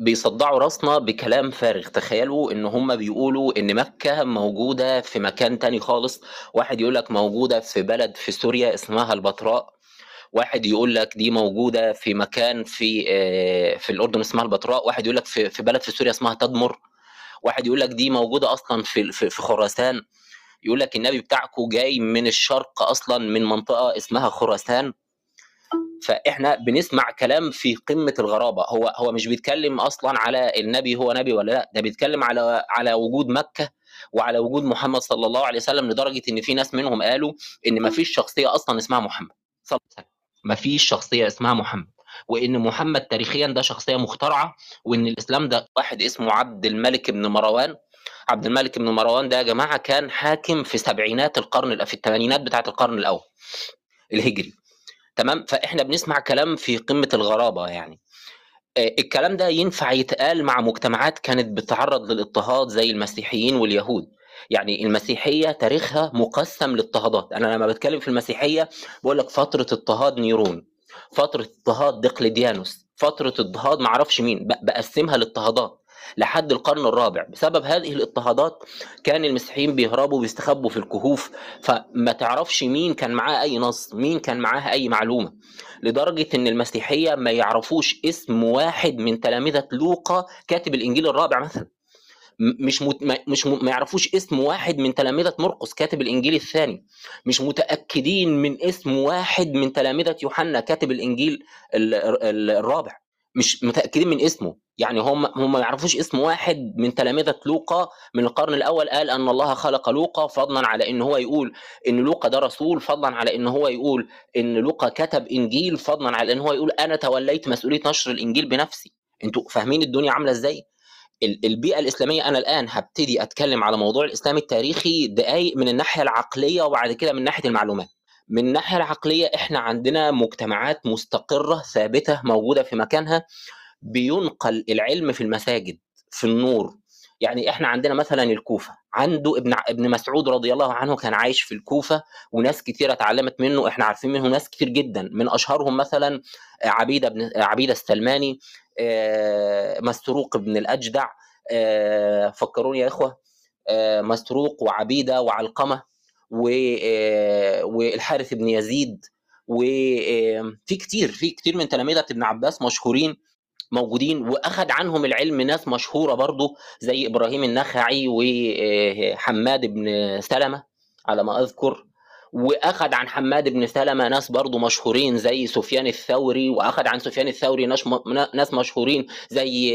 بيصدعوا راسنا بكلام فارغ. تخيلوا إن هم بيقولوا إن مكة موجودة في مكان تاني خالص. واحد يقول لك موجودة في بلد في سوريا اسمها البتراء واحد يقول لك دي موجودة في مكان في آه، في الأردن اسمها البتراء واحد يقول لك في في بلد في سوريا اسمها تدمر. واحد يقول لك دي موجودة أصلا في في في خراسان. يقول لك النبي بتاعكم جاي من الشرق أصلا من منطقة اسمها خراسان. فإحنا بنسمع كلام في قمة الغرابة. هو هو مش بيتكلم أصلا على النبي هو نبي ولا لأ ده بيتكلم على على وجود مكة وعلى وجود محمد صلى الله عليه وسلم لدرجة إن في ناس منهم قالوا إن ما فيش شخصية أصلا اسمها محمد صلى الله عليه وسلم. ما فيش شخصية اسمها محمد. وإن محمد تاريخيا ده شخصية مخترعة وإن الإسلام ده واحد اسمه عبد الملك بن مروان. عبد الملك بن مروان ده يا جماعة كان حاكم في سبعينات القرن في الثمانينات بتاعة القرن الأول الهجري. تمام؟ فإحنا بنسمع كلام في قمة الغرابة يعني. آه، الكلام ده ينفع يتقال مع مجتمعات كانت بتتعرض للاضطهاد زي المسيحيين واليهود. يعني المسيحية تاريخها مقسم لاضطهادات أنا لما بتكلم في المسيحية بقول لك فترة اضطهاد نيرون فترة اضطهاد دقلديانوس فترة اضطهاد معرفش مين بقسمها لاضطهادات لحد القرن الرابع. بسبب هذه الاضطهادات كان المسيحيين بيهربوا وبيستخبوا في الكهوف فما تعرفش مين كان معاه أي نص مين كان معاه أي معلومة. لدرجة إن المسيحية ما يعرفوش اسم واحد من تلامذة لوقا كاتب الإنجيل الرابع مثلا. مش مت... مش م... ما يعرفوش اسم واحد من تلامذة مرقس كاتب الإنجيل الثاني. مش متأكدين من اسم واحد من تلامذة يوحنا كاتب الإنجيل ال... ال... الرابع. مش متأكدين من اسمه. يعني هم هم ما يعرفوش اسم واحد من تلامذة لوقا من القرن الأول قال أن الله خلق لوقا فضلا على إن هو يقول إن لوقا ده رسول فضلا على إن هو يقول إن لوقا كتب إنجيل فضلا على إن هو يقول أنا توليت مسؤولية نشر الإنجيل بنفسي. أنتوا فاهمين الدنيا عاملة إزاي؟ ال- البيئة الإسلامية أنا الآن هبتدي أتكلم على موضوع الإسلام التاريخي دقائق من الناحية العقلية وبعد كده من ناحية المعلومات. من الناحيه العقلية إحنا عندنا مجتمعات مستقرة ثابتة موجودة في مكانها بينقل العلم في المساجد في النور. يعني إحنا عندنا مثلا الكوفة. عنده ابن ابن مسعود رضي الله عنه كان عايش في الكوفة وناس كتيرة اتعلمت منه إحنا عارفين منه ناس كتير جدا. من أشهرهم مثلا عبيدة بن عبيدة السلماني مسروق بن الأجدع فكروني يا إخوة مسروق وعبيدة وعلقمة. والحارث بن يزيد وفي كتير في كتير من تلامذه ابن عباس مشهورين موجودين واخذ عنهم العلم ناس مشهورة برضو زي إبراهيم النخعي وحماد بن سلمة على ما أذكر. وأخذ عن حماد بن سلمة ناس برضو مشهورين زي سفيان الثوري وأخذ عن سفيان الثوري ناس مشهورين زي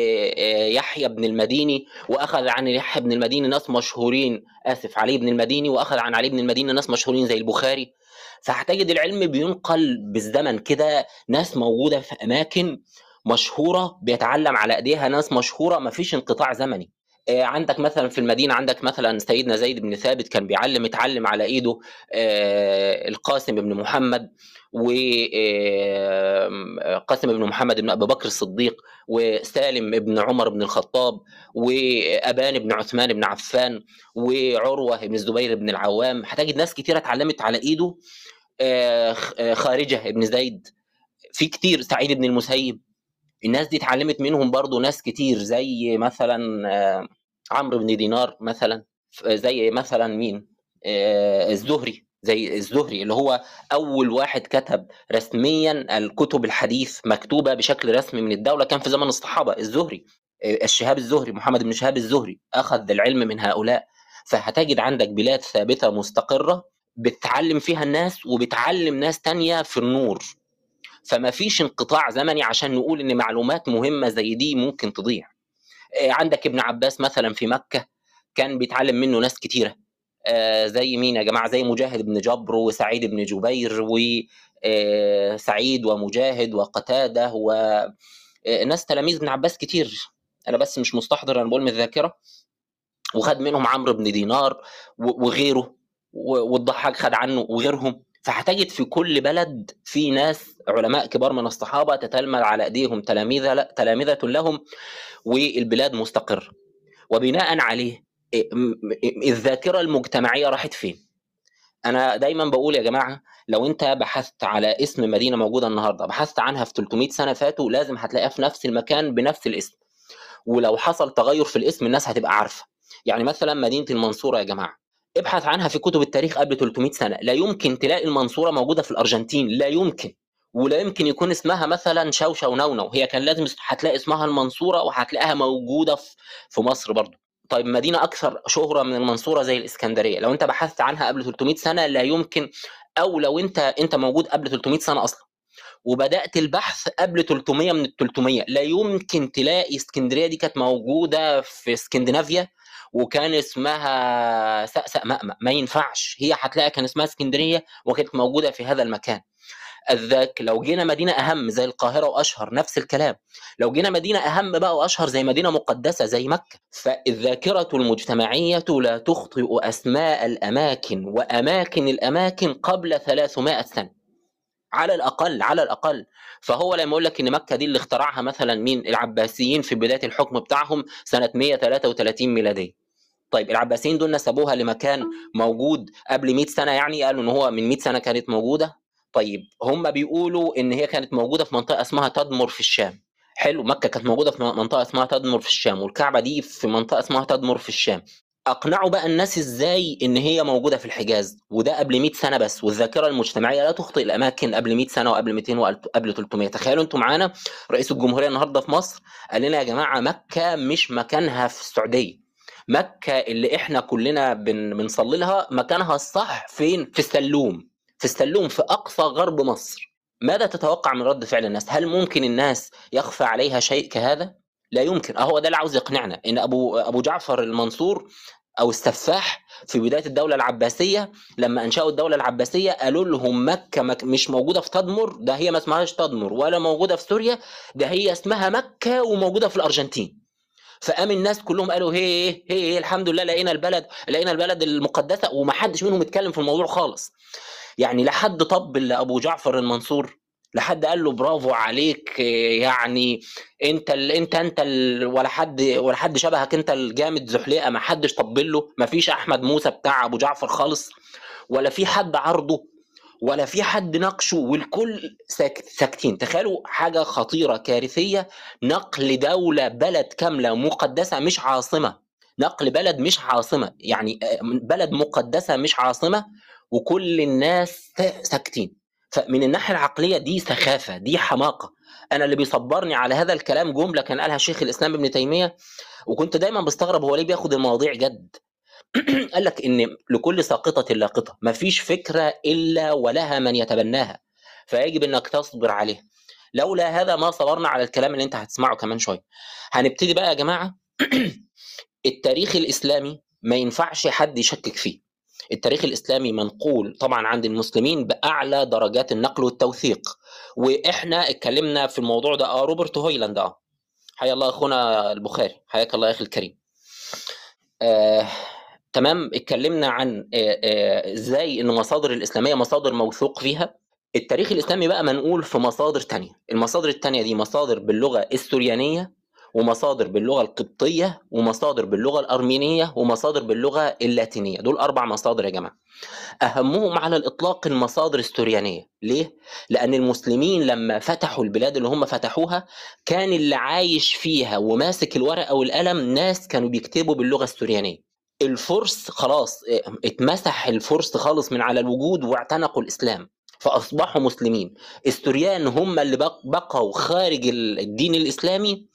يحيى بن المديني وأخذ عن يحيى بن المديني ناس مشهورين آسف علي بن المديني وأخذ عن علي بن المديني ناس مشهورين زي البخاري. فهتجد العلم بينقل بالزمن كده ناس موجودة في أماكن مشهورة بيتعلم على إيديها ناس مشهورة ما فيش انقطاع زمني. آه، عندك مثلا في المدينة عندك مثلا سيدنا زيد بن ثابت كان بيعلم اتعلم على إيده آه، القاسم بن محمد وقاسم بن محمد بن أبي بكر الصديق وسالم بن عمر بن الخطاب وأبان بن عثمان بن عفان وعروة بن الزبير بن العوام. هتجد ناس كتيرة اتعلمت على إيده آه، خارجة بن زيد في كتير سعيد بن المسيب الناس دي اتعلمت منهم برضو ناس كتير زي مثلا آه، عمرو بن دينار مثلا زي مثلا مين؟ آه، الزهري زي الزهري اللي هو أول واحد كتب رسميا الكتب الحديث مكتوبة بشكل رسمي من الدولة كان في زمن الصحابة الزهري آه، الشهاب الزهري محمد بن شهاب الزهري أخذ العلم من هؤلاء. فهتجد عندك بلاد ثابتة مستقرة بتعلم فيها الناس وبتعلم ناس تانية في النور. فما فيش انقطاع زمني عشان نقول إن معلومات مهمة زي دي ممكن تضيع. آه، عندك ابن عباس مثلا في مكة كان بيتعلم منه ناس كتيرة. آه، زي مين يا جماعة؟ زي مجاهد بن جبر وسعيد بن جبير وسعيد ومجاهد وقتادة وناس تلاميذ ابن عباس كتير. أنا بس مش مستحضر أنا بقول من الذاكرة. وخد منهم عمرو بن دينار وغيره. والضحاك خد عنه وغيرهم. فهتجد في كل بلد في ناس علماء كبار من الصحابة تتلمذ على أيديهم تلاميذ تلامذة لهم والبلاد مستقره وبناء عليه الذاكرة المجتمعية راحت فين؟ أنا دايما بقول يا جماعة لو أنت بحثت على اسم مدينة موجودة النهارده بحثت عنها في 300 سنة فاتوا لازم هتلاقيها في نفس المكان بنفس الاسم. ولو حصل تغير في الاسم الناس هتبقى عارفة. يعني مثلا مدينة المنصورة يا جماعة ابحث عنها في كتب التاريخ قبل 300 سنة. لا يمكن تلاقي المنصورة موجودة في الأرجنتين لا يمكن. ولا يمكن يكون اسمها مثلا شوشة ونونو هي كان لازم هتلاقي اسمها المنصورة وهتلاقيها موجودة في مصر برضه طيب مدينة أكثر شهرة من المنصورة زي الإسكندرية. لو أنت بحثت عنها قبل 300 سنة لا يمكن أو لو انت أنت موجود قبل 300 سنة أصلا. وبدأت البحث قبل 300 من ال 300 لا يمكن تلاقي إسكندرية دي كانت موجودة في إسكندنافيا وكان اسمها سأسأ مأمأ. ما ينفعش. هي هتلاقي كان اسمها إسكندرية وكانت موجودة في هذا المكان. الذاك. لو جينا مدينة أهم زي القاهرة وأشهر نفس الكلام. لو جينا مدينة أهم بقى وأشهر زي مدينة مقدسة زي مكة فالذاكرة المجتمعية لا تخطئ أسماء الأماكن وأماكن الأماكن قبل 300 سنة. على الأقل على الأقل. فهو لما يقول لك إن مكة دي اللي اخترعها مثلا مين؟ العباسيين في بداية الحكم بتاعهم سنة 133 ميلادية. طيب العباسيين دول نسبوها لمكان موجود قبل 100 سنة يعني؟ قالوا إن هو من 100 سنة كانت موجودة؟ طيب هم بيقولوا إن هي كانت موجودة في منطقة اسمها تدمر في الشام. حلو مكة كانت موجودة في منطقة اسمها تدمر في الشام والكعبة دي في منطقة اسمها تدمر في الشام. أقنعوا بقى الناس إزاي إن هي موجودة في الحجاز؟ وده قبل 100 سنة بس والذاكرة المجتمعية لا تخطئ الأماكن قبل 100 سنة وقبل 200 وقبل 300 تخيلوا أنتم معانا رئيس الجمهورية النهارده في مصر قال لنا يا جماعة مكة مش مكانها في السعودية. مكة اللي إحنا كلنا بن بنصلي لها مكانها الصح فين؟ في السلوم. في السلوم في أقصى غرب مصر. ماذا تتوقع من رد فعل الناس؟ هل ممكن الناس يخفى عليها شيء كهذا؟ لا يمكن. أهو ده اللي عاوز يقنعنا إن أبو أبو جعفر المنصور أو السفاح في بداية الدولة العباسية لما أنشأوا الدولة العباسية قالوا لهم مكة مك مش موجودة في تدمر ده هي ما اسمهاش تدمر ولا موجودة في سوريا ده هي اسمها مكة وموجودة في الأرجنتين. فقام الناس كلهم قالوا هي هي الحمد لله لقينا البلد لقينا البلد المقدسة وما حدش منهم اتكلم في الموضوع خالص. يعني لا حد طبل لابو جعفر المنصور؟ لحد قال له برافو عليك يعني أنت ال أنت أنت ال ولا حد ولا حد شبهك أنت الجامد زحليقة ما حدش طبل له ما فيش أحمد موسى بتاع أبو جعفر خالص ولا في حد عرضه ولا في حد ناقشه والكل ساكت ساكتين. تخيلوا حاجة خطيرة كارثية نقل دولة بلد كاملة مقدسة مش عاصمة. نقل بلد مش عاصمة يعني بلد مقدسة مش عاصمة وكل الناس ساكتين. فمن الناحية العقلية دي سخافة دي حماقة. أنا اللي بيصبرني على هذا الكلام جملة كان قالها شيخ الإسلام ابن تيمية وكنت دايما بستغرب هو ليه بياخد المواضيع جد. قال لك إن لكل ساقطة لاقطة ما فيش فكرة إلا ولها من يتبناها فيجب إنك تصبر عليها. لولا هذا ما صبرنا على الكلام اللي أنت هتسمعه كمان شوية. هنبتدي بقى يا جماعة. التاريخ الإسلامي ما ينفعش حد يشكك فيه. التاريخ الإسلامي منقول طبعا عند المسلمين بأعلى درجات النقل والتوثيق. وإحنا اتكلمنا في الموضوع ده آه روبرت هويلاند آه. حيا الله أخونا البخاري حياك الله يا أخي الكريم. آه، تمام اتكلمنا عن آه، آه، إزاي إن المصادر الإسلامية مصادر موثوق فيها. التاريخ الإسلامي بقى منقول في مصادر تانية. المصادر التانية دي مصادر باللغة السوريانية ومصادر باللغة القبطية ومصادر باللغة الأرمينية ومصادر باللغة اللاتينية. دول أربع مصادر يا جماعة. أهمهم على الإطلاق المصادر السوريانية. ليه؟ لأن المسلمين لما فتحوا البلاد اللي هم فتحوها كان اللي عايش فيها وماسك الورقة والقلم ناس كانوا بيكتبوا باللغة السوريانية. الفرس خلاص اتمسح الفرس خالص من على الوجود واعتنقوا الإسلام. فأصبحوا مسلمين. السوريان هم اللي بقوا خارج الدين الإسلامي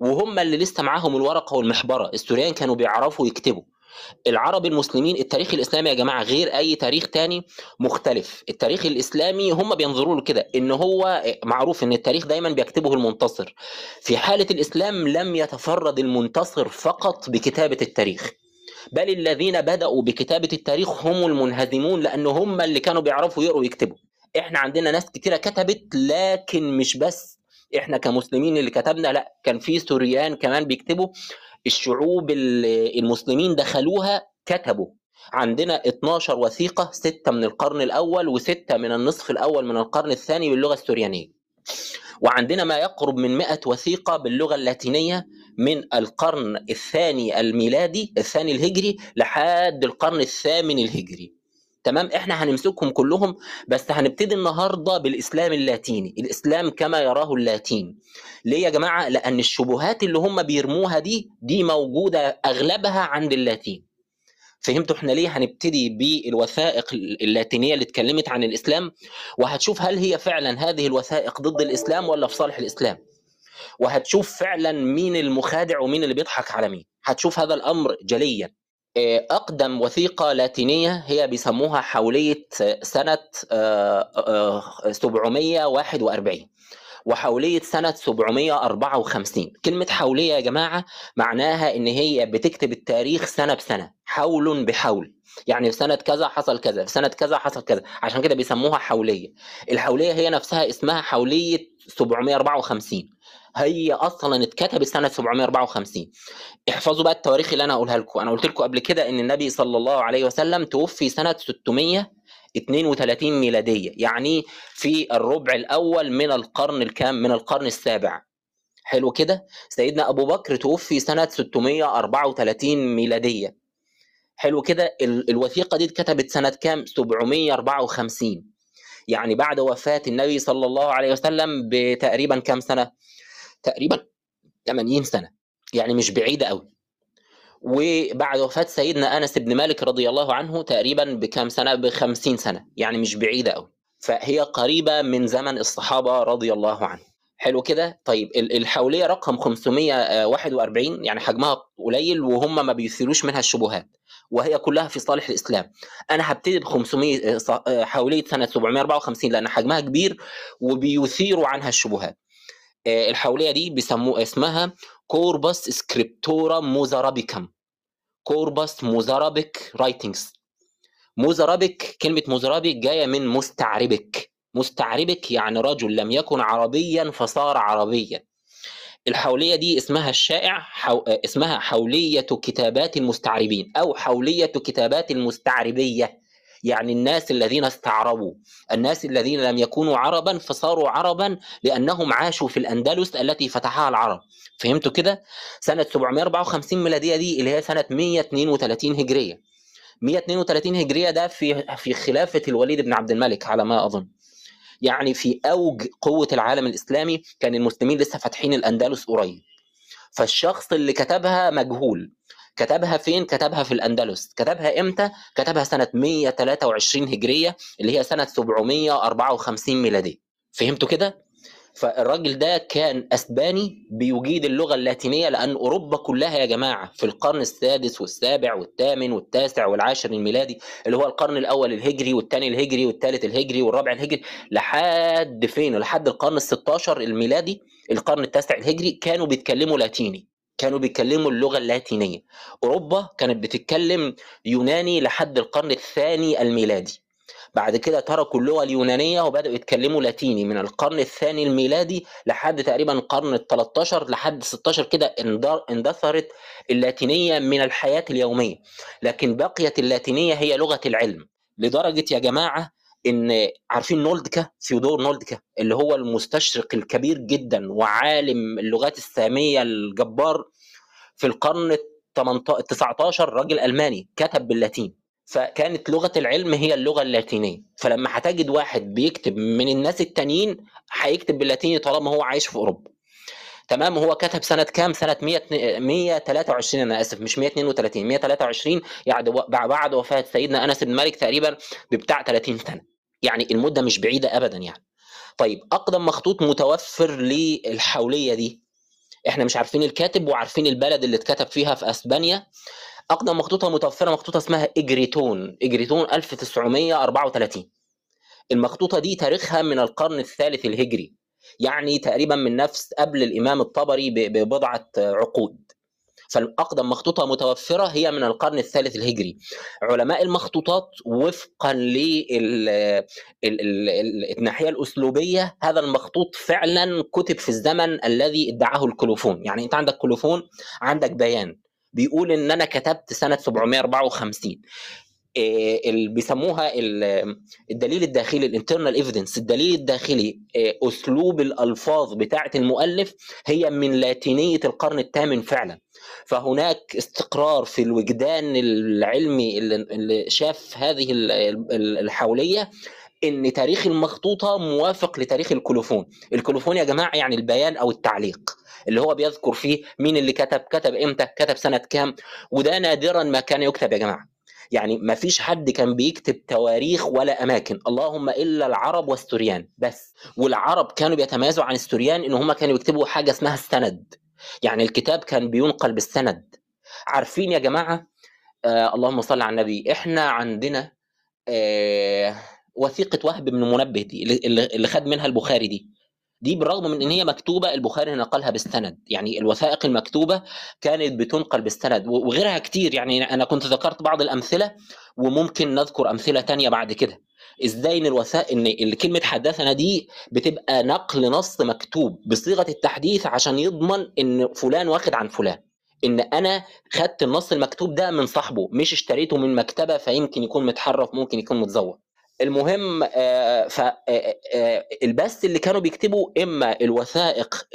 وهم اللي لسه معاهم الورقة والمحبرة. السوريان كانوا بيعرفوا يكتبوا. العرب المسلمين التاريخ الإسلامي يا جماعة غير أي تاريخ تاني مختلف. التاريخ الإسلامي هم بينظروا له كده إن هو معروف إن التاريخ دايما بيكتبه المنتصر. في حالة الإسلام لم يتفرد المنتصر فقط بكتابة التاريخ. بل الذين بدأوا بكتابة التاريخ هم المنهزمون لأن هم اللي كانوا بيعرفوا يقروا ويكتبوا. إحنا عندنا ناس كتيرة كتبت لكن مش بس. إحنا كمسلمين اللي كتبنا لأ كان في سوريان كمان بيكتبوا الشعوب المسلمين دخلوها كتبوا. عندنا 12 وثيقة ستة من القرن الأول وستة من النصف الأول من القرن الثاني باللغة السوريانية. وعندنا ما يقرب من 100 وثيقة باللغة اللاتينية من القرن الثاني الميلادي الثاني الهجري لحد القرن الثامن الهجري. تمام؟ إحنا هنمسكهم كلهم بس هنبتدي النهارده بالإسلام اللاتيني الإسلام كما يراه اللاتين. ليه يا جماعة؟ لأن الشبهات اللي هم بيرموها دي دي موجودة أغلبها عند اللاتين. فهمتوا إحنا ليه هنبتدي بالوثائق اللاتينية اللي اتكلمت عن الإسلام؟ وهتشوف هل هي فعلا هذه الوثائق ضد الإسلام ولا في صالح الإسلام. وهتشوف فعلا مين المخادع ومين اللي بيضحك على مين. هتشوف هذا الأمر جليا. آه، أقدم وثيقة لاتينية هي بيسموها حولية سنة 741 آه، وحولية سنة 754 كلمة حولية يا جماعة معناها إن هي بتكتب التاريخ سنة بسنة حول بحول. يعني في سنة كذا حصل كذا في سنة كذا حصل كذا. عشان كده بيسموها حولية. الحولية هي نفسها اسمها حولية 754 هي أصلا اتكتبت سنة 754 احفظوا بقى التواريخ اللي أنا هقولها لكم. أنا قلت لكم قبل كده إن النبي صلى الله عليه وسلم توفي سنة 600 32 ميلادية يعني في الربع الأول من القرن الكام؟ من القرن السابع. حلو كده؟ سيدنا أبو بكر توفي سنة 634 ميلادية. حلو كده؟ الوثيقة دي اتكتبت سنة كام؟ 754 يعني بعد وفاة النبي صلى الله عليه وسلم بتقريبا كام سنة؟ تقريبا 80 سنة يعني مش بعيدة قوي وبعد وفاة سيدنا أنس بن مالك رضي الله عنه تقريبا بكم سنة؟ بخمسين سنة يعني مش بعيدة أوي. فهي قريبة من زمن الصحابة رضي الله عنهم حلو كده؟ طيب الحوليه رقم 541 يعني حجمها قليل وهم ما بيثيروش منها الشبهات وهي كلها في صالح الإسلام. أنا هبتدي ب 500 حوليه سنة 754 لأن حجمها كبير وبيثيروا عنها الشبهات. الحولية دي بيسموها اسمها Corpus Scriptorum Muzarabicorum Corpus Mozarabic Writings موزارابيك كلمة موزارابيك جاية من مستعربك. مستعربك يعني رجل لم يكن عربيا فصار عربيا. الحولية دي اسمها الشائع حو... اسمها حولية كتابات المستعربين أو حولية كتابات المستعربية. يعني الناس الذين استعربوا الناس الذين لم يكونوا عربا فصاروا عربا لأنهم عاشوا في الأندلس التي فتحها العرب. فهمتوا كده؟ سنة 754 ميلادية دي اللي هي سنة 132 هجرية. 132 هجرية ده في في خلافة الوليد بن عبد الملك على ما أظن. يعني في أوج قوة العالم الإسلامي كان المسلمين لسه فاتحين الأندلس قريب. فالشخص اللي كتبها مجهول. كتبها فين؟ كتبها في الأندلس كتبها إمتى؟ كتبها سنة 123 هجرية اللي هي سنة 754 ميلادية فهمتوا كده؟ فالراجل ده كان أسباني بيجيد اللغة اللاتينية لأن أوروبا كلها يا جماعة في القرن السادس والسابع والثامن والتاسع والعاشر الميلادي اللي هو القرن الأول الهجري والثاني الهجري والثالث الهجري والرابع الهجري لحد فين لحد القرن ال16 الميلادي القرن التاسع الهجري كانوا بيتكلموا لاتيني كانوا بيتكلموا اللغة اللاتينية. أوروبا كانت بتتكلم يوناني لحد القرن الثاني الميلادي. بعد كده تركوا اللغة اليونانية وبدأوا يتكلموا لاتيني من القرن الثاني الميلادي لحد تقريبا القرن ال 13 لحد 16 كده اندثرت اللاتينية من الحياة اليومية. لكن بقيت اللاتينية هي لغة العلم. لدرجة يا جماعة إن عارفين نولدكا؟ ثيودور نولدكا اللي هو المستشرق الكبير جدا وعالم اللغات السامية الجبار في القرن ال 19 راجل ألماني كتب باللاتين. فكانت لغة العلم هي اللغة اللاتينية. فلما هتجد واحد بيكتب من الناس التانيين هيكتب باللاتيني طالما هو عايش في أوروبا. تمام هو كتب سنة كام؟ سنة 100 123 أنا آسف مش 132 123 يعني بعد وفاة سيدنا أنس بن مالك تقريبا بتاع 30 سنة. يعني المدة مش بعيدة ابدا يعني. طيب أقدم مخطوط متوفر للحولية دي. إحنا مش عارفين الكاتب وعارفين البلد اللي اتكتب فيها في أسبانيا. أقدم مخطوطة متوفرة مخطوطة اسمها إجريتون. إجريتون 1934 المخطوطة دي تاريخها من القرن الثالث الهجري. يعني تقريبا من نفس قبل الإمام الطبري ببضعة عقود. فالأقدم مخطوطة متوفرة هي من القرن الثالث الهجري. علماء المخطوطات وفقا للناحيه الأسلوبية هذا المخطوط فعلا كتب في الزمن الذي ادعاه الكلوفون. يعني أنت عندك كلوفون عندك بيان. بيقول إن أنا كتبت سنة 754 اللي بيسموها الدليل الداخلي ال internal evidence الدليل الداخلي أسلوب الألفاظ بتاعة المؤلف هي من لاتينية القرن الثامن فعلا. فهناك استقرار في الوجدان العلمي اللي شاف هذه الحوليه إن تاريخ المخطوطة موافق لتاريخ ال colophon. ال colophon يا جماعة يعني البيان أو التعليق اللي هو بيذكر فيه مين اللي كتب كتب إمتى كتب سنة كام وده نادرا ما كان يكتب يا جماعة. يعني ما فيش حد كان بيكتب تواريخ ولا أماكن. اللهم إلا العرب والسوريان بس. والعرب كانوا بيتميزوا عن السوريان إن هم كانوا بيكتبوا حاجة اسمها السند. يعني الكتاب كان بينقل بالسند. عارفين يا جماعة؟ آه اللهم صل على النبي. إحنا عندنا آه وثيقة وهب بن منبه دي اللي خد منها البخاري دي. دي بالرغم من إن هي مكتوبة البخاري نقلها بالسند. يعني الوثائق المكتوبة كانت بتنقل بالسند وغيرها كتير. يعني أنا كنت ذكرت بعض الأمثلة وممكن نذكر أمثلة تانية بعد كده. إزاي إن الوثائق إن كلمة حدثنا دي بتبقى نقل نص مكتوب بصيغة التحديث عشان يضمن إن فلان واخد عن فلان. إن أنا خدت النص المكتوب ده من صاحبه مش اشتريته من مكتبة فيمكن يكون متحرف ممكن يكون متزور المهم فالبث اللي كانوا بيكتبوا إما الوثائق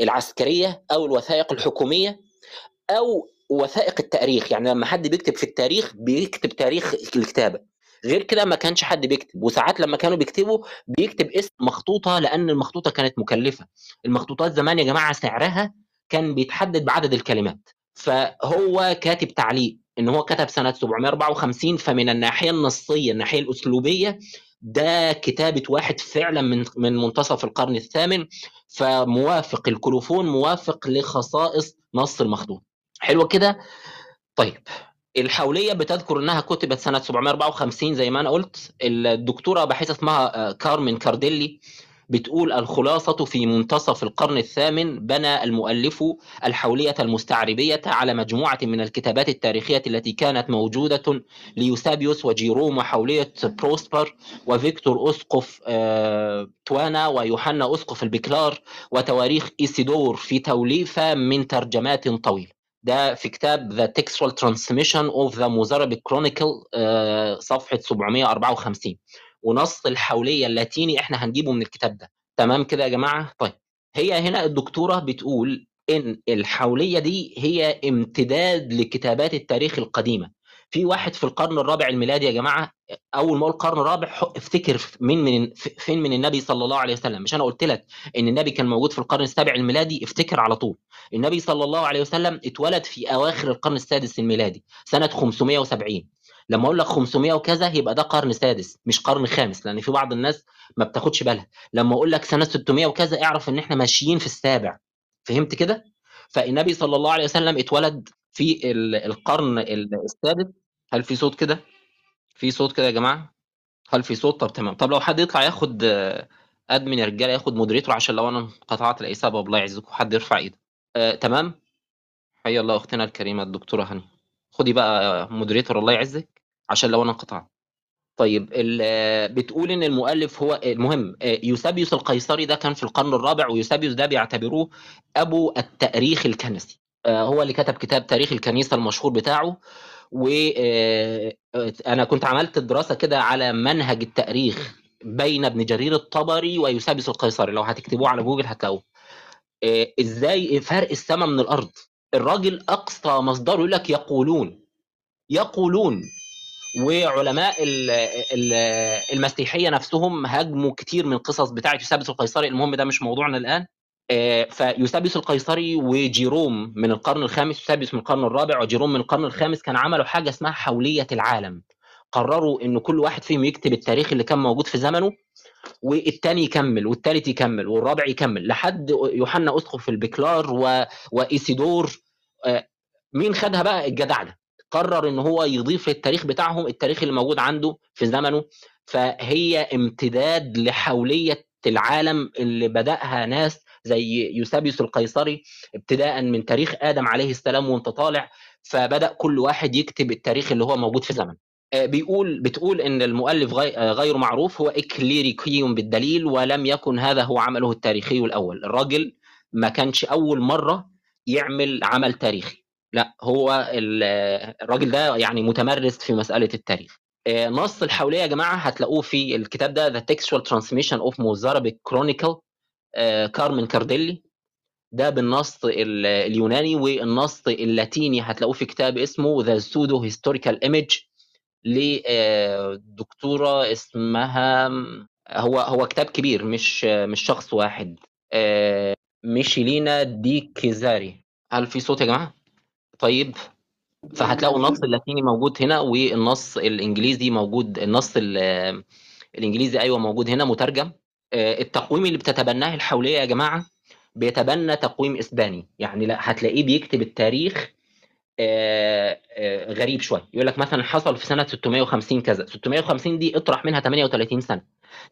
العسكرية أو الوثائق الحكومية أو وثائق التاريخ. يعني لما حد بيكتب في التاريخ بيكتب تاريخ الكتابة. غير كده ما كانش حد بيكتب. وساعات لما كانوا بيكتبوا بيكتب اسم مخطوطة لأن المخطوطة كانت مكلفة. المخطوطات زمان يا جماعة سعرها كان بيتحدد بعدد الكلمات. فهو كاتب تعليق. إن هو كتب سنة 754 فمن الناحية النصية الناحية الأسلوبية ده كتابة واحد فعلا من من منتصف القرن الثامن فموافق ال colophon موافق لخصائص نص المخطوط حلوة كده؟ طيب الحولية بتذكر إنها كتبت سنة 754 زي ما أنا قلت. الدكتورة باحثه اسمها كارمن كارديلي بتقول الخلاصة في منتصف القرن الثامن بنى المؤلف الحولية المستعربية على مجموعة من الكتابات التاريخية التي كانت موجودة ليوسابيوس وجيروم وحولية بروسبر وفيكتور أسقف توانا ويوحنا أسقف البكلار وتواريخ إيسيدور في توليفة من ترجمات طويلة. ده في كتاب The Textual Transmission of the Mozarabic Chronicle صفحة 754 ونص الحولية اللاتيني إحنا هنجيبه من الكتاب ده. تمام كده يا جماعة؟ طيب هي هنا الدكتورة بتقول إن الحولية دي هي امتداد لكتابات التاريخ القديمة. في واحد في القرن الرابع الميلادي يا جماعة أول ما أقول القرن الرابع افتكر مين من فين من النبي صلى الله عليه وسلم؟ مش أنا قلت لك إن النبي كان موجود في القرن السابع الميلادي؟ افتكر على طول. النبي صلى الله عليه وسلم اتولد في أواخر القرن السادس الميلادي سنة 570 لما أقول لك 500 وكذا يبقى ده قرن سادس مش قرن خامس لأن في بعض الناس ما بتاخدش بالها. لما أقول لك سنة 600 وكذا اعرف إن إحنا ماشيين في السابع. فهمت كده؟ فالنبي صلى الله عليه وسلم اتولد في القرن السادس. هل في صوت كده؟ في صوت كده يا جماعة؟ هل في صوت؟ طب تمام. طب لو حد يطلع ياخد admin يا رجالة ياخد moderator عشان لو أنا انقطعت سبب الله يعزكم حد يرفع إيده. آه، تمام؟ حيا الله أختنا الكريمة الدكتورة هاني. خدي بقى moderator الله يعزك. عشان لو أنا انقطعت. طيب بتقول إن المؤلف هو المهم يوسابيوس القيصري ده كان في القرن الرابع ويوسابيوس ده بيعتبروه أبو التأريخ الكنسي. هو اللي كتب كتاب تاريخ الكنيسة المشهور بتاعه وأنا كنت عملت دراسة كده على منهج التأريخ بين ابن جرير الطبري ويوسابيوس القيصري. لو هتكتبوه على جوجل هتلاقوه. إزاي فرق السماء من الأرض؟ الراجل أقصى مصدره يقول لك يقولون يقولون وعلماء المسيحية نفسهم هاجموا كتير من القصص بتاعة يوسابيوس القيصري. المهم ده مش موضوعنا الآن. فيوسابيوس القيصري وجيروم من القرن الخامس يوسابيوس من القرن الرابع وجيروم من القرن الخامس كان عملوا حاجة اسمها حولية العالم. قرروا ان كل واحد فيهم يكتب التاريخ اللي كان موجود في زمنه والتاني يكمل والتالت يكمل والرابع يكمل لحد يوحنا أسقف البكلار و... وإيسيدور. مين خدها بقى؟ الجدع ده. قرر إن هو يضيف للتاريخ بتاعهم التاريخ اللي موجود عنده في زمنه فهي امتداد لحولية العالم اللي بدأها ناس زي يوسابيوس القيصري ابتداء من تاريخ آدم عليه السلام وانت طالع فبدأ كل واحد يكتب التاريخ اللي هو موجود في زمنه. بيقول بتقول إن المؤلف غير معروف هو اكليريكي بالدليل ولم يكن هذا هو عمله التاريخي الأول. الراجل ما كانش أول مرة يعمل عمل تاريخي. لأ، هو ال الراجل ده يعني متمرِّس في مسألة التاريخ. آآ نص الحولية يا جماعة هتلاقوه في الكتاب ده The Textual Transmission Mozarabic Chronicle آآ كارمن كارديلي، ده بالنص ال اليوناني، والنص اللاتيني هتلاقوه في كتاب اسمه The Pseudo Historical Image ل آآ دكتورة اسمها هو هو كتاب كبير مش مش شخص واحد آآ ميشيلينا دي كيزاري. هل في صوت يا جماعة؟ طيب، فهتلاقوا النص اللاتيني موجود هنا، والنص الإنجليزي موجود النص ال الإنجليزي أيوه موجود هنا مترجم. آآ التقويم اللي بتتبناه الحولية يا جماعة، بيتبنى تقويم إسباني، يعني لأ هتلاقيه بيكتب التاريخ غريب شوية، يقول لك مثلًا حصل في سنة 650 كذا، 650 دي اطرح منها 38 سنة،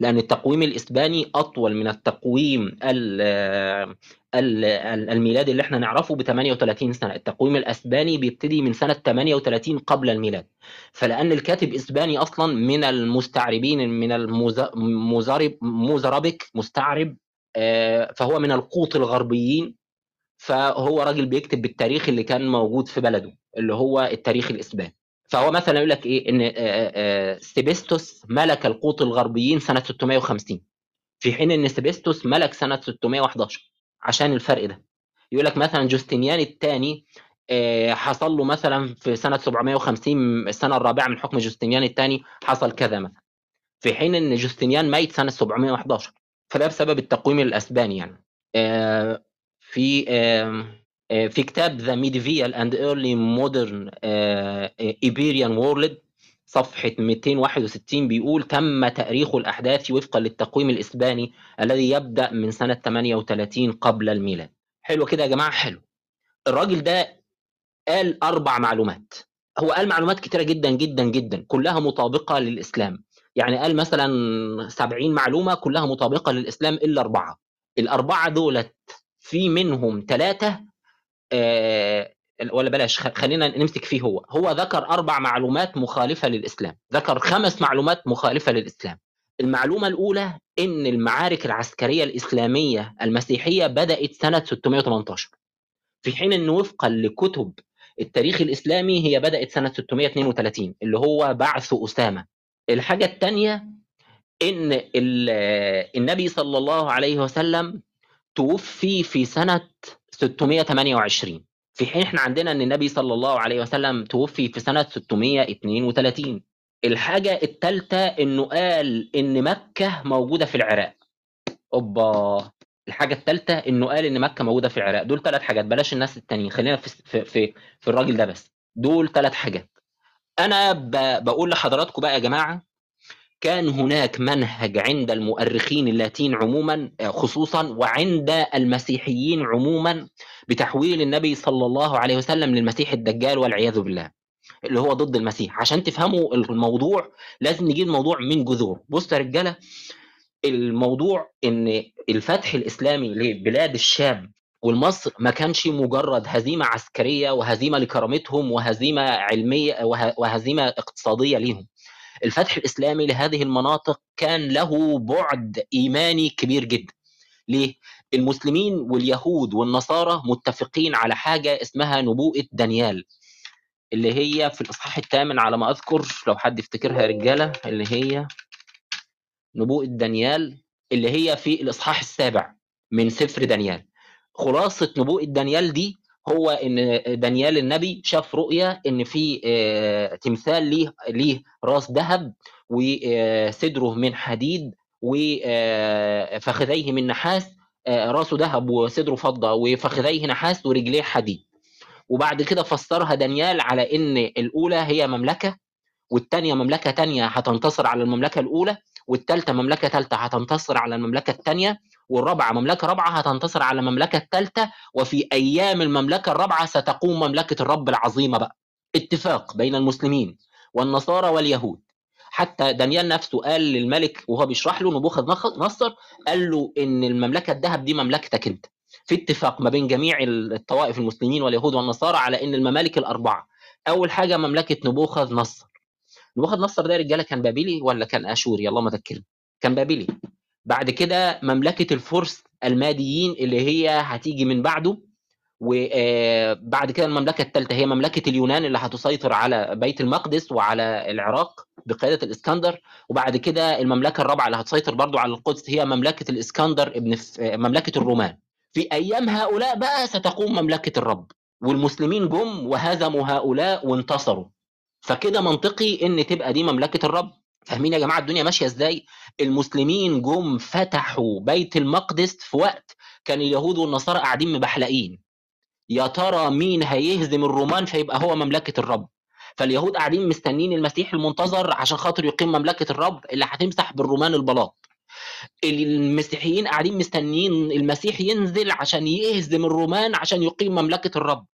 لأن التقويم الإسباني أطول من التقويم ال ال ال الميلادي اللي إحنا نعرفه ب38 سنة، التقويم الأسباني بيبتدي من سنة 38 قبل الميلاد، فلأن الكاتب إسباني أصلًا من المستعربين من الموز موزارب موزارابيك مستعرب فهو من القوط الغربيين، فهو راجل بيكتب بالتاريخ اللي كان موجود في بلده، اللي هو التاريخ الإسباني. فهو مثلًا يقول لك آآ آآ سيبستوس ملك القوط الغربيين سنة 650 في حين إن سيبستوس ملك سنة 611 عشان الفرق ده. يقول لك مثلًا جوستنيان التاني آآ حصل له مثلًا في سنة 750 السنة الرابعة من حكم جوستنيان التاني حصل كذا مثلًا، في حين إن جوستنيان ميت سنة 711 فده بسبب التقويم الأسباني يعني. في في كتاب Medieval and Early Modern آآ Iberian World صفحة 261 بيقول: "تم تأريخ الأحداث وفقًا للتقويم الإسباني الذي يبدأ من سنة 38 قبل الميلاد." حلو كده يا جماعة؟ حلو. الراجل ده قال 4 معلومات، هو قال معلومات كتيرة جدًا، جدًا، جدًا، كلها مطابقة للإسلام، يعني قال مثلًا 70 معلومة كلها مطابقة للإسلام إلا 4 ال4 دُولة في منهم 3 آآ والّا بلاش خلّينا نمسك فيه هو، هو ذكر 4 معلومات مخالفة للإسلام، ذكر 5 معلومات مخالفة للإسلام. المعلومة الأولى إن المعارك العسكرية الإسلامية المسيحية بدأت سنة 618 في حين إن وفقًا لكتب التاريخ الإسلامي هي بدأت سنة 632 اللي هو بعث أسامة. الحاجة التانية إن ال النبي صلى الله عليه وسلم توُفي في سنة 628 في حين إحنا عندنا إن النبي صلى الله عليه وسلم توُفي في سنة 632. الحاجة التالتة إنه قال إن مكة موجودة في العراق. أوبا! الحاجة التالتة إنه قال إن مكة موجودة في العراق، دول 3 حاجات بلاش الناس التانيين، خلّينا في في في في الراجل ده بس، دول 3 حاجات. أنا ب باقول لحضراتكم بقى يا جماعة، كان هناك منهج عند المؤرخين اللاتين عمومًا آآ خصوصًا وعند المسيحيين عمومًا بتحويل النبي صلى الله عليه وسلم للمسيح الدجال والعياذ بالله، اللي هو ضد المسيح. عشان تفهموا الموضوع لازم نجيب الموضوع من جذوره. بُصّوا يا رجالة، الموضوع إن الفتح الإسلامي لبلاد الشام ولمصر ما كانش مجرد هزيمة عسكرية وهزيمة لكرامتهم وهزيمة علمية وه وهزيمة اقتصادية ليهم. الفتح الإسلامي لهذه المناطق كان له بُعد إيماني كبير جدًا. ليه؟ المسلمين واليهود والنصارى متفقين على حاجة اسمها نبوءة دانيال، اللي هي في الإصحاح التامن على ما أذكر لو حد يفتكرها يا رجالة، اللي هي نبوءة دانيال اللي هي في الإصحاح السابع من سفر دانيال. خلاصة نبوءة دانيال دي هو إن دانيال النبي شاف رؤية إن في آآ تمثال ليه ليه راس دهب وصدره من حديد وآآ فخذيه من نحاس، آآ راسه دهب وصدره فضة وفخذيه نحاس ورجليه حديد. وبعد كده فسّرها دانيال على إن الأولى هي مملكة، والتانية مملكة تانية هتنتصر على المملكة الأولى، والتالتة مملكة تالتة هتنتصر على المملكة التانية، والرابعة مملكة رابعة هتنتصر على المملكة التالتة، وفي أيام المملكة الرابعة ستقوم مملكة الرب العظيمة بقى. اتفاق بين المسلمين والنصارى واليهود. حتى دانيال نفسه قال للملك وهو بيشرح له نبوخذ نصر قال له إن المملكة الدهب دي مملكتك أنت. في اتفاق ما بين جميع ال الطوائف المسلمين واليهود والنصارى على إن الممالك الأربعة، أول حاجة مملكة نبوخذ نصر. نبوخذ نصر ده يا رجالة كان بابلي والّا كان آشوري؟ اللهم ذكّرني. كان بابلي. بعد كده مملكة الفرس الماديين اللي هي هتيجي من بعده، وبعد كده المملكة الثالثه هي مملكة اليونان اللي هتسيطر على بيت المقدس وعلى العراق بقيادة الإسكندر وبعد كده المملكة الرابعة اللي هتسيطر برضو على القدس هي مملكة الإسكندر ابن مملكة الرومان في أيام هؤلاء بقى ستقوم مملكة الرب والمسلمين جم وهزموا هؤلاء وانتصروا فكده منطقي إن تبقى دي مملكة الرب. فاهمين يا جماعة الدنيا ماشية إزاي؟ المسلمين جم فتحوا بيت المقدس في وقت كان اليهود والنصارى قاعدين مبحلقين. يا ترى مين هيهزم الرومان فيبقى هو مملكة الرب؟ فاليهود قاعدين مستنين المسيح المنتظر عشان خاطر يقيم مملكة الرب اللي هتمسح بالرومان البلاط. المسيحيين قاعدين مستنيين المسيح ينزل عشان يهزم الرومان عشان يقيم مملكة الرب.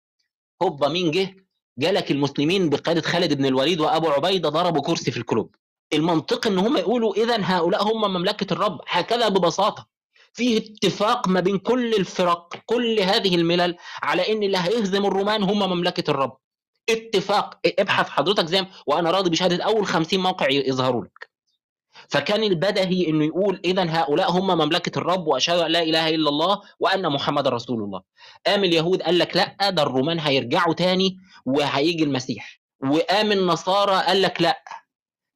هوبا مين جه؟ جالك المسلمين بقيادة خالد بن الوليد وأبو عبيدة ضربوا كرسي في الكلوب المنطق إن هم يقولوا اذا هؤلاء هم مملكة الرب. هكذا ببساطة. فيه اتفاق ما بين كل الفرق كل هذه الملل على إن اللي هيهزم الرومان هم مملكة الرب. اتفاق. ابحث حضرتك زي وأنا راضي بشهادة أول 50 موقع يظهروا لك. فكان البدهي إنه يقول اذا هؤلاء هم مملكة الرب وأشهد أن لا إله إلا الله وأن محمد رسول الله. قام اليهود قال لك لا ده الرومان هيرجعوا تاني وهيجي المسيح. وقام النصارى قال لك لأ.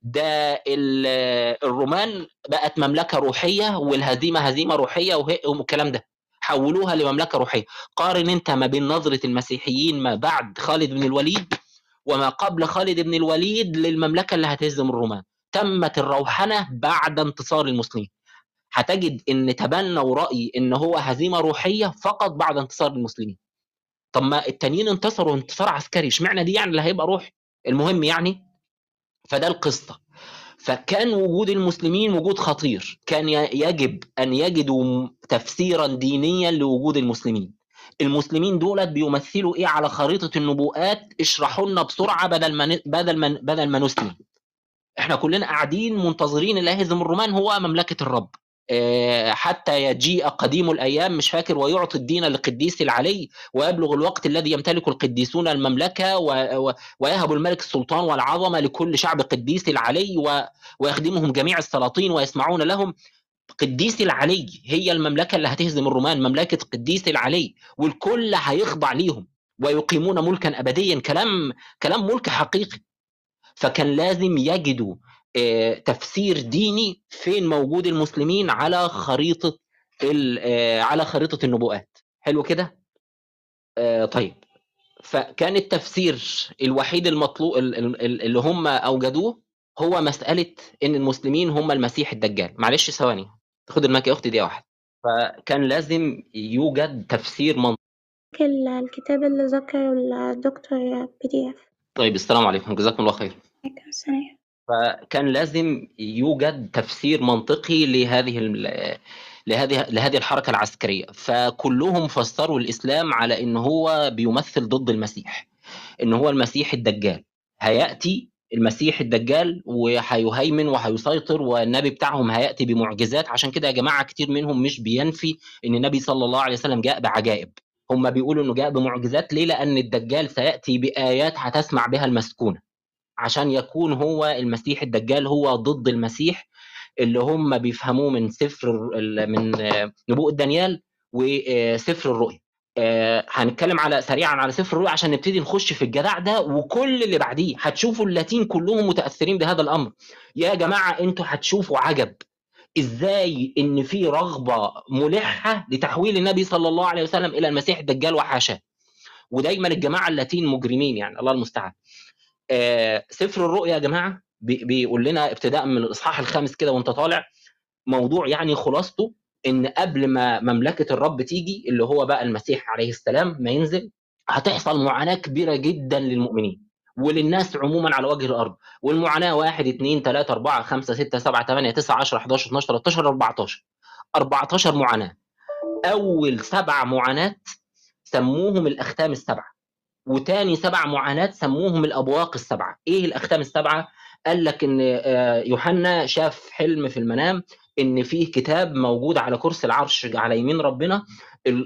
ده الرومان بقت مملكة روحية والهزيمة هزيمة روحية والكلام ده. حولوها لمملكة روحية. قارن انت ما بين نظرة المسيحيين ما بعد خالد بن الوليد وما قبل خالد بن الوليد للمملكة اللي هتهزم الرومان. تمت الروحنه بعد انتصار المسلمين. هتجد إن تبنوا راي إن هو هزيمة روحية فقط بعد انتصار المسلمين. طب ما التانيين انتصروا انتصار عسكري اشمعنى دي يعني اللي هيبقى روحي المهم يعني؟ فده القصة. فكان وجود المسلمين وجود خطير. كان يجب أن يجدوا تفسيرا دينيا لوجود المسلمين. المسلمين دولت بيمثلوا إيه على خريطة النبوءات؟ اشرحوا لنا بسرعة بدل ما بدل ما بدل ما نسلم. إحنا كلنا قاعدين منتظرين اللي هيهزم الرومان هو مملكة الرب. حتى يجيء قديم الأيام مش فاكر ويعطي الدين للقديس العلي ويبلغ الوقت الذي يمتلك القديسون المملكة ويهب الملك السلطان والعظمة لكل شعب قديس العلي ويخدمهم جميع السلاطين ويسمعون لهم. قديس العلي هي المملكة اللي هتهزم الرومان مملكة قديس العلي والكل هيخضع ليهم ويقيمون ملكا ابديا كلام كلام ملك حقيقي. فكان لازم يجدوا آه، تفسير ديني فين موجود المسلمين على خريطة آه، على خريطة النبوءات. حلو كده؟ آه، طيب. فكان التفسير الوحيد المطلوب اللي هم أوجدوه هو مسألة إن المسلمين هم المسيح الدجال. معلش ثواني تاخد المايك يا أختي دقيقة واحدة. فكان لازم يوجد تفسير منطقي الكتاب اللي ذكره الدكتور PDF طيب السلام عليكم. جزاكم الله خير. عليكم السلام. فكان لازم يوجد تفسير منطقي لهذه لهذه لهذه الحركة العسكرية. فكلهم فسروا الإسلام على إن هو بيمثل ضد المسيح إن هو المسيح الدجال. هيأتي المسيح الدجال وهيهيمن وهيسيطر والنبي بتاعهم هيأتي بمعجزات. عشان كده يا جماعة كتير منهم مش بينفي إن النبي صلى الله عليه وسلم جاء بعجائب. هم بيقولوا إنه جاء بمعجزات. ليه؟ لأن الدجال سيأتي بآيات هتسمع بها المسكونة. عشان يكون هو المسيح الدجال هو ضد المسيح اللي هم بيفهموه من سفر من نبوءة دانيال وسفر الرؤيا. آه، هنتكلم على سريعا على سفر الرؤيا عشان نبتدي نخش في الجدع ده وكل اللي بعديه. هتشوفوا اللاتين كلهم متأثرين بهذا الأمر. يا جماعة أنتوا هتشوفوا عجب. إزاي ان في رغبة ملحة لتحويل النبي صلى الله عليه وسلم إلى المسيح الدجال وحاشاه. ودايما الجماعة اللاتين مجرمين يعني الله المستعان. آه، سفر الرؤيا يا جماعة بيقول لنا ابتداء من الإصحاح الخامس كده وأنت طالع موضوع يعني خلاصته إن قبل ما مملكة الرب تيجي اللي هو بقى المسيح عليه السلام ما ينزل هتحصل معاناة كبيرة جدا للمؤمنين وللناس عموما على وجه الأرض والمعاناة 1 2 3 4 5 6 7 8 9 10 11 12 13 14 14 معاناة. أول سبع معانات سموهم الأختام السبعة. وتاني سبع معاناة سموهم الأبواق السبعة. إيه الأختام السبعة؟ قال لك إن آه، يوحنا شاف حلم في المنام إن فيه كتاب موجود على كرسي العرش على يمين ربنا.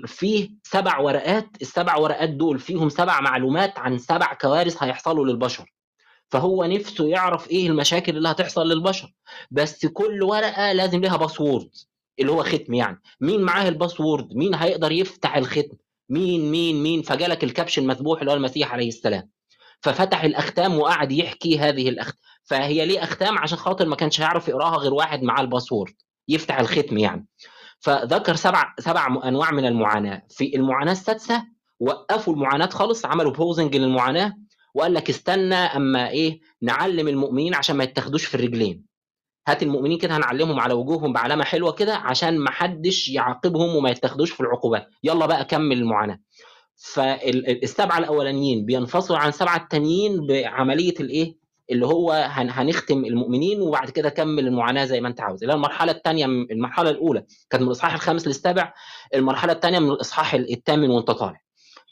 فيه سبع ورقات السبع ورقات دول فيهم سبع معلومات عن سبع كوارث هيحصلوا للبشر. فهو نفسه يعرف إيه المشاكل اللي هتحصل للبشر. بس كل ورقة لازم لها password اللي هو ختم يعني. مين معاه ال password مين هيقدر يفتح الختم؟ مين مين مين؟ فجالك الكبش المذبوح اللي هو المسيح عليه السلام. ففتح الأختام وقعد يحكي هذه الاختام فهي ليه أختام؟ عشان خاطر ما كانش هيعرف يقراها غير واحد معاه ال password يفتح الختم يعني. فذكر سبع سبع أنواع من المعاناة. في المعاناة السادسة وقفوا المعاناة خالص عملوا pausing للمعاناة وقال لك استنى أما إيه نعلم المؤمنين عشان ما يتاخدوش في الرجلين. هات المؤمنين كده هنعلمهم على وجوههم بعلامة حلوة كده عشان ما حدش يعاقبهم وما يتاخدوش في العقوبات. يلا بقى كمل المعاناة. فالسبعه الأولانيين بينفصلوا عن سبعة التانيين بعملية الإيه؟ اللي هو هن- هنختم المؤمنين وبعد كده كمل المعاناة زي ما أنت عاوز. اللي المرحلة الثانية المرحلة الأولى كانت من الإصحاح الخامس للسابع المرحلة الثانية من الإصحاح الثامن وأنت طالع.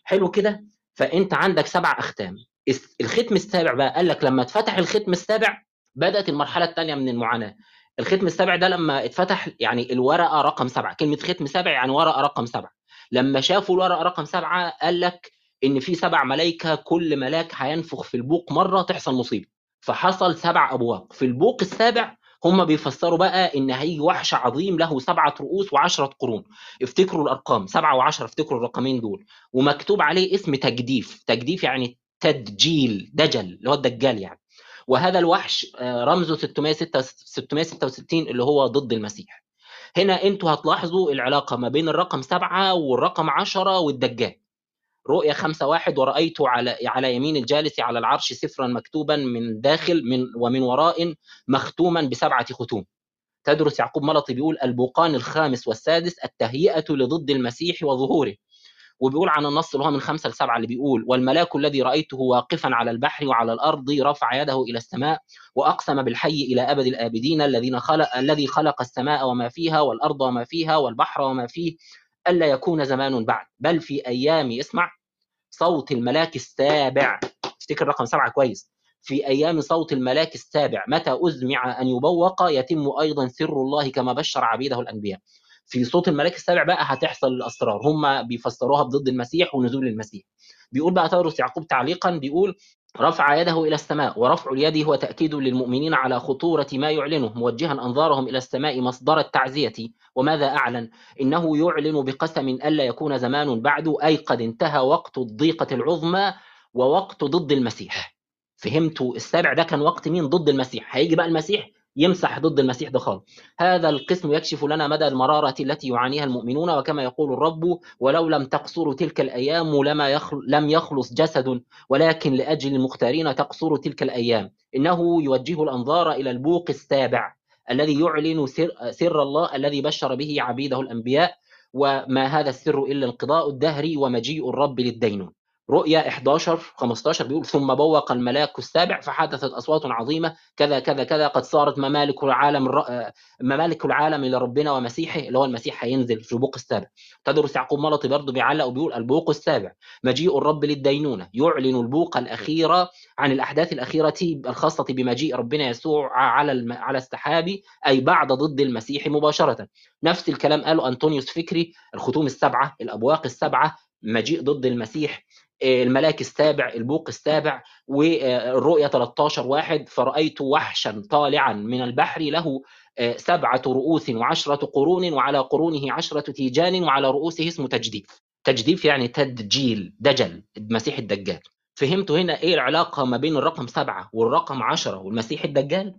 حلو كده؟ فأنت عندك سبع أختام. الختم السابع بقى قال لك لما اتفتح الختم السابع بدأت المرحلة الثانية من المعاناة. الختم السابع ده لما اتفتح يعني الورقة رقم سبعة كلمة ختم سابع يعني ورقة رقم سبعة. لما شافوا الورقة رقم سبعة قال لك إن في سبع ملائكه كل ملاك هينفخ في البوق مرة تحصل مصيبة. فحصل سبع ابواق في البوق السابع هم بيفسروا بقى إن هيجي وحش عظيم له سبعة رؤوس وعشرة قرون. افتكروا الأرقام سبعة وعشرة افتكروا الرقمين دول. ومكتوب عليه اسم تجديف. تجديف يعني تدجيل دجل اللي هو الدجال يعني. وهذا الوحش آه، رمزه 666 اللي هو ضد المسيح. هنا أنتوا هتلاحظوا العلاقة ما بين الرقم سبعة والرقم عشرة والدجال. رؤيا خمسة واحد ورأيت على على يمين الجالس على العرش سفرا مكتوبا من داخل من ومن وراء مختوما بسبعة ختوم. تدرس يعقوب ملطي بيقول البوقان الخامس والسادس التهيئة لضد المسيح وظهوره. وبيقول عن النص اللي هو من خمسة لسبعة اللي بيقول والملاك الذي رأيته واقفا على البحر وعلى الأرض رفع يده إلى السماء وأقسم بالحي إلى أبد الآبدين الذين خلق الذي خلق السماء وما فيها والأرض وما فيها والبحر وما فيه ألا يكون زمان بعد. بل في أيام اسمع صوت الملاك السابع. افتكر رقم سبعة كويس. في أيام صوت الملاك السابع متى أزمع أن يبوق؟ يتم أيضا سر الله كما بشر عبيده الأنبياء. في صوت الملاك السابع بقى هتحصل الأسرار. هم بيفسروها بضد المسيح ونزول المسيح. بيقول بقى تدرس يعقوب تعليقا بيقول رفع يده إلى السماء ورفع اليد هو تأكيد للمؤمنين على خطورة ما يعلنه. موجها أنظارهم إلى السماء مصدر التعزية. وماذا أعلن؟ إنه يعلن بقسم ألا يكون زمان بعد أي قد انتهى وقت الضيقة العظمى ووقت ضد المسيح. فهمتوا السابع ده كان وقت مين؟ ضد المسيح. هيجي بقى المسيح يمسح ضد المسيح ده خالص هذا القسم يكشف لنا مدى المرارة التي يعانيها المؤمنون وكما يقول الرب ولو لم تقصر تلك الأيام لما يخل... لم يخلص جسد ولكن لأجل المختارين تقصر تلك الأيام. إنه يوجه الأنظار إلى البوق السابع الذي يعلن سر, سر الله الذي بشر به عبيده الأنبياء وما هذا السر إلا انقضاء الدهر ومجيء الرب للدينون رؤيا 11 15 بيقول ثم بوق الملاك السابع فحدثت أصوات عظيمة كذا كذا كذا قد صارت ممالك العالم. ممالك العالم لربنا ومسيحه اللي هو المسيح هينزل في البوق السابع تدرس يعقوب ملطي برضه بيعلق وبيقول البوق السابع مجيء الرب للدينونة يعلن البوق الأخيرة عن الأحداث الأخيرة الخاصة بمجيء ربنا يسوع على. على السحاب أي بعد ضد المسيح مباشرة نفس الكلام قاله أنطونيوس فكري الختوم السبعة الأبواق السبعة مجيء ضد المسيح الملاك السابع البوق السابع والرؤيا 13 واحد فرأيت وحشا طالعا من البحر له سبعة رؤوس وعشرة قرون وعلى قرونه عشرة تيجان وعلى رؤوسه اسمه تجديف. تجديف يعني تدجيل دجل المسيح الدجال. فهمتوا هنا إيه العلاقة ما بين الرقم سبعة والرقم عشرة والمسيح الدجال؟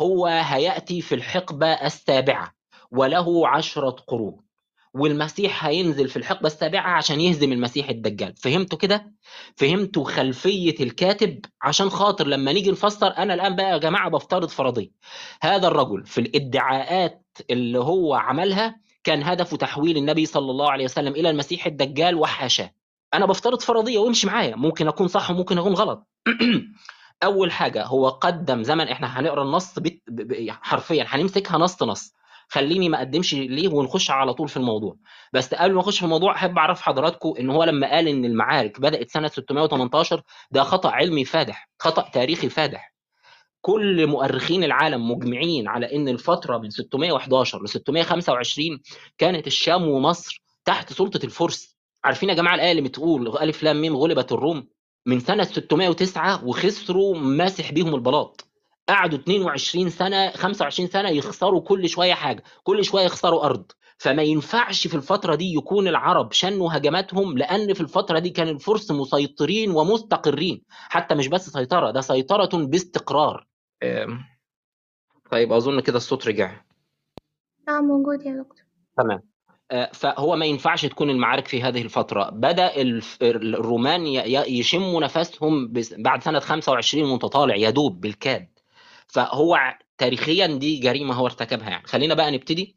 هو هيأتي في الحقبة السابعة وله عشرة قرون. والمسيح هينزل في الحقبة السابعة عشان يهزم المسيح الدجال. فهمتوا كده؟ فهمتوا خلفية الكاتب؟ عشان خاطر لما نيجي نفسر أنا الآن بقى يا جماعة بفترض فرضية. هذا الرجل في الادعاءات اللي هو عملها كان هدفه تحويل النبي صلى الله عليه وسلم إلى المسيح الدجال وحاشاه. أنا بفترض فرضية وامشي معايا. ممكن أكون صح وممكن أكون غلط. أول حاجة هو قدم زمن إحنا هنقرأ النص. حرفيا هنمسكها نص نص. خليني ما أقدمش ليه ونخش على طول في الموضوع. بس قبل ما نخش في الموضوع أحب أعرف حضراتكم إن هو لما قال إن المعارك بدأت سنة 618 ده خطأ علمي فادح خطأ تاريخي فادح. كل مؤرخين العالم مجمعين على إن الفترة من 611 ل 625 كانت الشام ومصر تحت سلطة الفرس. عارفين يا جماعة الايه اللي بتقول ألف لام ميم غلبت الروم؟ من سنة 609 وخسروا ماسح بيهم البلاط. قعدوا 22 سنة 25 سنة يخسروا كل شوية حاجة كل شوية يخسروا أرض. فما ينفعش في الفترة دي يكون العرب شنوا هجماتهم لأن في الفترة دي كان الفرس مسيطرين ومستقرين. حتى مش بس سيطرة ده سيطرة باستقرار. طيب أظن كده الصوت رجع. آه موجود يا دكتور. تمام. آه، فهو ما ينفعش تكون المعارك في هذه الفترة. بدأ الف- الرومان يشموا نفسهم بس- بعد سنة 25 وانت طالع يدوب بالكاد. فهو تاريخيا دي جريمة هو ارتكبها يعني. خلينا بقى نبتدي.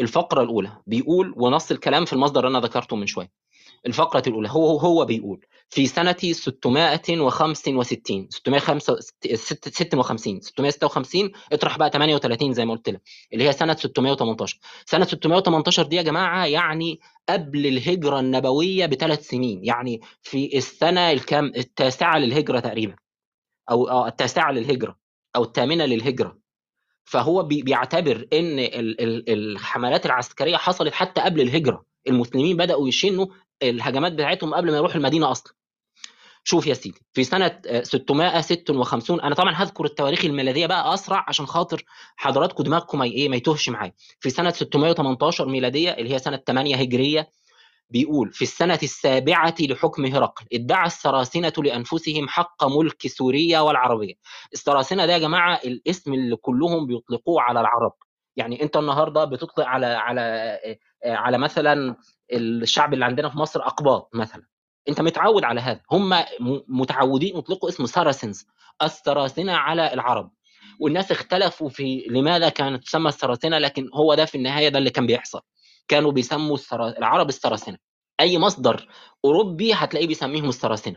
الفقرة الأولى بيقول ونص الكلام في المصدر اللي أنا ذكرته من شوية. الفقرة الأولى هو هو بيقول في سنة 665 656 656 اطرح بقى 38 زي ما قلت لك اللي هي سنة 618 سنة 618 دي يا جماعة يعني قبل الهجرة النبوية بثلاث سنين يعني في السنة الكام؟ التاسعة للهجرة تقريبا أو آه، التاسعة للهجرة أو الثامنة للهجرة. فهو بي- بيعتبر إن ال- ال- الحملات العسكرية حصلت حتى قبل الهجرة. المسلمين بدأوا يشنوا الهجمات بتاعتهم قبل ما يروحوا المدينة أصلا. شوف يا سيدي في آه، 656 أنا طبعا هذكر التواريخ الميلادية بقى أسرع عشان خاطر حضراتكم دماغكم ما إيه ما يتوهش معايا. في سنة 618 ميلادية اللي هي سنة 8 هجرية بيقول في السنة السابعة لحكم هرقل ادعى السراسنة لأنفسهم حق ملك سوريا والعربية. السراسنة ده يا جماعة الاسم اللي كلهم بيطلقوه على العرب. يعني انت النهارده بتطلق على على على مثلا الشعب اللي عندنا في مصر أقباط مثلا. انت متعود على هذا. هم متعودين يطلقوا اسم ساراسنز السراسنة على العرب. والناس اختلفوا في لماذا كانت تسمى السراسنة لكن هو ده في النهاية ده اللي كان بيحصل. كانوا بيسموا السرا... العرب السراسنة أي مصدر أوروبي هتلاقيه بيسميهم السراسنه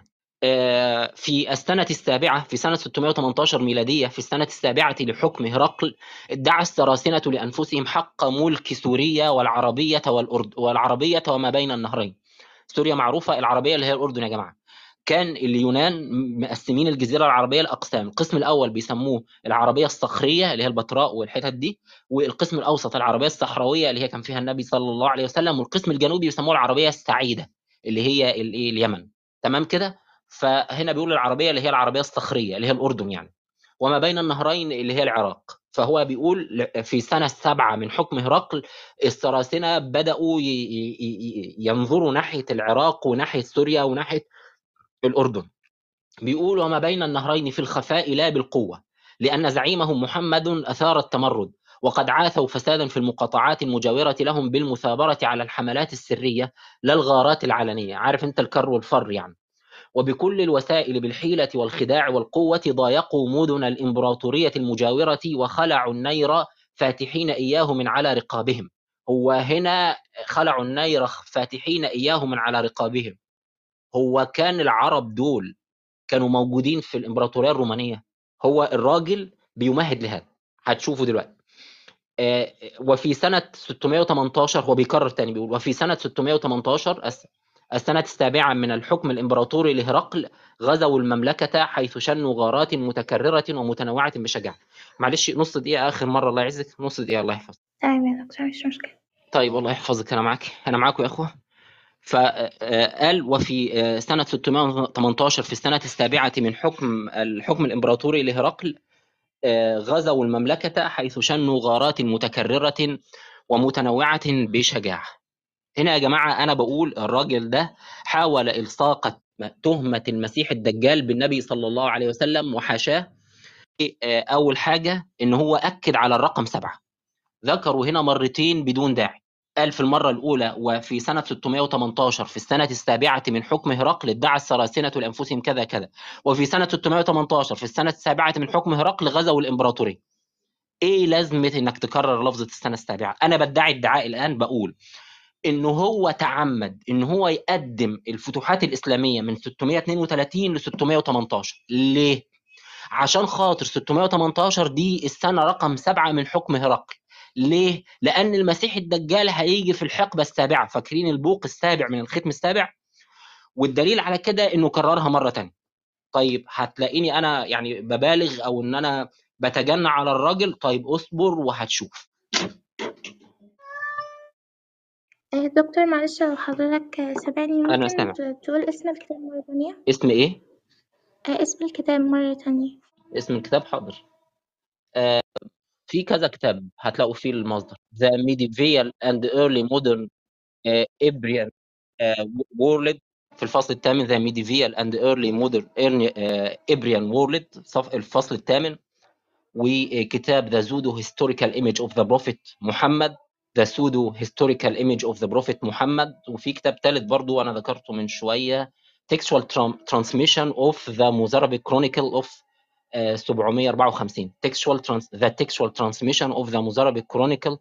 في السنة السابعة في سنة 618 ميلادية في السنة السابعة لحكم هرقل ادعى السراسنة لأنفسهم حق ملك سوريا والعربية والأرض والعربية وما بين النهرين. سوريا معروفة العربية اللي هي الأردن يا جماعة. كان اليونان مقسمين الجزيرة العربية لأقسام. القسم الأول بيسموه العربية الصخرية اللي هي البتراء والحتت دي والقسم الأوسط العربية الصحراوية اللي هي كان فيها النبي صلى الله عليه وسلم والقسم الجنوبي بيسموه العربية السعيدة اللي هي الايه اليمن. تمام كده؟ فهنا بيقول العربية اللي هي العربية الصخرية اللي هي الأردن يعني. وما بين النهرين اللي هي العراق. فهو بيقول في سنة السابعة من حكم هرقل السراسنة بدأوا ينظروا ناحية العراق وناحية سوريا وناحية الأردن. بيقول وما بين النهرين في الخفاء لا بالقوة لأن زعيمهم محمد أثار التمرد وقد عاثوا فسادا في المقاطعات المجاورة لهم بالمثابرة على الحملات السرية لا الغارات العلنية. عارف أنت الكر والفر يعني. وبكل الوسائل بالحيلة والخداع والقوة ضايقوا مدن الإمبراطورية المجاورة وخلعوا النير فاتحين إياه من على رقابهم. هو هنا خلعوا النير فاتحين إياه من على رقابهم. هو كان العرب دول كانوا موجودين في الإمبراطورية الرومانية. هو الراجل بيمهد لهذا. هتشوفوا دلوقتي. آه، وفي سنة 618 هو بيكرر تاني بيقول وفي سنة 618 الس- السنة السابعة من الحكم الإمبراطوري لهرقل غزوا المملكة حيث شنوا غارات متكررة ومتنوعة بشجاعة. معلش نص دقيقة آخر مرة الله يعزك. نص دقيقة الله يحفظك. تمام يا دكتور مش مشكلة. طيب الله يحفظك. أنا معاك. أنا معاكم يا أخوة. فقال وفي آه، سنة 618 في السنة السابعة من حكم الحكم الإمبراطوري لهرقل آه، غزوا المملكة حيث شنوا غارات متكررة ومتنوعة بشجاعة. هنا يا جماعة أنا بقول الراجل ده حاول إلصاق تهمة المسيح الدجال بالنبي صلى الله عليه وسلم وحاشاه. آه، أول حاجة إن هو أكد على الرقم سبعة. ذكروا هنا مرتين بدون داعي. قال في المرة الأولى وفي سنة 618 في السنة السابعة من حكم هرقل ادعى السراسنة لأنفسهم كذا كذا. وفي سنة 618 في السنة السابعة من حكم هرقل غزوا الإمبراطورية. إيه لازمة إنك تكرر لفظة السنة السابعة؟ أنا بدعي ادعاء الآن بقول إن هو تعمد إن هو يقدم الفتوحات الإسلامية من 632 ل 618 ليه؟ عشان خاطر 618 دي السنة رقم سبعة من حكم هرقل. ليه؟ لأن المسيح الدجال هيجي في الحقبة السابعة فاكرين البوق السابع من الختم السابع؟ والدليل على كده إنه كررها مرة تانية طيب هتلاقيني أنا يعني ببالغ أو إن أنا بتجنى على الراجل طيب اصبر وهتشوف آه، دكتور معلش لو حضرتك سامعني أنا ممكن سامع ت- تقول اسم الكتاب مرة تانية؟ اسم إيه؟ آه، اسم الكتاب مرة تانية اسم الكتاب حاضر آه في كذا كتاب هتلاقوا فيه المصدر The Medieval and Early Modern uh, Iberian uh, World في الفصل الثامن The Medieval and Early Modern uh, Iberian World الفصل الثامن وكتاب The Pseudo Historical Image of the Prophet محمد The Pseudo Historical Image of the Prophet محمد وفي كتاب ثالث برضو أنا ذكرته من شوية Textual Tran- Transmission of the Mozarabic Chronicle of uh, 754 Textual trans The Textual Transmission of the Mozarabic Chronicle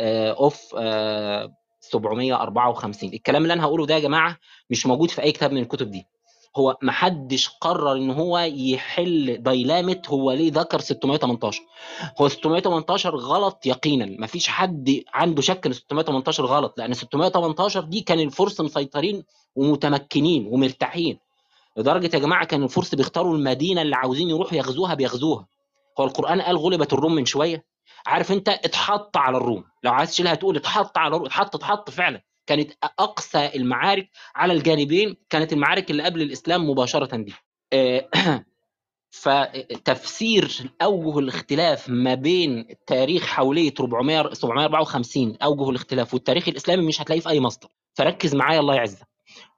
uh, of uh, 754 الكلام اللي أنا هقوله ده يا جماعة مش موجود في أي كتاب من الكتب دي. هو محدش قرر إن هو يحل دايلامة هو ليه ذكر 618 هو 618 غلط يقينا. مفيش حد عنده شك إن 618 غلط لأن 618 دي كان الفرس مسيطرين ومتمكنين ومرتاحين. لدرجة يا جماعة كان الفرس بيختاروا المدينة اللي عاوزين يروحوا يغزوها بيغزوها. هو القرآن قال غلبت الروم من شوية. عارف انت؟ اتحط على الروم. لو عايز تشيلها تقول اتحط على الروم. اتحط اتحط فعلا. كانت أقصى المعارك على الجانبين كانت المعارك اللي قبل الإسلام مباشرة دي. آه، فتفسير أوجه الاختلاف ما بين تاريخ حوليه 400 754 أوجه الاختلاف. والتاريخ الإسلامي مش هتلاقيه في أي مصدر. فركز معايا الله يعزك.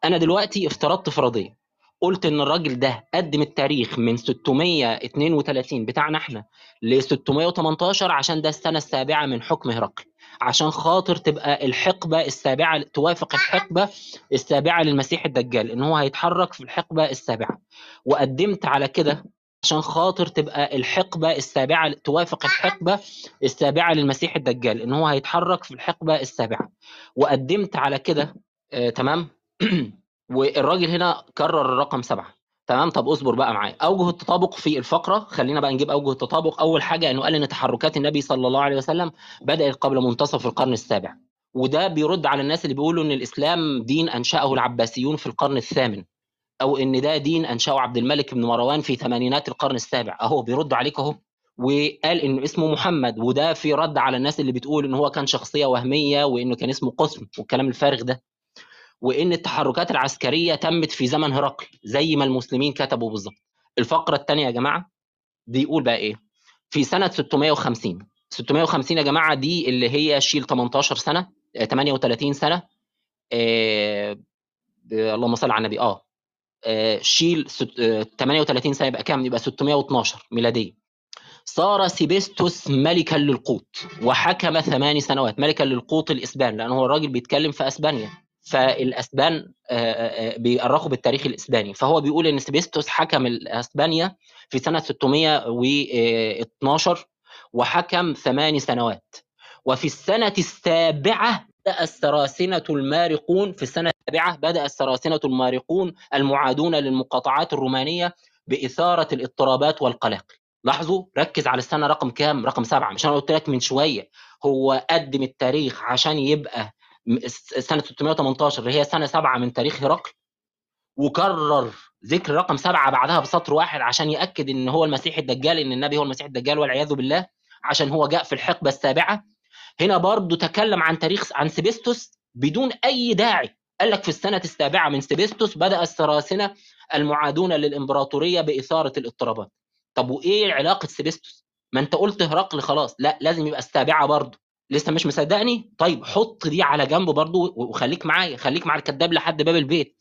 أنا دلوقتي افترضت فرضية. قلت إن الراجل ده قدم التاريخ من 632 بتاعنا إحنا ل 618 عشان ده السنة السابعة من حكم هرقل. عشان خاطر تبقى الحقبة السابعة توافق الحقبة السابعة للمسيح الدجال إن هو هيتحرك في الحقبة السابعة. وقدمت على كده عشان خاطر تبقى الحقبة السابعة توافق الحقبة السابعة للمسيح الدجال إن هو هيتحرك في الحقبة السابعة. وقدمت على كده آه تمام؟ والراجل هنا كرر الرقم سبعة. تمام؟ طب اصبر بقى معايا. أوجه التطابق في الفقرة. خلينا بقى نجيب أوجه التطابق. أول حاجة إنه قال إن تحركات النبي صلى الله عليه وسلم بدأت قبل منتصف القرن السابع. وده بيرد على الناس اللي بيقولوا إن الإسلام دين أنشأه العباسيون في القرن الثامن. أو إن ده دين أنشأه عبد الملك بن مروان في ثمانينات القرن السابع. أهو بيرد عليك أهو. وقال انه اسمه محمد. وده في رد على الناس اللي بتقول إن هو كان شخصية وهمية وإنه كان اسمه قسم والكلام الفارغ ده. وإن التحركات العسكرية تمت في زمن هرقل زي ما المسلمين كتبوا بالظبط. الفقرة الثانية يا جماعة بيقول بقى إيه؟ في سنة 650 650 يا جماعة دي اللي هي شيل 18 سنة آه، 38 سنة آه اللهم صل على النبي آه آه، شيل ست- آه، 38 سنة يبقى كام؟ يبقى 612 ميلادية. صار سيبستوس ملكا للقوط وحكم ثمان سنوات ملكا للقوط الإسبان لأن هو الراجل بيتكلم في أسبانيا. فالأسبان آه، آه، آه، بيأرخوا بالتاريخ الإسباني. فهو بيقول إن سيبستوس حكم اسبانيا في سنة 612 وحكم ثمان سنوات. وفي السنة السابعة بدأ السراسنة المارقون في السنة السابعة بدأ السراسنة المارقون المعادون للمقاطعات الرومانية بإثارة الاضطرابات والقلاقل لاحظوا؟ ركز على السنة رقم كام؟ رقم سبعة مش أنا قلت لك من شوية. هو قدم التاريخ عشان يبقى سنة 618 اللي هي سنة سبعة من تاريخ هرقل وكرر ذكر رقم سبعة بعدها بسطر واحد عشان يأكد إن هو المسيح الدجال إن النبي هو المسيح الدجال والعياذ بالله عشان هو جاء في الحقبة السابعة. هنا برضو تكلم عن تاريخ عن سيبستوس بدون أي داعي. قال لك في السنة السابعة من سيبستوس بدأ السراسنة المعادون للإمبراطورية بإثارة الاضطرابات. طب وإيه علاقة سيبستوس؟ ما أنت قلت هرقل خلاص لا لازم يبقى السابعة برضو. لسه مش مصدقني؟ طيب حط دي على جنب برضو وخليك معايا خليك مع الكذاب لحد باب البيت.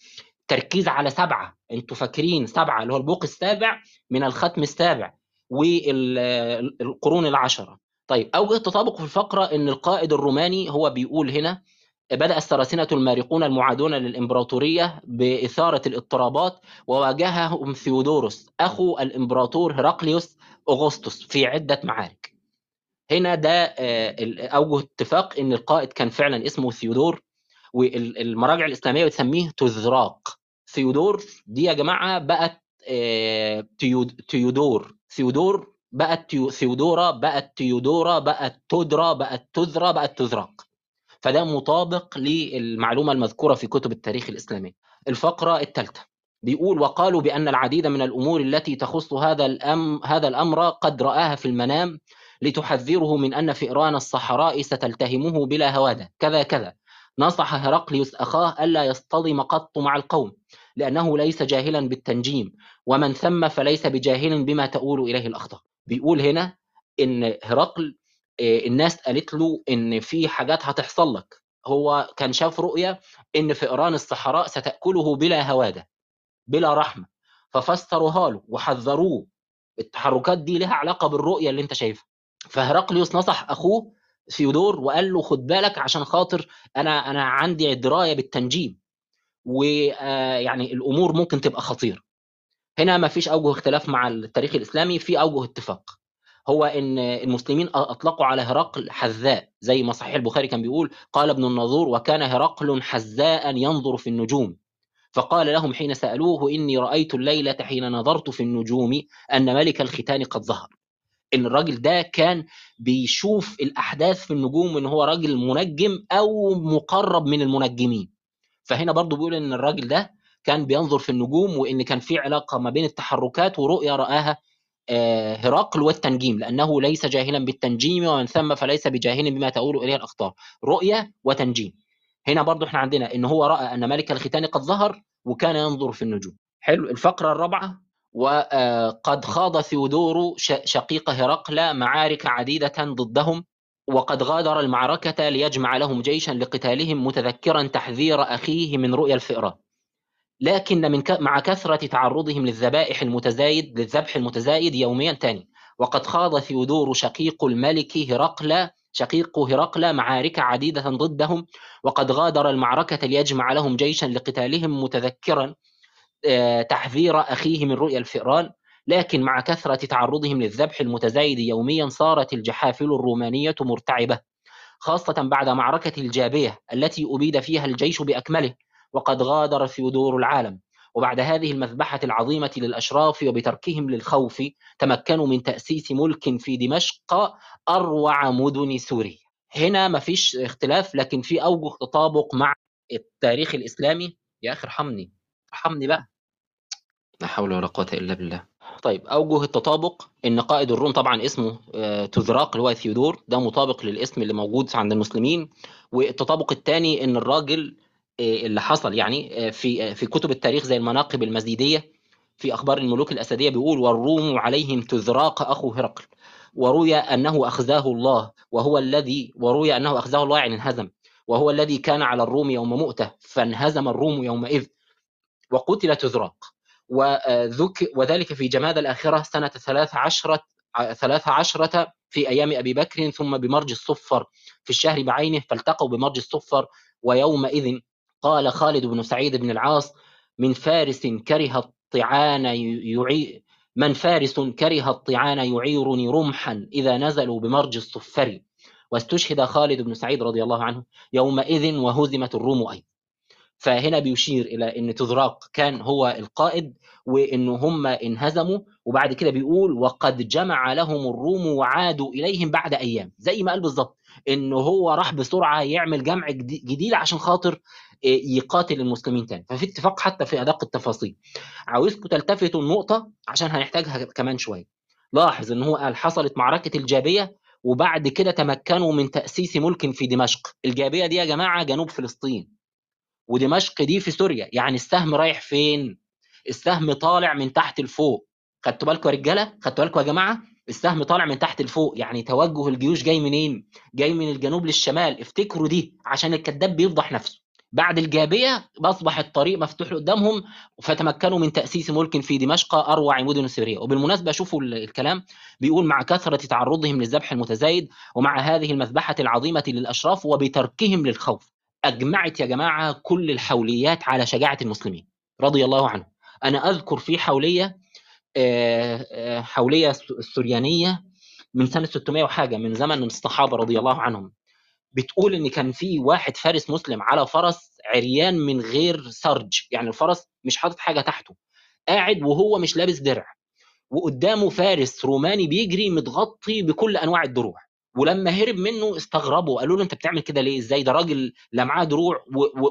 تركيز على سبعة. أنتوا فاكرين سبعة اللي هو البوق السابع من الختم السابع والقرون العشرة. طيب أوجه التطابق في الفقرة أن القائد الروماني هو بيقول هنا بدأ السراسنة المارقون المعادون للإمبراطورية بإثارة الاضطرابات وواجههم ثيودوروس أخو الإمبراطور هرقليوس أغسطس في عدة معارك. هنا ده آه، أوجه اتفاق أن القائد كان فعلا اسمه ثيودور والمراجع الإسلامية بتسميه تذراق ثيودور دي يا جماعة بقت آه، تيود- تيودور. ثيودور بقت ثيودورا بقت تيودورا بقت تدرى بقت تذرى بقت تذراق فده مطابق للمعلومة المذكورة في كتب التاريخ الإسلامي الفقرة الثالثة. بيقول وقالوا بأن العديد من الأمور التي تخص هذا الأم هذا الأمر قد رآها في المنام لتحذره من أن فئران الصحراء ستلتهمه بلا هوادة. كذا كذا. نصح هرقليوس أخاه ألا يصطدم قط مع القوم لأنه ليس جاهلا بالتنجيم ومن ثم فليس بجاهل بما تؤول إليه الأخطاء. بيقول هنا إن هرقل آه، الناس قالت له إن في حاجات هتحصل لك. هو كان شاف رؤية إن فئران الصحراء ستأكله بلا هوادة بلا رحمة. ففسروها له وحذروه. التحركات دي لها علاقة بالرؤية اللي أنت شايفها. فهرقليوس نصح أخوه ثيودور وقال له خد بالك عشان خاطر أنا أنا عندي دراية بالتنجيم ويعني الأمور ممكن تبقى خطيرة. هنا ما فيش أوجه اختلاف مع التاريخ الإسلامي في أوجه اتفاق. هو إن المسلمين أطلقوا على هرقل حذاء زي ما صحيح البخاري كان بيقول قال ابن النظور وكان هرقل حذاء ينظر في النجوم. فقال لهم حين سألوه إني رأيت الليلة حين نظرت في النجوم أن ملك الختان قد ظهر. إن الراجل ده كان بيشوف الأحداث في النجوم ان هو راجل منجم أو مقرب من المنجمين. فهنا برضو بيقول إن الراجل ده كان بينظر في النجوم وإن كان في علاقة ما بين التحركات ورؤية رآها آه، هرقل والتنجيم لأنه ليس جاهلا بالتنجيم ومن ثم فليس بجاهل بما تؤول إليه الأخطار. رؤية وتنجيم. هنا برضو إحنا عندنا إن هو رأى أن ملك الختان قد ظهر وكان ينظر في النجوم. حلو الفقرة الرابعة وقد خاض ثيودور شقيق هرقل معارك عديدة ضدهم وقد غادر المعركة ليجمع لهم جيشا لقتالهم متذكرا تحذير أخيه من رؤيا الفئران لكن من ك... مع كثرة تعرضهم للذبائح المتزايد للذبح المتزايد يوميا تاني. وقد خاض ثيودور شقيق الملك هرقل شقيق هرقل معارك عديدة ضدهم وقد غادر المعركة ليجمع لهم جيشا لقتالهم متذكرا تحذير أخيه من رؤيا الفئران لكن مع كثرة تعرضهم للذبح المتزايد يوميا صارت الجحافل الرومانية مرتعبة خاصة بعد معركة الجابية التي أبيد فيها الجيش بأكمله وقد غادر ثيودور العالم. وبعد هذه المذبحة العظيمة للأشراف وبتركهم للخوف تمكنوا من تأسيس ملك في دمشق أروع مدن سوريا. هنا ما فيش اختلاف لكن في أوجه تطابق مع التاريخ الإسلامي. يا أخي ارحمني. ارحمني بقى. لا حول ولا قوة إلا بالله. طيب أوجه التطابق إن قائد الروم طبعا اسمه آه، تذراق اللي هو ثيودور. ده مطابق للاسم اللي موجود عند المسلمين. والتطابق الثاني إن الراجل آه، اللي حصل يعني آه، في في كتب التاريخ زي المناقب المزيدية في أخبار الملوك الأسدية بيقول والروم عليهم تذراق أخو هرقل وروي أنه أخزاه الله وهو الذي وروي أنه أخزاه الله يعني انهزم وهو الذي كان على الروم يوم مؤتة فانهزم الروم يومئذ وقتل تذراق وذلك في جماد الآخرة سنة ثلاث عشرة ثلاث عشرة في أيام أبي بكر ثم بمرج الصفر في الشهر بعينه فالتقوا بمرج الصفر ويومئذ قال خالد بن سعيد بن العاص من فارس كره الطعان يعي من فارس كره الطعان يعيرني رمحا إذا نزلوا بمرج الصفر واستشهد خالد بن سعيد رضي الله عنه يومئذ وهزمت الروم أيضا. فهنا بيشير إلى إن تذراق كان هو القائد وإن هم انهزموا وبعد كده بيقول وقد جمع لهم الروم وعادوا إليهم بعد أيام. زي ما قال بالظبط إن هو راح بسرعة يعمل جمع جديد عشان خاطر يقاتل المسلمين تاني. ففي اتفاق حتى في أدق التفاصيل. عاوزكم تلتفتوا النقطة عشان هنحتاجها كمان شوية. لاحظ إن هو قال حصلت معركة الجابية وبعد كده تمكنوا من تأسيس ملك في دمشق. الجابية دي يا جماعة جنوب فلسطين ودمشق دي في سوريا. يعني السهم رايح فين؟ السهم طالع من تحت لفوق. خدتوا بالكم يا رجالة؟ خدتوا بالكم يا جماعة؟ السهم طالع من تحت لفوق. يعني توجه الجيوش جاي منين؟ جاي من الجنوب للشمال. افتكروا دي عشان الكذاب بيفضح نفسه. بعد الجابية أصبح الطريق مفتوح قدامهم فتمكنوا من تأسيس ملك في دمشق أروع مدن سوريا وبالمناسبة شوفوا الكلام. بيقول مع كثرة تعرضهم للذبح المتزايد ومع هذه المذبحة العظيمة للأشراف وبتركهم للخوف. أجمعت يا جماعة كل الحوليات على شجاعة المسلمين. رضي الله عنهم. أنا أذكر في حولية حولية السريانيه من سنة 600 وحاجة من زمن الصحابة رضي الله عنهم. بتقول إن كان في واحد فارس مسلم على فرس عريان من غير سرج يعني الفرس مش حاطط حاجة تحته. قاعد وهو مش لابس درع. وقدامه فارس روماني بيجري متغطي بكل أنواع الدروع. ولما هرب منه استغربوا قالوا له أنت بتعمل كده ليه؟ إزاي؟ ده راجل لا معاه دروع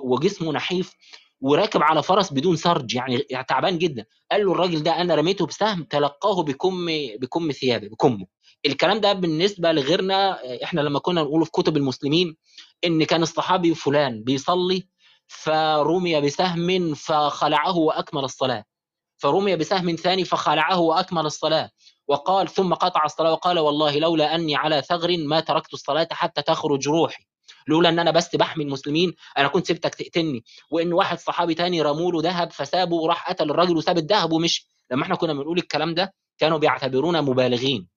وجسمه نحيف. وراكب على فرس بدون سرج يعني, تعبان جدا. قال له الراجل ده أنا رميته بسهم تلقاه بكم بكم ثيابه بكمه. الكلام ده بالنسبة لغيرنا إحنا لما كنا نقوله في كتب المسلمين إن كان الصحابي فلان بيصلي فرمي بسهم فخلعه وأكمل الصلاة. فرمي بسهم ثاني فخلعه وأكمل الصلاة. وقال ثم قطع الصلاة وقال والله لولا أني على ثغر ما تركت الصلاة حتى تخرج روحي. لولا إن أنا بس بحمي المسلمين أنا كنت سبتك تقتلني. وإن واحد صحابي تاني رموا له ذهب فسابه وراح قتل الراجل وساب الذهب ومشي. لما إحنا كنا بنقول الكلام ده كانوا بيعتبرونا مبالغين.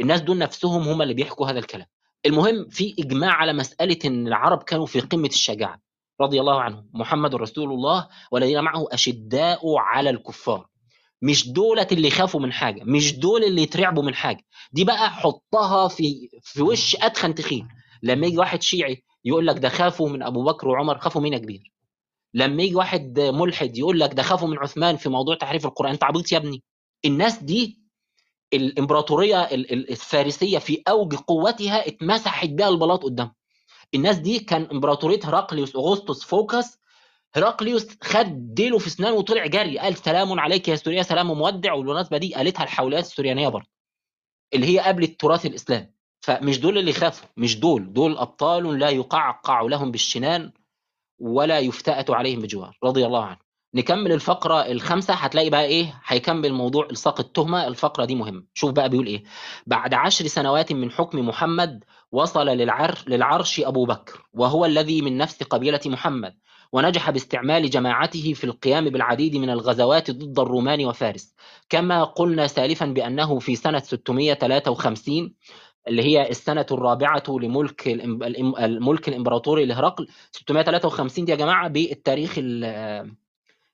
الناس دول نفسهم هم اللي بيحكوا هذا الكلام. المهم في إجماع على مسألة إن العرب كانوا في قمة الشجاعة. رضي الله عنهم. محمد رسول الله والذين معه أشداء على الكفار. مش دولة اللي يخافوا من حاجة مش دول اللي يترعبوا من حاجة. دي بقى حطها في في وش أدخن تخين. لما يجي واحد شيعي يقول لك ده خافوا من أبو بكر وعمر خافوا مين يا كبير؟ لما يجي واحد ملحد يقول لك ده خافوا من عثمان في موضوع تحريف القرآن أنت عبيط يا ابني. الناس دي الإمبراطورية الفارسية في أوج قوتها اتمسحت بها البلاط قدامهم الناس دي كان إمبراطورية هرقليوس أغسطس فوكس هرقليوس خد ديله في أسنانه وطلع جري قال سلام عليك يا سوريا سلام مودع والمناسبه دي قالتها الحوليات السريانيه برضه اللي هي قبل التراث الإسلامي. فمش دول اللي خافوا مش دول دول أبطال لا يقعقع لهم بالشنان ولا يفتأت عليهم بجوار رضي الله عنه. نكمل الفقرة الخامسة هتلاقي بقى إيه؟ هيكمل موضوع إلصاق التهمة الفقرة دي مهمة. شوف بقى بيقول إيه؟ بعد عشر سنوات من حكم محمد وصل للعر للعرش أبو بكر وهو الذي من نفس قبيلة محمد ونجح باستعمال جماعته في القيام بالعديد من الغزوات ضد الرومان وفارس. كما قلنا سالفا بأنه في سنة 653 اللي هي السنة الرابعة لملك الملك الإمبراطوري لهرقل 653 دي يا جماعة بالتاريخ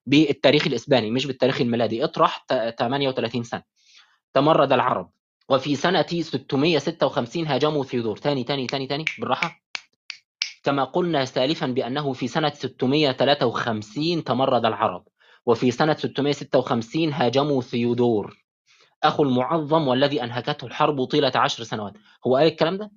بالتاريخ الإسباني مش بالتاريخ الميلادي. اطرح 38 سنة. تمرد العرب. وفي سنة 656 هاجموا ثيودور. تاني تاني تاني تاني بالراحة. كما قلنا سالفا بأنه في سنة 653 تمرد العرب. وفي سنة 656 هاجموا ثيودور. أخو المعظم والذي أنهكته الحرب طيلة عشر سنوات. هو قال الكلام ده؟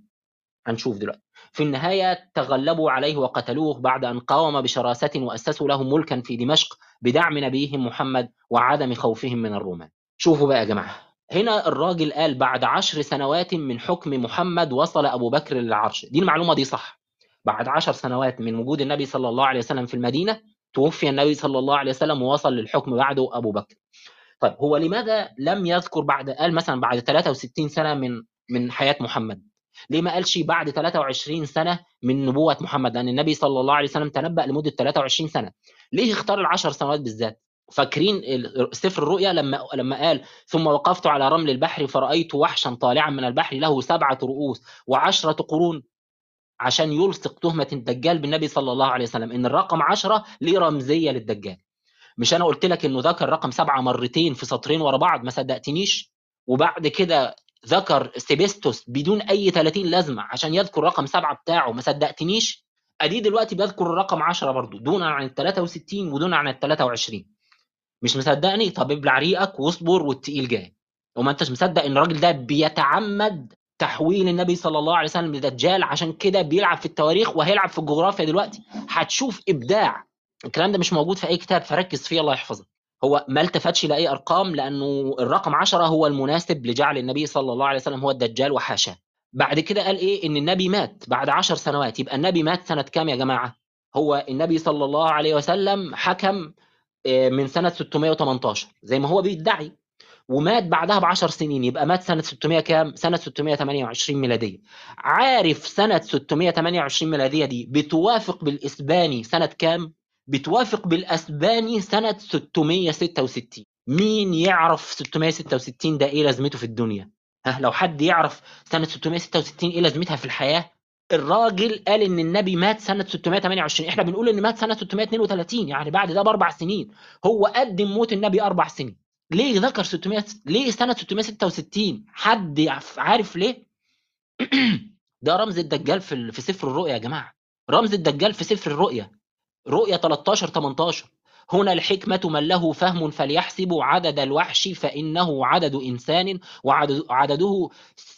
هنشوف دلوقتي. في النهاية تغلبوا عليه وقتلوه بعد أن قاوم بشراسة وأسسوا له ملكا في دمشق بدعم نبيهم محمد وعدم خوفهم من الرومان. شوفوا بقى يا جماعة. هنا الراجل قال بعد عشر سنوات من حكم محمد وصل أبو بكر للعرش. دي المعلومة دي صح. بعد عشر سنوات من وجود النبي صلى الله عليه وسلم في المدينة توفي النبي صلى الله عليه وسلم ووصل للحكم بعده أبو بكر. طيب هو لماذا لم يذكر بعد قال مثلا بعد 63 سنة من من حياة محمد؟ ليه ما قالش بعد 23 سنة من نبوة محمد؟ لأن النبي صلى الله عليه وسلم تنبأ لمدة 23 سنة. ليه اختار العشر سنوات بالذات؟ فاكرين سفر الرؤيا لما لما قال ثم وقفت على رمل البحر فرأيت وحشا طالعا من البحر له سبعة رؤوس وعشرة قرون عشان يلصق تهمة الدجال بالنبي صلى الله عليه وسلم. إن الرقم عشرة ليه رمزية للدجال؟ مش أنا قلت لك إنه ذكر رقم سبعة مرتين في سطرين ورا بعض؟ ما صدقتنيش. وبعد كده ذكر سيبستوس بدون أي 30 لازمة عشان يذكر رقم سبعة بتاعه. ما صدقتنيش. أدي دلوقتي بذكر الرقم 10 برضه دون عن ال 63 ودون عن ال 23 مش مصدقني؟ طب ابلع ريقك واصبر والتقيل جاي. وما أنتش مصدق إن الراجل ده بيتعمد تحويل النبي صلى الله عليه وسلم لدجال عشان كده بيلعب في التواريخ وهيلعب في الجغرافيا دلوقتي؟ هتشوف إبداع. الكلام ده مش موجود في أي كتاب فركز فيه الله يحفظك. هو ما التفتش لاي أرقام لأنه الرقم 10 هو المناسب لجعل النبي صلى الله عليه وسلم هو الدجال وحاشاه. بعد كده قال إيه؟ إن النبي مات بعد 10 سنوات. يبقى النبي مات سنة كام يا جماعة؟ هو النبي صلى الله عليه وسلم حكم من سنة 618 زي ما هو بيدعي ومات بعدها ب 10 سنين. يبقى مات سنة 600 كام؟ سنة 628 ميلادية. عارف سنة 628 ميلادية دي بتوافق بالإسباني سنة كام؟ بتوافق بالاسباني سنة 666 مين يعرف 666 ده إيه لازمته في الدنيا؟ ها لو حد يعرف سنة 666 إيه لازمتها في الحياة؟ الراجل قال إن النبي مات سنة 628 إحنا بنقول إن مات سنة 632 يعني بعد ده بأربع سنين. هو قدم موت النبي أربع سنين. ليه ذكر 600 ليه سنة 666 حد عارف ليه؟ ده رمز الدجال في في سفر الرؤيا يا جماعة. رمز الدجال في سفر الرؤيا. رؤيا 13 18 هنا الحكمة من له فهم فليحسب عدد الوحش فإنه عدد إنسان وعدده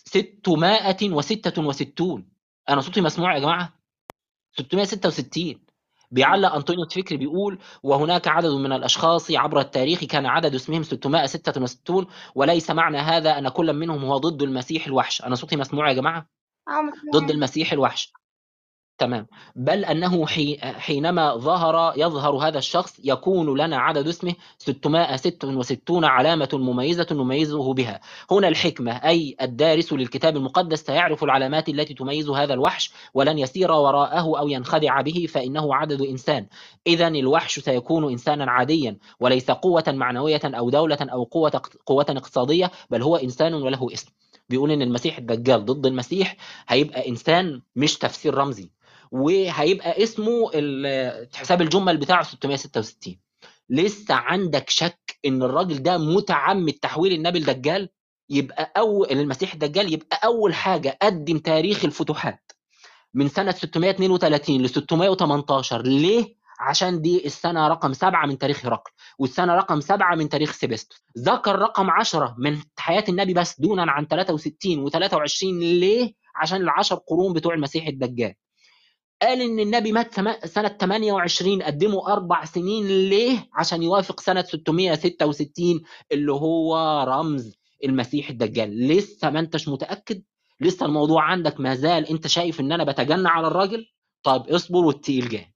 666 أنا صوتي مسموع يا جماعة؟ 666 بيعلق أنطونيوس فكري بيقول وهناك عدد من الأشخاص عبر التاريخ كان عدد اسمهم 666 وليس معنى هذا أن كل منهم هو ضد المسيح الوحش. أنا صوتي مسموع يا جماعة؟ ضد المسيح الوحش. تمام. بل أنه حي... حينما ظهر يظهر هذا الشخص يكون لنا عدد اسمه 666 علامة مميزة نميزه بها. هنا الحكمة أي الدارس للكتاب المقدس سيعرف العلامات التي تميز هذا الوحش ولن يسير وراءه أو ينخدع به فإنه عدد إنسان. إذا الوحش سيكون إنسانا عاديا وليس قوة معنوية أو دولة أو قوة قوة اقتصادية بل هو إنسان وله اسم. بيقول إن المسيح الدجال ضد المسيح هيبقى إنسان مش تفسير رمزي. وهيبقى اسمه حساب الجمل بتاعه 666 لسه عندك شك إن الراجل ده متعمد تحويل النبي لدجال يبقى اول المسيح الدجال يبقى أول حاجة قدم تاريخ الفتوحات من سنة 632 ل 618 ليه؟ عشان دي السنة رقم سبعة من تاريخ هرقل والسنة رقم سبعة من تاريخ سيبستوس. ذكر رقم 10 من حياة النبي بس دونا عن 63 و23 ليه؟ عشان العشر قرون بتوع المسيح الدجال. قال إن النبي مات سنة 28 قدموا أربع سنين ليه؟ عشان يوافق سنة 666 اللي هو رمز المسيح الدجال، لسه ما أنتش متأكد؟ لسه الموضوع عندك ما زال أنت شايف إن أنا بتجنى على الراجل؟ طيب اصبر والتقيل جاي.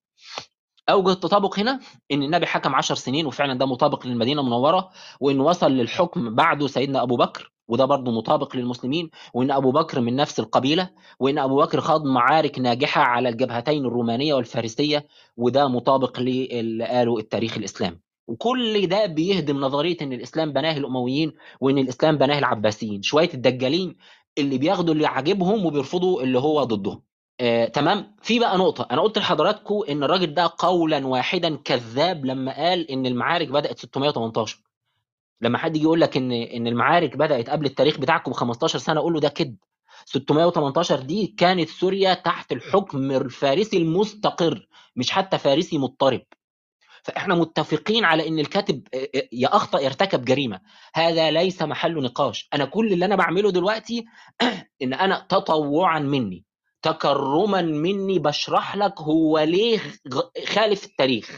أوجه التطابق هنا إن النبي حكم 10 سنين وفعلا ده مطابق للمدينة المنورة وإن وصل للحكم بعده سيدنا أبو بكر وده برضه مطابق للمسلمين وإن أبو بكر من نفس القبيلة وإن أبو بكر خاض معارك ناجحة على الجبهتين الرومانية والفارسية وده مطابق للي قاله التاريخ الاسلامي وكل ده بيهدم نظرية إن الإسلام بناه الأمويين وإن الإسلام بناه العباسيين. شوية الدجالين اللي بياخدوا اللي عاجبهم وبيرفضوا اللي هو ضدهم. آه، تمام؟ في بقى نقطة. أنا قلت لحضراتكم إن الراجل ده قولا واحدا كذاب لما قال إن المعارك بدأت 618 لما حد يجي يقول لك إن إن المعارك بدأت قبل التاريخ بتاعكم ب 15 سنة قول له ده كذب. 618 دي كانت سوريا تحت الحكم الفارسي المستقر مش حتى فارسي مضطرب. فإحنا متفقين على إن الكاتب آه، آه، يا أخطأ يرتكب جريمة. هذا ليس محل نقاش. أنا كل اللي أنا بعمله دلوقتي إن أنا تطوعا مني تكرما مني بشرح لك هو ليه خالف التاريخ.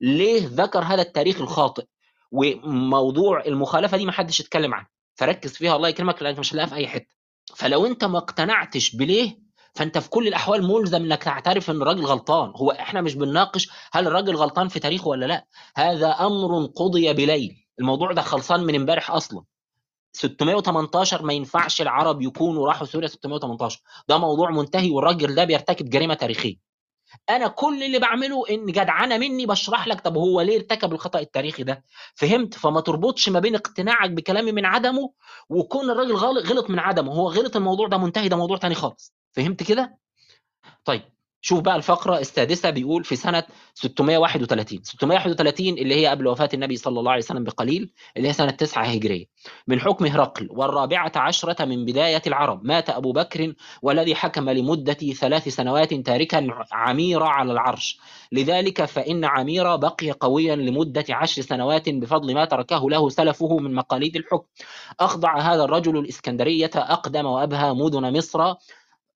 ليه ذكر هذا التاريخ الخاطئ؟ وموضوع المخالفة دي ما حدش اتكلم عنها فركز فيها الله يكرمك لأنك مش هتلاقيها في أي حتة. فلو أنت ما اقتنعتش بليه فأنت في كل الأحوال ملزم إنك تعترف إن الراجل غلطان. هو إحنا مش بنناقش هل الراجل غلطان في تاريخه ولا لأ. هذا أمر قضي بليل. الموضوع ده خلصان من امبارح أصلا. 618 ما ينفعش العرب يكونوا راحوا سوريا 618 ده موضوع منتهي والراجل ده بيرتكب جريمة تاريخية. أنا كل اللي بعمله إن جدعنه مني بشرح لك طب هو ليه ارتكب الخطأ التاريخي ده؟ فهمت؟ فما تربطش ما بين اقتناعك بكلامي من عدمه وكون الراجل غلط غلط من عدمه هو غلط الموضوع ده منتهي ده موضوع تاني خالص. فهمت كده؟ طيب. شوف بقى الفقرة السادسة بيقول في سنة 631 631 اللي هي قبل وفاة النبي صلى الله عليه وسلم بقليل اللي هي سنة 9 هجرية. من حكم هرقل والرابعة عشرة من بداية العرب مات أبو بكر والذي حكم لمدة ثلاث سنوات تاركا عميرة على العرش. لذلك فإن عميرة بقي قويا لمدة عشر سنوات بفضل ما تركه له سلفه من مقاليد الحكم. أخضع هذا الرجل الإسكندرية أقدم وأبهى مدن مصر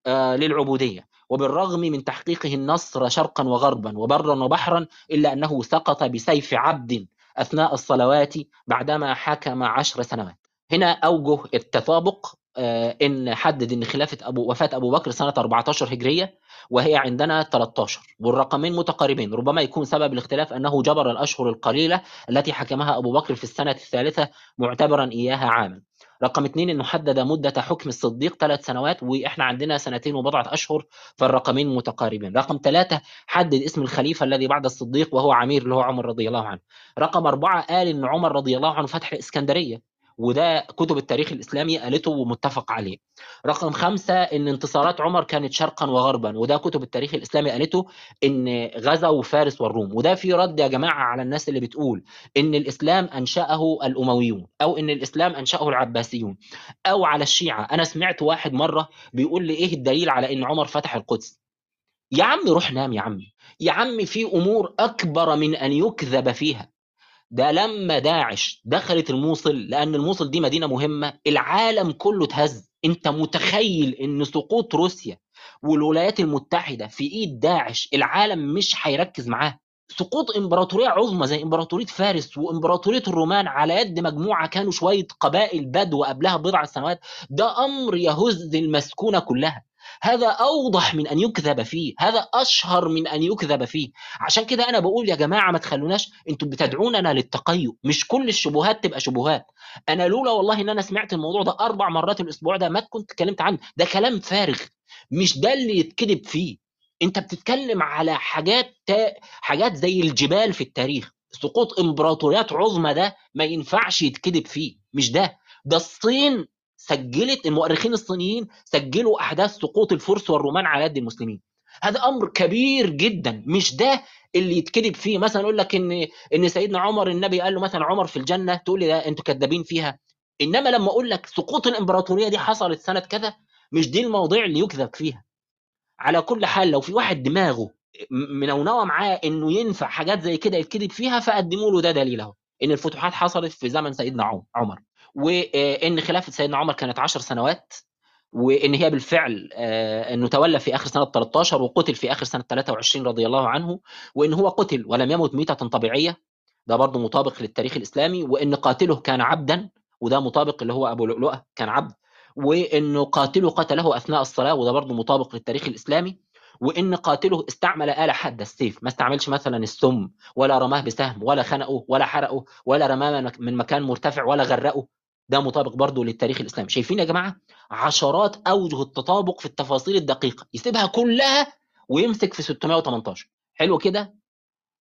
آه، للعبودية. وبالرغم من تحقيقه النصر شرقا وغربا وبرا وبحرا إلا أنه سقط بسيف عبد أثناء الصلوات بعدما حكم عشر سنوات. هنا أوجه التطابق آه، إن حدد إن خلافة أبو وفاة أبو بكر سنة 14 هجرية وهي عندنا 13 والرقمين متقاربين ربما يكون سبب الاختلاف أنه جبر الأشهر القليلة التي حكمها أبو بكر في السنة الثالثة معتبرا إياها عاما. رقم اثنين إنه حدد مدة حكم الصديق ثلاث سنوات وإحنا عندنا سنتين وبضعة أشهر فالرقمين متقاربين. رقم ثلاثة حدد اسم الخليفة الذي بعد الصديق وهو عمير اللي هو عمر رضي الله عنه. رقم أربعة قال إن عمر رضي الله عنه فتح الإسكندرية. وده كتب التاريخ الإسلامي قالته ومتفق عليه. رقم خمسة إن انتصارات عمر كانت شرقا وغربا وده كتب التاريخ الإسلامي قالته إن غزوا فارس والروم. وده في رد يا جماعة على الناس اللي بتقول إن الإسلام أنشأه الأمويون أو إن الإسلام أنشأه العباسيون أو على الشيعة. أنا سمعت واحد مرة بيقول لي إيه الدليل على إن عمر فتح القدس؟ يا عم روح نام يا عم يا عم في أمور أكبر من أن يكذب فيها. ده لما داعش دخلت الموصل لأن الموصل دي مدينة مهمة العالم كله اتهز. أنت متخيل إن سقوط روسيا والولايات المتحدة في إيد داعش العالم مش هيركز معاه؟ سقوط إمبراطورية عظمى زي إمبراطورية فارس وإمبراطورية الرومان على يد مجموعة كانوا شوية قبائل بدو قبلها بضع سنوات ده أمر يهز المسكونة كلها. هذا أوضح من أن يكذب فيه هذا أشهر من أن يكذب فيه. عشان كده أنا بقول يا جماعة ما تخلوناش أنتوا بتدعوننا للتقيؤ مش كل الشبهات تبقى شبهات. أنا لولا والله إن أنا سمعت الموضوع ده أربع مرات الأسبوع ده ما كنت اتكلمت عنه. ده كلام فارغ مش ده اللي يتكذب فيه. أنت بتتكلم على حاجات تا... حاجات زي الجبال في التاريخ. سقوط إمبراطوريات عظمى ده ما ينفعش يتكذب فيه مش ده. ده الصين سجلت المؤرخين الصينيين سجلوا أحداث سقوط الفرس والرومان على يد المسلمين. هذا أمر كبير جدا. مش ده اللي يتكذب فيه. مثلا يقول لك إن إن سيدنا عمر النبي قال له مثلا عمر في الجنة تقول لي ده أنتوا كذابين فيها. إنما لما أقول لك سقوط الإمبراطورية دي حصلت سنة كذا مش دي المواضيع اللي يكذب فيها. على كل حال لو في واحد دماغه منونوه معاه إنه ينفع حاجات زي كده يتكذب فيها فقدموا له ده دليل أهو. إن الفتوحات حصلت في زمن سيدنا عمر. وإن خلافه سيدنا عمر كانت 10 سنوات وإن هي بالفعل إنه تولى في آخر سنة 13 وقتل في آخر سنة 23 رضي الله عنه وإن هو قتل ولم يمت ميتة طبيعية. ده برضه مطابق للتاريخ الإسلامي وإن قاتله كان عبدا وده مطابق اللي هو أبو لؤلؤة كان عبد. وانه قاتله قتله أثناء الصلاة وده برضه مطابق للتاريخ الإسلامي. وإن قاتله استعمل اله حاده السيف ما استعملش مثلا السم ولا رماه بسهم ولا خنقه ولا حرقه ولا رماه من مكان مرتفع ولا غرقه. ده مطابق برضه للتاريخ الإسلامي. شايفين يا جماعة عشرات أوجه التطابق في التفاصيل الدقيقة. يسيبها كلها ويمسك في 618 حلو كده؟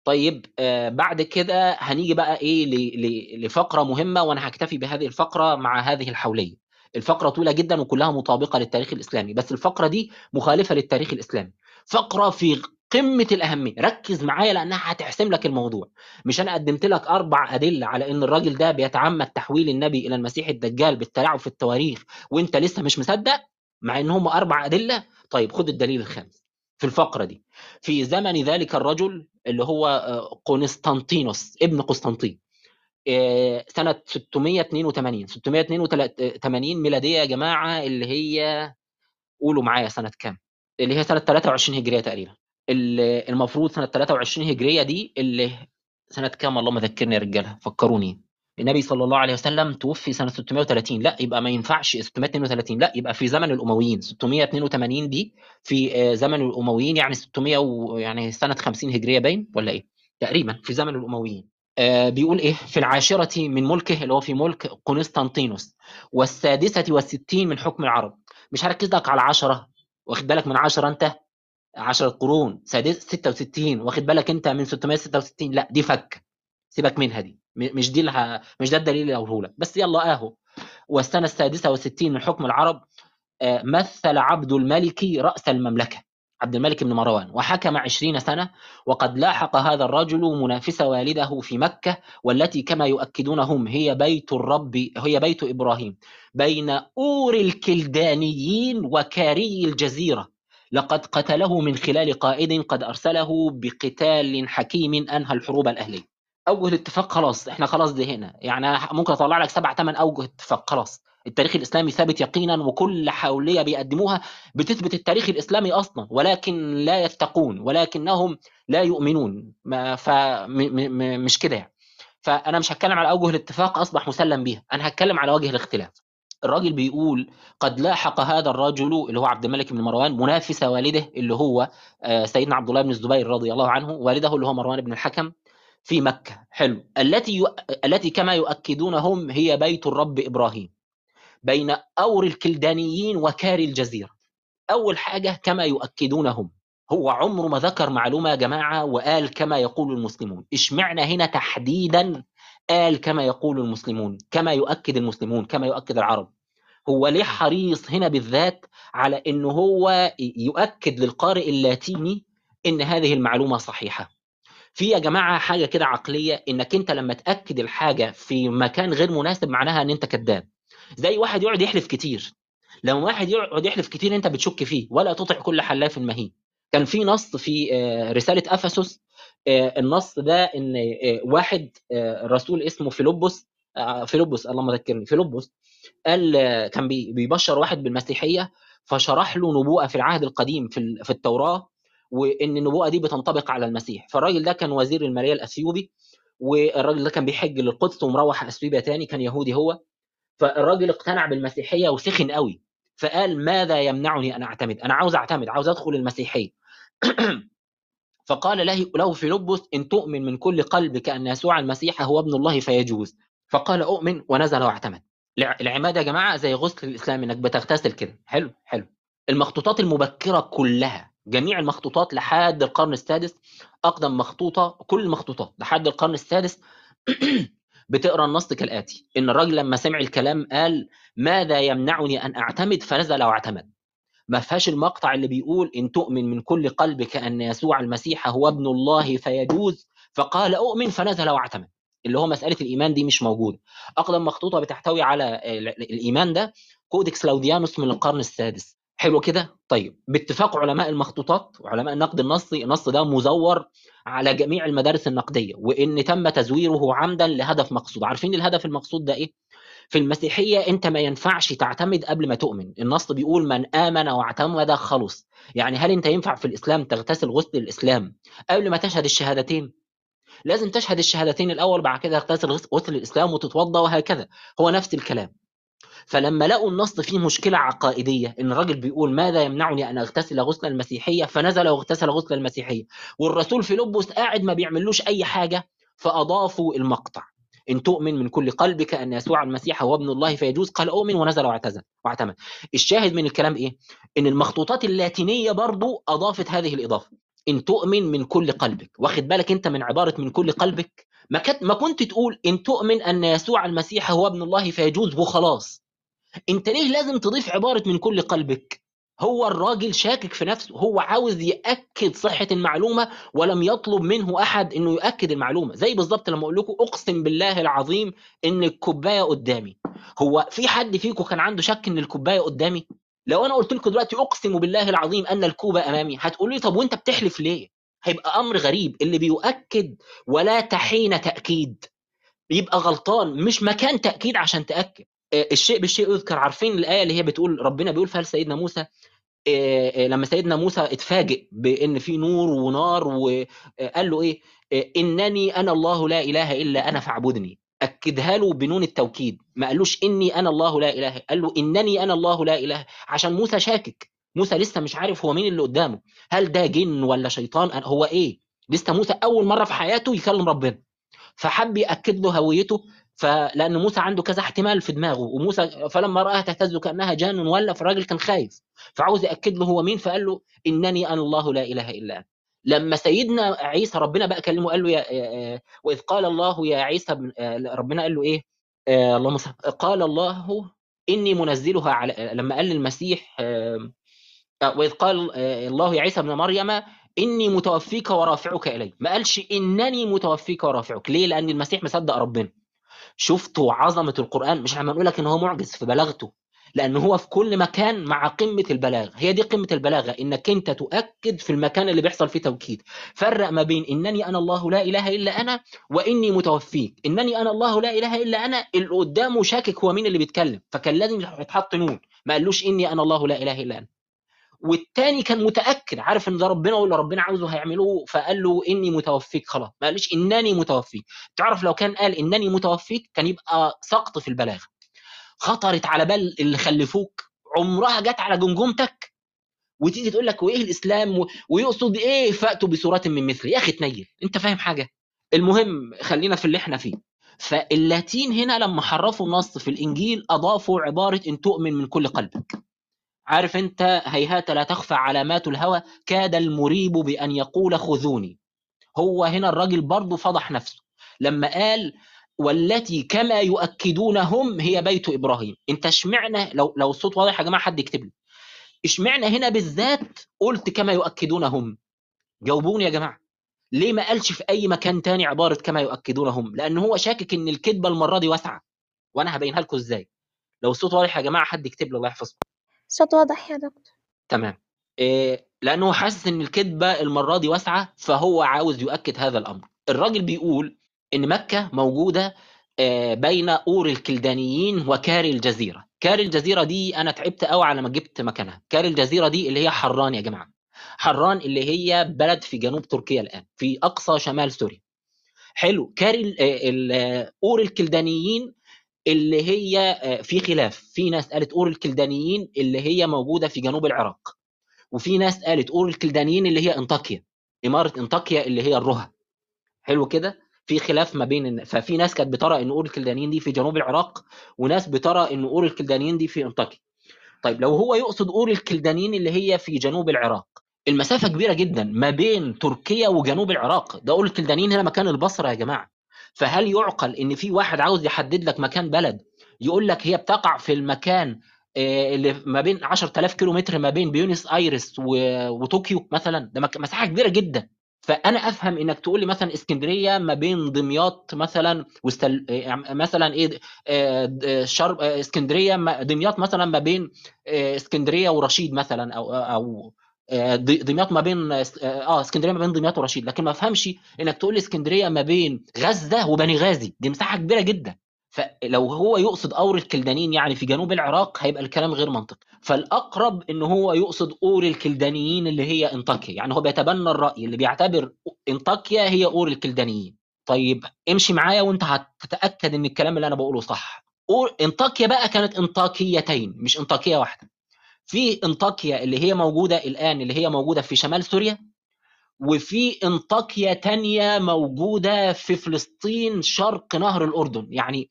طيب آه بعد كده هنيجي بقى إيه لفقرة مهمة وأنا هكتفي بهذه الفقرة مع هذه الحولية. الفقرة طويلة جدا وكلها مطابقة للتاريخ الإسلامي بس الفقرة دي مخالفة للتاريخ الإسلامي. فقرة في قمة الأهمية. ركز معايا لأنها هتحسم لك الموضوع. مش أنا قدمت لك أربع أدلة على إن الراجل ده بيتعمد تحويل النبي إلى المسيح الدجال بالتلاعب في التواريخ وأنت لسه مش مصدق؟ مع إن هم أربع أدلة؟ طيب خد الدليل الخامس. في الفقرة دي. في زمن ذلك الرجل اللي هو قسطنطينوس ابن قسطنطين. سنة 682 682 ميلادية يا جماعة اللي هي قولوا معايا سنة كام؟ اللي هي سنة 23 هجرية تقريبا. المفروض سنة 23 هجرية دي اللي سنة كام؟ اللهم ذكرني يا رجالة فكروني. النبي صلى الله عليه وسلم توفي سنة 630 لا يبقى ما ينفعش 632 لا يبقى في زمن الأمويين. 682 دي في زمن الأمويين يعني 600 و يعني سنة 50 هجرية باين ولا إيه؟ تقريبا في زمن الأمويين. آه بيقول إيه؟ في العاشرة من ملكه اللي هو في ملك قسطنطينوس والسادسة والستين من حكم العرب. مش هركز لك على 10 واخد بالك من 10 أنت؟ 10 قرون 66 واخد بالك انت من 666 لا دي فك. سيبك منها دي. مش دي لها مش ده الدليل اللي اقوله لك. بس يلا اهو. والسنة السادسة والستين من حكم العرب مثل عبد الملك رأس المملكة عبد الملك بن مروان وحكم عشرين سنة وقد لاحق هذا الرجل منافس والده في مكة والتي كما يؤكدون هم هي بيت الرب هي بيت إبراهيم بين أور الكلدانيين وكاري الجزيرة. لقد قتله من خلال قائد قد أرسله بقتال حكيم أنهى الحروب الأهلية. أوجه الاتفاق خلاص إحنا خلاص دهنا يعني ممكن أطلع لك سبع ثمان أوجه اتفاق خلاص. التاريخ الإسلامي ثابت يقينا وكل حولية بيقدموها بتثبت التاريخ الإسلامي أصلا ولكن لا يتقون ولكنهم لا يؤمنون. فمش كده يعني. فأنا مش هتكلم على أوجه الاتفاق أصبح مسلم بيها أنا هتكلم على وجه الاختلاف. الراجل بيقول قد لاحق هذا الرجل اللي هو عبد الملك بن مروان منافس والده اللي هو سيدنا عبد الله بن الزبير رضي الله عنه والده اللي هو مروان بن الحكم في مكة. حلو. التي ي... التي كما يؤكدون هم هي بيت الرب إبراهيم بين أور الكلدانيين وكاري الجزيرة. أول حاجة كما يؤكدون هم هو عمره ما ذكر معلومة يا جماعة وقال كما يقول المسلمون إشمعنى هنا تحديدا قال كما يقول المسلمون كما يؤكد المسلمون كما يؤكد العرب. هو ليه حريص هنا بالذات على أنه هو يؤكد للقارئ اللاتيني أن هذه المعلومة صحيحة. في يا جماعة حاجة كده عقلية إنك أنت لما تأكد الحاجة في مكان غير مناسب معناها أن أنت كذاب. زي واحد يقعد يحلف كتير. لما واحد يقعد يحلف كتير أنت بتشك فيه ولا تطع كل حلاف مهين كان في نص في رسالة أفسس النص ده إن واحد رسول اسمه فيلبس فيلبس اللهم ذكرني فيلبس قال كان بيبشر واحد بالمسيحية فشرح له نبوءة في العهد القديم في في التوراة وإن النبوءة دي بتنطبق على المسيح. فالراجل ده كان وزير الماليه الأثيوبي والراجل ده كان بيحج للقدس ومروح أثيوبيا تاني كان يهودي هو. فالراجل اقتنع بالمسيحية وسخن قوي فقال ماذا يمنعني أن أعتمد؟ أنا عاوز أعتمد عاوز أدخل المسيحية. فقال له فيلبس إن تؤمن من كل قلبك ان يسوع المسيح هو ابن الله فيجوز. فقال أؤمن ونزل واعتمد. الع- العماد يا جماعة زي غسل الإسلام إنك بتغتسل كده. حلو حلو. المخطوطات المبكرة كلها جميع المخطوطات لحد القرن السادس أقدم مخطوطة كل المخطوطات لحد القرن السادس بتقرأ النص كالآتي. إن الراجل لما سمع الكلام قال ماذا يمنعني أن أعتمد فنزل واعتمد. ما فيهاش المقطع اللي بيقول إن تؤمن من كل قلبك أن يسوع المسيح هو ابن الله فيجوز فقال أؤمن فنزل وأعتمد. اللي هو مسألة الإيمان دي مش موجودة. أقدم مخطوطة بتحتوي على ال- الإيمان ده كودكس لوديانوس من القرن السادس. حلو كده؟ طيب باتفاق علماء المخطوطات وعلماء النقد النصي النص ده مزور على جميع المدارس النقدية وإن تم تزويره عمدا لهدف مقصود. عارفين الهدف المقصود ده إيه؟ في المسيحية أنت ما ينفعش تعتمد قبل ما تؤمن. النص بيقول من آمن واعتمد خلص. يعني هل أنت ينفع في الإسلام تغتسل غسل الإسلام قبل ما تشهد الشهادتين؟ لازم تشهد الشهادتين الأول بعد كده تغتسل غسل الإسلام وتتوضأ وهكذا. هو نفس الكلام. فلما لقوا النص فيه مشكلة عقائدية إن الراجل بيقول ماذا يمنعني أن أغتسل غسل المسيحية؟ فنزل واغتسل غسل المسيحية. والرسول فيلبس قاعد ما بيعملوش أي حاجة فأضافوا المقطع. إن تؤمن من كل قلبك أن يسوع المسيح هو ابن الله فيجوز. قال أؤمن ونزل واعتزل واعتمد. الشاهد من الكلام إيه؟ إن المخطوطات اللاتينية برضو أضافت هذه الإضافة. إن تؤمن من كل قلبك. واخد بالك أنت من عبارة من كل قلبك؟ ما كنت ما كنت تقول إن تؤمن أن يسوع المسيح هو ابن الله فيجوز وخلاص. أنت ليه لازم تضيف عبارة من كل قلبك؟ هو الراجل شاكك في نفسه هو عاوز يأكد صحة المعلومة ولم يطلب منه أحد إنه يأكد المعلومة زي بالظبط لما أقول لكم أقسم بالله العظيم إن الكوباية قدامي. هو في حد فيكم كان عنده شك إن الكوباية قدامي؟ لو أنا قلت لكم دلوقتي أقسم بالله العظيم أن الكوبة أمامي هتقولوا لي طب وأنت بتحلف ليه؟ هيبقى أمر غريب اللي بيؤكد ولا تحين تأكيد. يبقى غلطان مش مكان تأكيد عشان تأكد. الشيء بالشيء يذكر. عارفين الآية اللي هي بتقول ربنا بيقول فيها لسيدنا موسى آه، آه، لما سيدنا موسى اتفاجئ بإن في نور ونار وقال له إيه؟ آه، إنني أنا الله لا إله إلا أنا فاعبدني. أكدها له بنون التوكيد. ما قالوش إني أنا الله لا إله. قال له إنني أنا الله لا إله. عشان موسى شاكك. موسى لسه مش عارف هو مين اللي قدامه. هل ده جن ولا شيطان؟ هو إيه؟ لسه موسى أول مرة في حياته يكلم ربنا. فحب يأكد له هويته فلان موسى عنده كذا احتمال في دماغه وموسى فلما راها تهتز كأنها جان ولا فالراجل كان خايف فعاوز يأكد له هو مين فقال له إنني أنا الله لا إله إلا أنا. لما سيدنا عيسى ربنا بقى كلمه قال له يا وإذ قال الله يا عيسى آه، ربنا قال له إيه؟ آه، اللهم قال الله إني منزلها على لما قال للمسيح آه، وإذ قال الله يا عيسى ابن مريم إني متوفيك ورافعك الي ما قالش إنني متوفيك ورافعك. ليه؟ لأن المسيح مصدق ربنا. شفتوا عظمة القرآن مش لما نقول لك ان هو معجز في بلاغته لأن هو في كل مكان مع قمة البلاغه هي دي قمة البلاغة إنك أنت تؤكد في المكان اللي بيحصل فيه توكيد. فرق ما بين إنني أنا الله لا إله إلا أنا وإني متوفيك إنني أنا الله لا إله إلا أنا اللي قدامه شاكك هو مين اللي بيتكلم فكان لازم يتحط نون ما قالوش إني أنا الله لا إله إلا أنا. والتاني كان متأكد عارف إن ده ربنا واللي ربنا عاوزه هيعمله فقال له إني متوفيك خلاص. ما قالش إنني متوفيك. تعرف لو كان قال إنني متوفيك كان يبقى سقط في البلاغة. خطرت على بال اللي خلفوك عمرها جت على جمجمتك. وتيجي تقول لك وإيه الإسلام و... ويقصد إيه؟ فأتوا بصورة من مثله يا أخي تنيل أنت فاهم حاجة؟ المهم خلينا في اللي إحنا فيه. فاللاتين هنا لما حرفوا النص في الإنجيل أضافوا عبارة إن تؤمن من كل قلبك. عارف انت هيهات لا تخفى علامات الهوى كاد المريب بأن يقول خذوني. هو هنا الراجل برضه فضح نفسه. لما قال والتي كما يؤكدون هم هي بيت إبراهيم. انت اشمعنى لو لو الصوت واضح يا جماعة حد يكتب لي؟ اشمعنى هنا بالذات قلت كما يؤكدون هم جاوبوني يا جماعة. ليه ما قالش في أي مكان تاني عبارة كما يؤكدون هم لأن هو شاكك إن الكذبة المرة دي واسعة. وأنا هبينها لكم إزاي؟ لو الصوت واضح يا جماعة حد يكتب لي الله يحفظكم. صوت واضح يا دكتور. تمام. إيه لأنه حاسس إن الكذبة المرة دي واسعة فهو عاوز يؤكد هذا الأمر. الراجل بيقول إن مكة موجودة آه، بين أور الكلدانيين وكاري الجزيرة. كاري الجزيرة دي أنا تعبت قوي على ما جبت مكانها. كاري الجزيرة دي اللي هي حران يا جماعة. حران اللي هي بلد في جنوب تركيا الآن في أقصى شمال سوريا. حلو. كاري ال- ال- أور الكلدانيين اللي هي آه، في خلاف. في ناس قالت اور الكلدانيين اللي هي موجودة في جنوب العراق وفي ناس قالت اور الكلدانيين اللي هي أنطاكيا إمارة أنطاكيا اللي هي الرها حلو كده؟ في خلاف ما بين ففي ناس كانت بترى إن اور الكلدانيين دي في جنوب العراق وناس بترى إن اور الكلدانيين دي في أنطاكيا. طيب لو هو يقصد اور الكلدانيين اللي هي في جنوب العراق المسافة كبيرة جدا ما بين تركيا وجنوب العراق. ده اور الكلدانيين هنا مكان البصرة يا جماعة. فهل يعقل إن في واحد عاوز يحدد لك مكان بلد يقول لك هي بتقع في المكان آه، اللي ما بين 10000 كيلو متر ما بين بيونس آيرس وطوكيو مثلا؟ ده مساحة كبيرة جدا. فأنا أفهم إنك تقول لي مثلا إسكندرية ما بين دمياط مثلا واستل... آه، مثلا إيه آه، آه، إسكندرية دمياط مثلا ما بين إسكندرية ورشيد مثلا أو أو دمياط ما بين آه آه، اسكندرية ما بين دمياط ورشيد. لكن ما افهمش إنك تقول لي اسكندرية ما بين غزة وبنغازي. دي مساحة كبيرة جدا. فلو هو يقصد أور الكلدانيين يعني في جنوب العراق هيبقى الكلام غير منطقي. فالأقرب إن هو يقصد أور الكلدانيين اللي هي إنطاكيا. يعني هو بيتبنى الرأي اللي بيعتبر إنطاكيا هي أور الكلدانيين. طيب امشي معايا وأنت هتتأكد إن الكلام اللي أنا بقوله صح. إنطاكيا بقى كانت إنطاكيتين مش إنطاكية واحدة. في انطاكيا اللي هي موجودة الآن اللي هي موجودة في شمال سوريا وفي انطاكيا تانية موجودة في فلسطين شرق نهر الأردن. يعني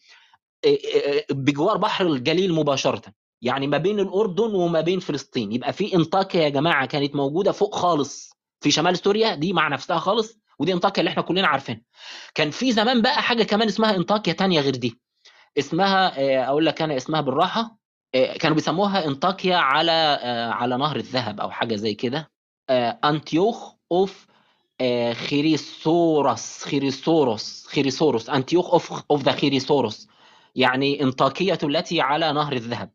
بجوار بحر الجليل مباشرة. يعني ما بين الأردن وما بين فلسطين. يبقى في انطاكيا يا جماعة كانت موجودة فوق خالص في شمال سوريا دي مع نفسها خالص ودي انطاكيا اللي إحنا كلنا عارفينها. كان في زمان بقى حاجة كمان اسمها انطاكيا تانية غير دي. اسمها أقول لك أنا اسمها بالراحة. كانوا بيسموها انطاكيا على على نهر الذهب أو حاجة زي كده. أنتيوخ أوف خيريسوروس خيريسوروس خيريسوروس أنتيوخ أوف أوف ذا خيريسوروس. يعني انطاكية التي على نهر الذهب.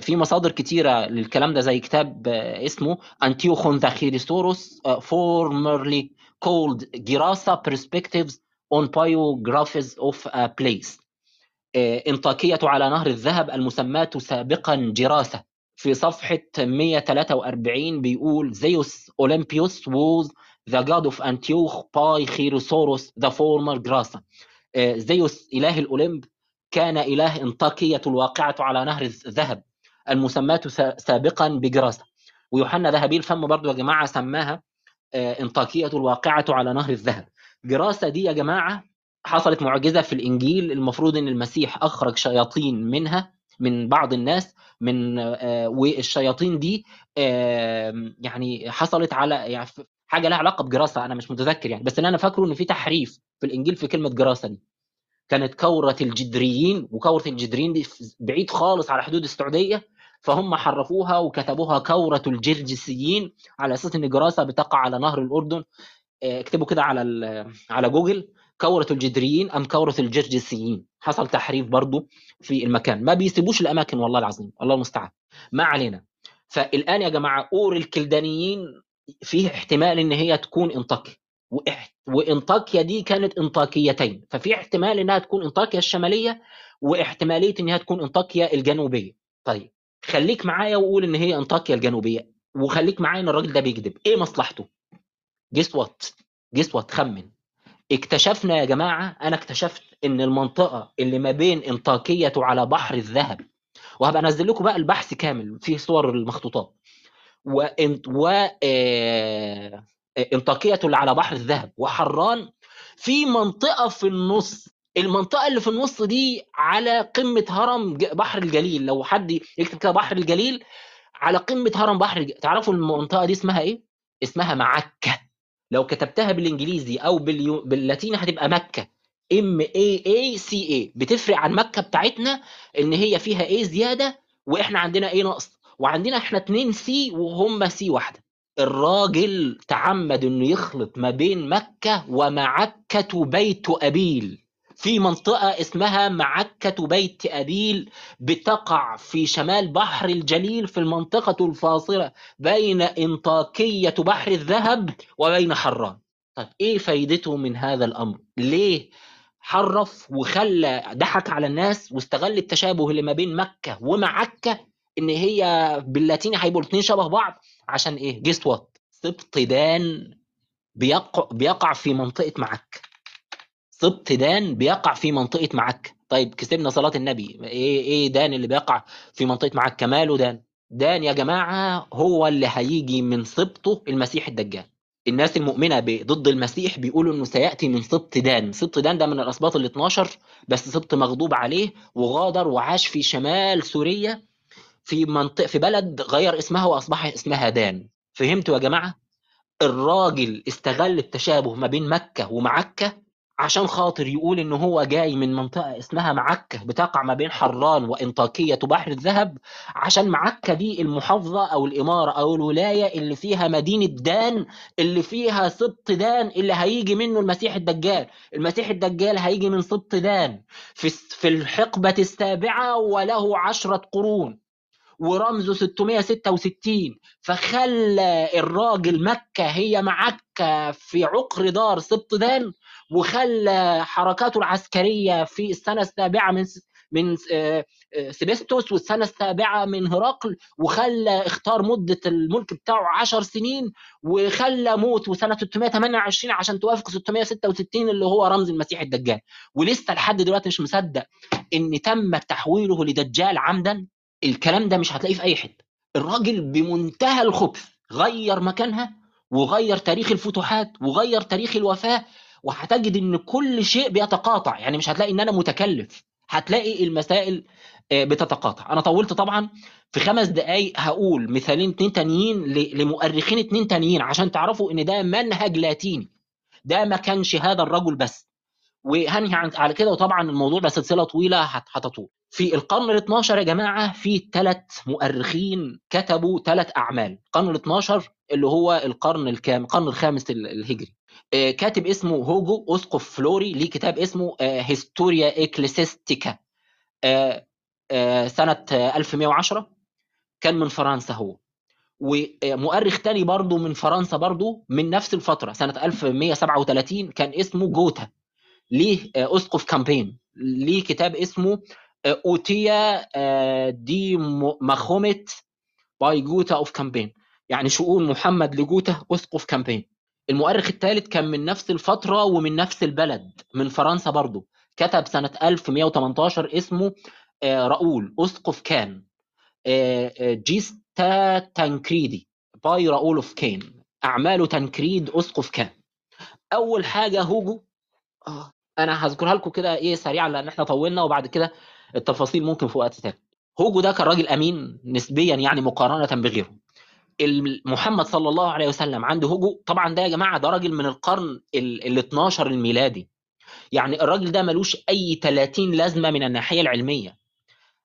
في مصادر كتيرة للكلام ده زي كتاب اسمه انتيوخون ذا خيريسوروس formerly called Girasa Perspectives on Biographies of a Place. إنطاكية على نهر الذهب المسماة سابقا جراسة. في صفحة 143 بيقول زيوس أولمبيوس was the god of Antioch by Chrysaorus the former Grasa زيوس إله الأولمب كان إله إنطاكية الواقعة على نهر الذهب المسماة سابقا بجراسة. ويوحنا ذهبي الفم برضو يا جماعة سماها إنطاكية الواقعة على نهر الذهب. جراسة دي يا جماعة حصلت معجزة في الإنجيل المفروض أن المسيح أخرج شياطين منها من بعض الناس من والشياطين دي يعني حصلت على يعني حاجة لها علاقة بجراسه أنا مش متذكر يعني. بس اللي أنا فاكره إن في تحريف في الإنجيل في كلمة جراسه دي. كانت كورة الجدريين وكورة الجدريين دي بعيد خالص على حدود السعودية فهم حرفوها وكتبوها كورة الجرجسيين على أساس إن جراسه بتقع على نهر الأردن. اكتبوا كده على على جوجل. كورة الجدريين أم كورة الجرجسيين؟ حصل تحريف برضو في المكان. ما بيسيبوش الأماكن والله العظيم الله المستعان. ما علينا. فالآن يا جماعة أور الكلدانيين فيه احتمال إن هي تكون انطاكيا وإنطاكيا دي كانت إنطاكيتين. ففي احتمال إنها تكون إنطاكيا الشمالية واحتمالية انها تكون إنطاكيا الجنوبية. طيب خليك معايا وقول إن هي إنطاكيا الجنوبية وخليك معايا إن الراجل ده بيكذب. إيه مصلحته؟ guess what guess what خمن. اكتشفنا يا جماعة أنا اكتشفت إن المنطقة اللي ما بين إنطاكية على بحر الذهب وهبقى أنزل لكم بقى البحث كامل فيه صور المخطوطات. وانت و إنطاكية اللي على بحر الذهب. وحران في منطقة في النص المنطقة اللي في النص دي على قمة هرم بحر الجليل. لو حد يكتب كده بحر الجليل على قمة هرم بحر تعرفوا المنطقة دي اسمها إيه؟ اسمها معكة. لو كتبتها بالإنجليزي أو باليو... باللاتيني هتبقى مكة. M A A C A بتفرق عن مكة بتاعتنا إن هي فيها A زيادة وإحنا عندنا A نقص. وعندنا إحنا اتنين C وهم C واحدة. الراجل تعمد إنه يخلط ما بين مكة ومعكة بيت أبيل. في منطقة اسمها معكة بيت أبيل بتقع في شمال بحر الجليل في المنطقة الفاصلة بين إنطاكية بحر الذهب وبين حران. طيب إيه فايدته من هذا الأمر؟ ليه حرف وخلى ضحك على الناس واستغل التشابه اللي ما بين مكة ومعكة إن هي باللاتيني هيبقوا الاثنين شبه بعض؟ عشان إيه؟ جيس وات سبط دان بيقع بيقع في منطقة معك سبط دان بيقع في منطقة معك. طيب كسبنا صلاة النبي. إيه إيه دان اللي بيقع في منطقة معك؟ كماله دان. دان يا جماعة هو اللي هيجي من سبطه المسيح الدجال. الناس المؤمنة ب- ضد المسيح بيقولوا إنه سيأتي من سبط دان. سبط دان ده من الأسباط ال 12 بس سبط مغضوب عليه وغادر وعاش في شمال سوريا في منطقه في بلد غير اسمها وأصبح اسمها دان. فهمتوا يا جماعة؟ الراجل استغل التشابه ما بين مكة ومعكة عشان خاطر يقول ان هو جاي من منطقة اسمها معكة بتقع ما بين حران وإنطاكية وبحر الذهب. عشان معكة دي المحافظة أو الإمارة أو الولاية اللي فيها مدينة دان اللي فيها سبط دان اللي هيجي منه المسيح الدجال. المسيح الدجال هيجي من سبط دان. في في الحقبة السابعة وله عشرة قرون ورمزه 666 فخلى الراجل مكة هي معكة في عقر دار سبط دان وخلى حركاته العسكرية في السنة السابعة من من آه، آه، سيبستوس والسنة السابعة من هرقل وخلى اختار مدة الملك بتاعه 10 سنين وخلى موت وسنة 628 عشان توافق 666 اللي هو رمز المسيح الدجال. ولسه لحد دلوقتي مش مصدق إن تم تحويله لدجال عمدا. الكلام ده مش هتلاقيه في أي حتة. الراجل بمنتهى الخبث غير مكانها وغير تاريخ الفتوحات وغير تاريخ الوفاة وهتجد إن كل شيء بيتقاطع. يعني مش هتلاقي إن أنا متكلف هتلاقي المسائل آه، بتتقاطع. أنا طولت طبعا في خمس دقايق هقول مثالين اتنين تانيين لمؤرخين اتنين تانيين عشان تعرفوا إن ده منهج لاتيني. ده ما كانش هذا الرجل بس. وهنهي على كده. وطبعا الموضوع ده سلسلة طويلة هت- هتطول. في القرن ال 12 يا جماعة في ثلاث مؤرخين كتبوا ثلاث أعمال. القرن ال 12 اللي هو القرن الكام القرن الخامس ال- الهجري. آه، كاتب اسمه هوجو اسقف فلوري ليه كتاب اسمه Historia Ecclesiastica سنة آه، 1110 كان من فرنسا هو. ومؤرخ تاني برضه من فرنسا برضه من نفس الفترة سنة 1137 كان اسمه جوتا. ليه آه، اسقف كامبين. ليه كتاب اسمه آه، Otia آه، de Machomete by جوتا of كامبين. يعني شؤون محمد لجوتا أسقف كامبين. المؤرخ الثالث كان من نفس الفترة ومن نفس البلد من فرنسا برضه كتب سنة 1118 اسمه آه، راؤول أسقف كان. آه، آه، Gesta Tancredi by راؤول of كين. أعماله تنكريد أسقف كان. أول حاجة هوجو أنا هذكرها لكم كده إيه سريعا لأن إحنا طولنا وبعد كده التفاصيل ممكن في وقت تاني. هوجو ده كان راجل أمين نسبيا يعني مقارنة بغيره. محمد صلى الله عليه وسلم عند هوجو طبعا ده يا جماعة ده راجل من القرن ال ال 12 الميلادي. يعني الراجل ده ملوش أي 30 لازمة من الناحية العلمية.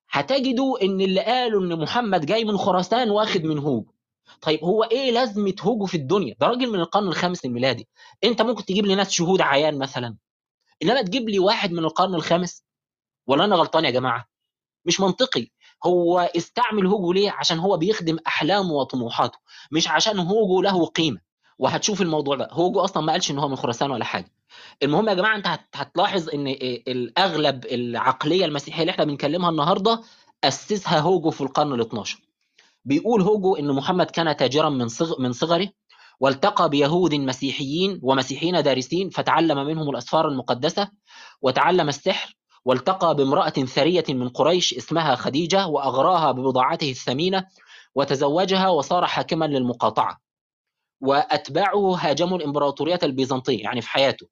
هتجدوا إن اللي قالوا إن محمد جاي من خراسان واخد من هوجو طيب هو إيه لازمة هوجو في الدنيا؟ ده راجل من القرن الخامس الميلادي. أنت ممكن تجيب لي ناس شهود عيان مثلا. إنما تجيب لي واحد من القرن الخامس؟ ولا أنا غلطان يا جماعة. مش منطقي. هو استعمل هوجو ليه؟ عشان هو بيخدم أحلامه وطموحاته مش عشان هوجو له قيمة. وهتشوف الموضوع ده. هوجو أصلا ما قالش إن هو من خراسان ولا حاجة. المهم يا جماعة أنت هت- هتلاحظ إن الأغلب العقلية المسيحية اللي إحنا بنكلمها النهارده أسسها هوجو في القرن ال 12 بيقول هوجو إن محمد كان تاجرا من صغ من صغره والتقى بيهود مسيحيين ومسيحيين دارسين فتعلم منهم الأسفار المقدسة وتعلم السحر والتقى بامرأة ثرية من قريش اسمها خديجة وأغراها ببضاعته الثمينة وتزوجها وصار حاكما للمقاطعة. وأتباعه هاجموا الإمبراطورية البيزنطية يعني في حياته.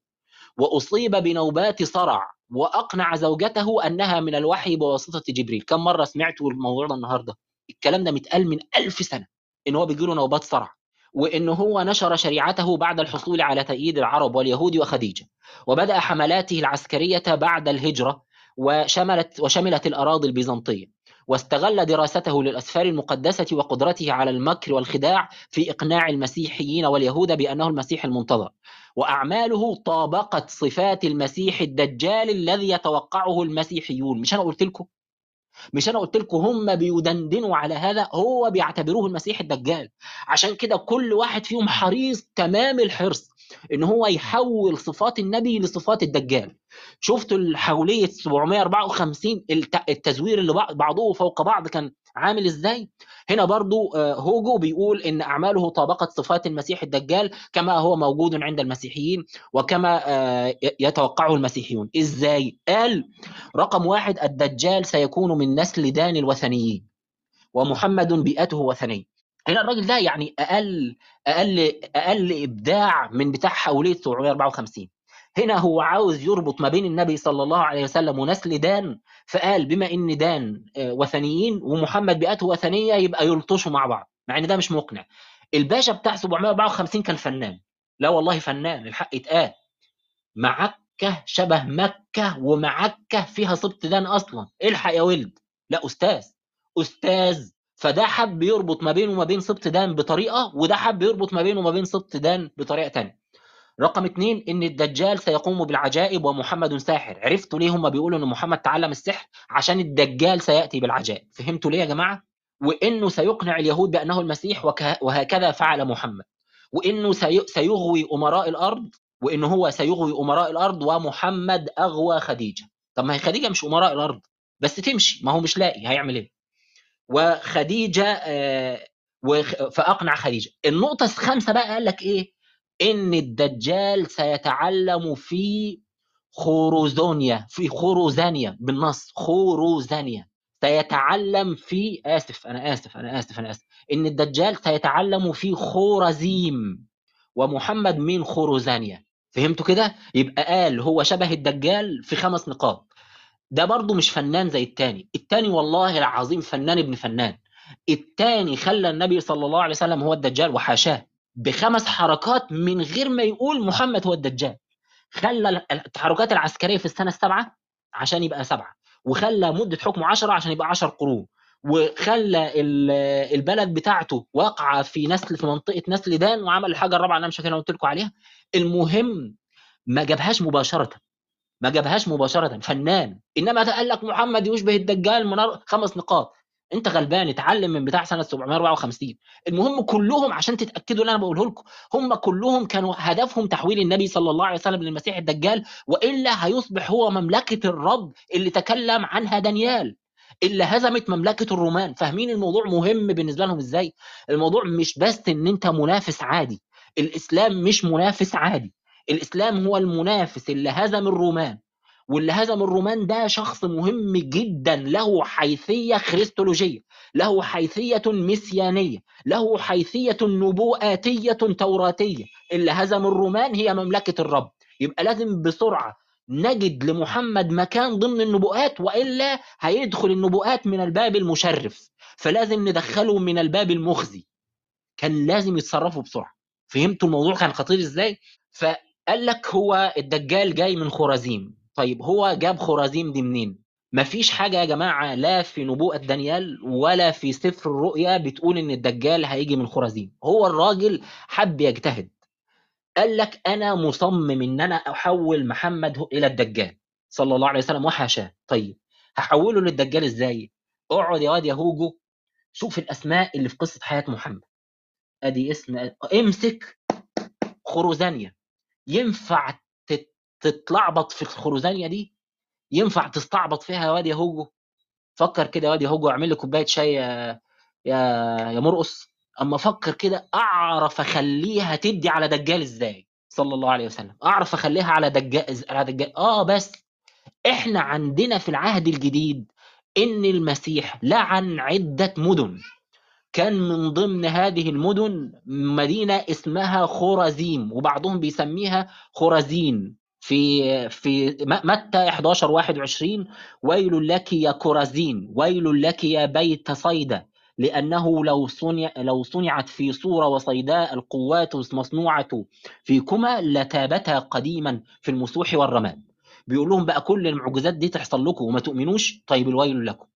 وأصيب بنوبات صرع وأقنع زوجته أنها من الوحي بواسطة جبريل. كم مرة سمعتوا الموضوع ده النهارده؟ الكلام ده متقال من ألف سنة إن هو بيجيله نوبات صرع. وإن هو نشر شريعته بعد الحصول على تأييد العرب واليهود وخديجة. وبدأ حملاته العسكرية بعد الهجرة وشملت وشملت الأراضي البيزنطية. واستغل دراسته للأسفار المقدسة وقدرته على المكر والخداع في إقناع المسيحيين واليهود بأنه المسيح المنتظر. وأعماله طابقت صفات المسيح الدجال الذي يتوقعه المسيحيون. مش أنا قلت لكم؟ مش أنا قلت لكم هم بيدندنوا على هذا؟ هو بيعتبروه المسيح الدجال. عشان كده كل واحد فيهم حريص تمام الحرص إن هو يحول صفات النبي لصفات الدجال. شفتوا الحولية 754 الت- التزوير اللي بعض- بعضه فوق بعض كان عامل إزاي؟ هنا برضو آه، هوجو بيقول إن أعماله طابقت صفات المسيح الدجال كما هو موجود عند المسيحيين وكما آه، يتوقعه المسيحيون. إزاي؟ قال رقم واحد الدجال سيكون من نسل دان الوثنيين ومحمد بيئته وثنية. هنا الراجل ده يعني أقل أقل أقل إبداع من بتاع حوليه 754 هنا هو عاوز يربط ما بين النبي صلى الله عليه وسلم ونسل دان فقال بما إن دان آه، وثنيين ومحمد بيئته وثنية يبقى يلطشوا مع بعض مع إن ده مش مقنع. الباشا بتاع 754 كان فنان. لا والله فنان الحق يتقال. معكة شبه مكة ومعكة فيها سبط دان أصلا. الحق يا ولد. لا أستاذ. أستاذ. فده حب يربط ما بينه وما بين سبط دان بطريقة وده حب يربط ما بينه وما بين سبط دان بطريقة تانية. رقم اتنين إن الدجال سيقوم بالعجائب ومحمد ساحر. عرفتوا ليه هم بيقولوا إن محمد تعلم السحر؟ عشان الدجال سيأتي بالعجائب. فهمتوا ليه يا جماعة؟ وإنه سيقنع اليهود بأنه المسيح وهكذا فعل محمد. وإنه سي- سيغوي أمراء الأرض وإنه هو سيغوي أمراء الأرض ومحمد أغوى خديجة. طب ما هي خديجة مش أمراء الأرض بس تمشي ما هو مش لاقي هيعمل إيه؟ وخديجة آه، فأقنع خديجة. النقطة الخامسة بقى قال لك إيه؟ إن الدجال سيتعلم في خوروزونيا في خوروزانيا بالنص خوروزانيا سيتعلم في آسف أنا آسف أنا آسف أنا آسف. إن الدجال سيتعلم في خورزيم ومحمد من خوروزانيا فهمتوا كده؟ يبقى قال هو شبه الدجال في خمس نقاط. ده برضه مش فنان زي التاني. التاني والله العظيم فنان ابن فنان. التاني خلى النبي صلى الله عليه وسلم هو الدجال وحاشاه. بخمس حركات من غير ما يقول محمد هو الدجال. خلى التحركات العسكرية في السنة السابعة عشان يبقى سبعة وخلى مدة حكمه عشرة عشان يبقى عشر قرون وخلى ال- البلد بتاعته واقعة في نسل في منطقة نسل دان وعمل الحاجة الرابعة اللي أنا مش فاكر قلت لكم عليها. المهم ما جابهاش مباشرة ما جابهاش مباشرة فنان. إنما قال لك محمد يشبه الدجال من خمس نقاط. انت غلبان اتعلم من بتاع سنة 754 المهم كلهم عشان تتأكدوا اللي أنا بقوله لكم هم كلهم كانوا هدفهم تحويل النبي صلى الله عليه وسلم للمسيح الدجال وإلا هيصبح هو مملكة الرب اللي تكلم عنها دانيال اللي هزمت مملكة الرومان. فاهمين الموضوع مهم بالنسبة لهم إزاي؟ الموضوع مش بس إن أنت منافس عادي الإسلام مش منافس عادي الإسلام هو المنافس اللي هزم الرومان. واللي هزم الرومان ده شخص مهم جدا له حيثية خريستولوجية له حيثية مسيانيه له حيثية نبوءاتية توراتية. اللي هزم الرومان هي مملكة الرب. يبقى لازم بسرعة نجد لمحمد مكان ضمن النبوءات وإلا هيدخل النبوءات من الباب المشرف. فلازم ندخله من الباب المخزي. كان لازم يتصرفوا بسرعة. فهمتوا الموضوع كان خطير إزاي؟ فقال لك هو الدجال جاي من خرازيم. طيب هو جاب خرازيم دي منين؟ مفيش حاجة يا جماعة لا في نبوءة دانيال ولا في سفر الرؤيا بتقول إن الدجال هيجي من خرازيم هو الراجل حب يجتهد. قال لك أنا مصمم إن أنا أحول محمد إلى الدجال. صلى الله عليه وسلم وحاشاه. طيب هحوله للدجال إزاي؟ اقعد يا واد يا هوجو شوف الأسماء اللي في قصة حياة محمد. أدي اسم امسك خروزانيا. ينفع تتلعبط في الخروزانيا دي؟ ينفع تستعبط فيها يا واد يا هوجو؟ فكر كده يا واد يا هوجو اعمل لي كوباية شاي يا يا يا مرقص. أما أفكر كده أعرف أخليها تدي على دجال إزاي؟ صلى الله عليه وسلم. أعرف أخليها على دجال على دجال آه بس. إحنا عندنا في العهد الجديد إن المسيح لعن عدة مدن. كان من ضمن هذه المدن مدينة اسمها خرازيم وبعضهم بيسميها خرازين في في متى 11 21 ويل لك يا كرازين ويل لك يا بيت صيدا لأنه لو صنع لو صنعت في صورة وصيداء القوات مصنوعة فيكما لتابتا قديما في المسوح والرماد. بيقول لهم بقى كل المعجزات دي تحصل لكم وما تؤمنوش؟ طيب الويل لكم.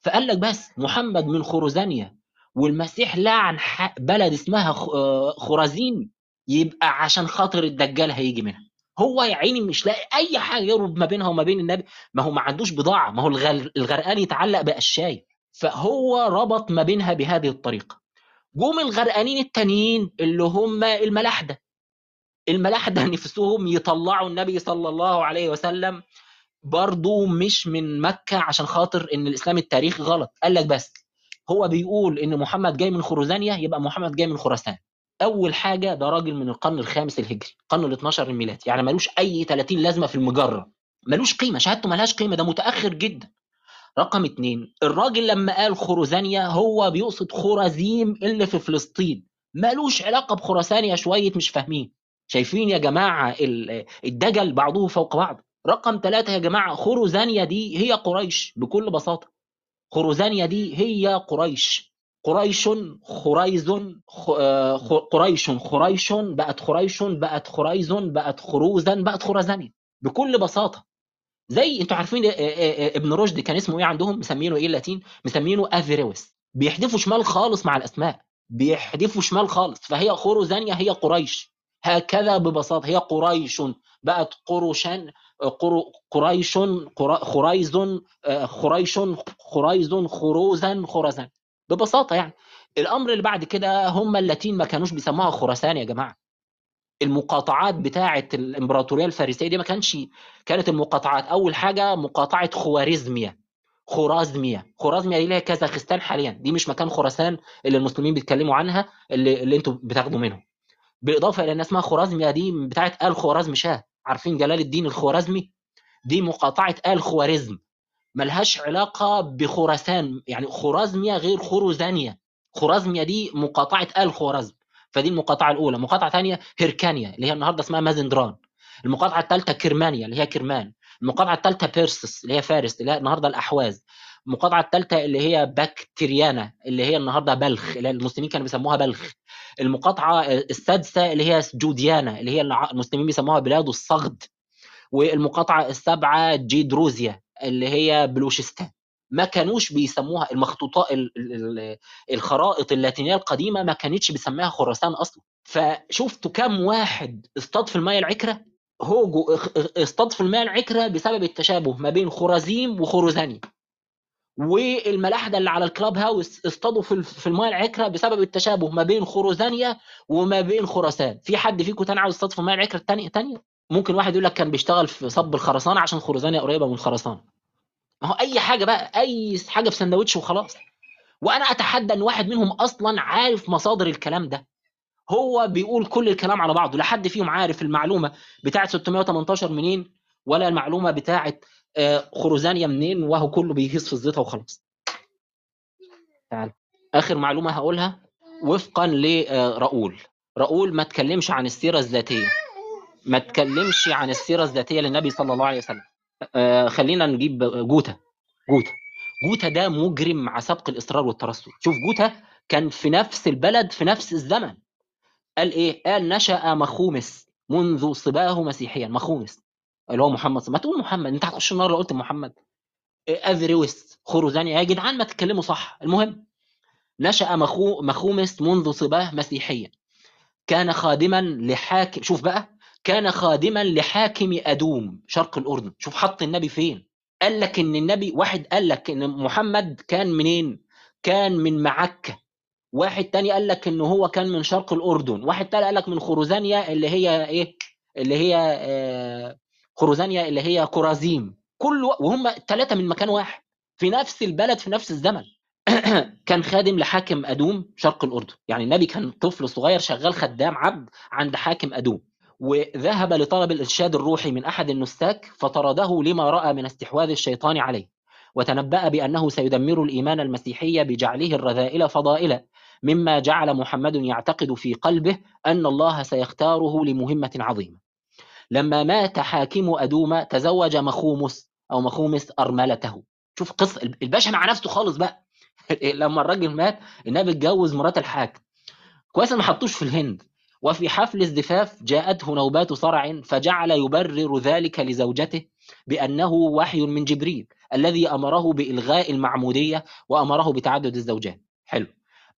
فقال لك بس محمد من خرزانيا والمسيح لعن بلد اسمها آه، خرازين يبقى عشان خاطر الدجال هيجي منها. هو يا عيني مش لاقي أي حاجة يربط ما بينها وما بين النبي. ما هو ما عندوش بضاعة ما هو الغر- الغرقان يتعلق بقشاي فهو ربط ما بينها بهذه الطريقة. جم الغرقانين التانيين اللي هم الملاحدة. الملاحدة نفسهم يطلعوا النبي صلى الله عليه وسلم. برضو مش من مكة عشان خاطر إن الإسلام التاريخي غلط. قال لك بس هو بيقول إن محمد جاي من خرزانيا يبقى محمد جاي من خراسان. أول حاجة ده راجل من القرن الخامس الهجري القرن ال 12 الميلادي يعني ملوش أي 30 لازمة في المجرة ملوش قيمة شهادته ملهاش قيمة ده متأخر جدا. رقم اتنين الراجل لما قال خرزانيا هو بيقصد خرازيم اللي في فلسطين ملوش علاقة بخراسانيا شوية مش فاهمين. شايفين يا جماعة ال- الدجل بعضه فوق بعض. رقم ثلاثة يا جماعة خرزانيا دي هي قريش بكل بساطة. خرزانيا دي هي قريش. قريش خريز آه، قريش خريش بقت خريش بقت خريز بقت خروزا بقت خرزانيا بكل بساطة. زي أنتوا عارفين آه، آه، ابن رشد كان اسمه إيه عندهم؟ مسمينه إيه اللاتين؟ مسمينه أفيروس. بيحذفوا شمال خالص مع الأسماء. بيحذفوا شمال خالص. فهي خرزانيا هي قريش. هكذا ببساطة. هي قريش. بقت قرشان قر- قريش قر- خريز خريش خريز خروزا خرزان. ببساطة يعني. الأمر اللي بعد كده هم اللاتين ما كانوش بيسموها خراسان يا جماعة. المقاطعات بتاعه الإمبراطورية الفارسية دي ما كانش كانت المقاطعات أول حاجة مقاطعة خوارزميا خرازميا خرازميا دي اللي هي كازاخستان حاليا. دي مش مكان خراسان اللي المسلمين بيتكلموا عنها اللي, اللي أنتوا بتاخدوا منهم. بالإضافة إلى إن اسمها خرازميا دي بتاعه آل خوارزم شاه. عارفين جلال الدين الخوارزمي؟ دي مقاطعة آل خوارزم. ملهاش علاقة بخراسان. يعني خرازميا غير خروزانيا خرازميا دي مقاطعة آل خوارزم فدي المقاطعة الأولى. مقاطعة ثانية هيركانيا اللي هي النهارده اسمها مازندران. المقاطعة الثالثه كرمانيا اللي هي كرمان. المقاطعة الثالثه بيرسس اللي هي فارس اللي هي النهارده الأحواز. المقاطعة الثالثه اللي هي باكتريانا اللي هي النهارده بلخ اللي المسلمين كانوا بيسموها بلخ. المقاطعة السادسة اللي هي جوديانا اللي هي المسلمين بيسموها بلاد الصغد. والمقاطعة السابعة جيدروزيا. اللي هي بلوشستان. ما كانوش بيسموها المخطوطات ال- ال- ال- الخرائط اللاتينية القديمة ما كانتش بيسميها خراسان أصلا. فشفتوا كم واحد اصطاد في الميه العكرة؟ هوجو اصطاد في الميه العكرة بسبب التشابه ما بين خرازيم وخرزانيا والملاحدة اللي على الكلاب هاوس اصطادوا في في الميه العكرة بسبب التشابه ما بين خرزانيا وما بين خراسان. في حد فيكم تاني عاوز يصطاد في الميه العكرة الثانية تانية؟ ممكن واحد يقول لك كان بيشتغل في صب الخرسانة عشان خرزانيا قريبة من خرسانه ما هو أي حاجة بقى أي حاجة في سندوتش وخلاص. وأنا أتحدى إن واحد منهم أصلا عارف مصادر الكلام ده. هو بيقول كل الكلام على بعضه. لا حد فيهم عارف المعلومة بتاعه 618 منين ولا المعلومة بتاعه آه، خرزانيا منين وهو كله بيهيص في الزيطة وخلاص. تعال. آخر معلومة هقولها وفقا لراؤول راؤول ما تكلمش عن السيرة الذاتية. ما تكلمش عن السيرة الذاتية للنبي صلى الله عليه وسلم. آه، خلينا نجيب جوتا. جوتا. جوتا ده مجرم مع سبق الإصرار والترصد شوف جوتا كان في نفس البلد في نفس الزمن. قال إيه؟ قال نشأ مخومس منذ صباه مسيحيا. مخومس. اللي هو محمد. ما تقول محمد أنت هتخش النار لو قلت محمد. اذريوس خرزانيا يا جدعان ما تتكلموا صح. المهم نشأ مخو مخومس منذ صباه مسيحيا. كان خادما لحاكم شوف بقى كان خادما لحاكم أدوم شرق الأردن. شوف حط النبي فين. قال لك إن النبي واحد قال لك إن محمد كان منين؟ كان من معكة. واحد تاني قال لك إن هو كان من شرق الأردن. واحد تاني قال لك من خرزانيا اللي هي إيه؟ اللي هي آه خرزانيا اللي هي كرازيم كل وهم ثلاثة من مكان واحد. في نفس البلد في نفس الزمن. كان خادم لحاكم أدوم شرق الأردن. يعني النبي كان طفل صغير شغال خدام عبد عند حاكم أدوم. وذهب لطلب الإرشاد الروحي من أحد النساك فطرده لما رأى من استحواذ الشيطان عليه وتنبأ بأنه سيدمر الإيمان المسيحي بجعله الرذائل فضائلا مما جعل محمد يعتقد في قلبه أن الله سيختاره لمهمة عظيمة. لما مات حاكم أدوم تزوج مخومس أو مخومس أرملته. شوف قصة الباشا مع نفسه خالص بقى. لما الراجل مات النبي اتجوز مرات الحاكم. كويس ما حطوش في الهند. وفي حفل الزفاف جاءته نوبات صرع فجعل يبرر ذلك لزوجته بأنه وحي من جبريل الذي أمره بإلغاء المعمودية وأمره بتعدد الزوجات حلو.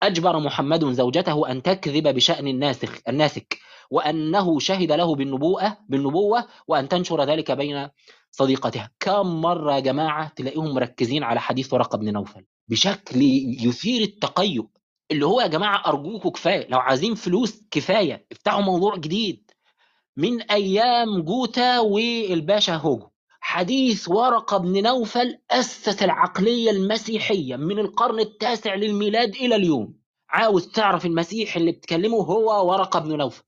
أجبر محمد زوجته أن تكذب بشأن الناسخ الناسك وأنه شهد له بالنبوءة بالنبوة وأن تنشر ذلك بين صديقتها. كم مرة يا جماعة تلاقيهم مركزين على حديث ورقة بن نوفل؟ بشكل يثير التقيؤ. اللي هو يا جماعة أرجوكوا كفاية لو عايزين فلوس كفاية افتحوا موضوع جديد. من أيام جوتا والباشا هوجو. حديث ورقة بن نوفل اسس العقلية المسيحية من القرن التاسع للميلاد إلى اليوم. عاوز تعرف المسيح اللي بتكلمه هو ورقة بن نوفل.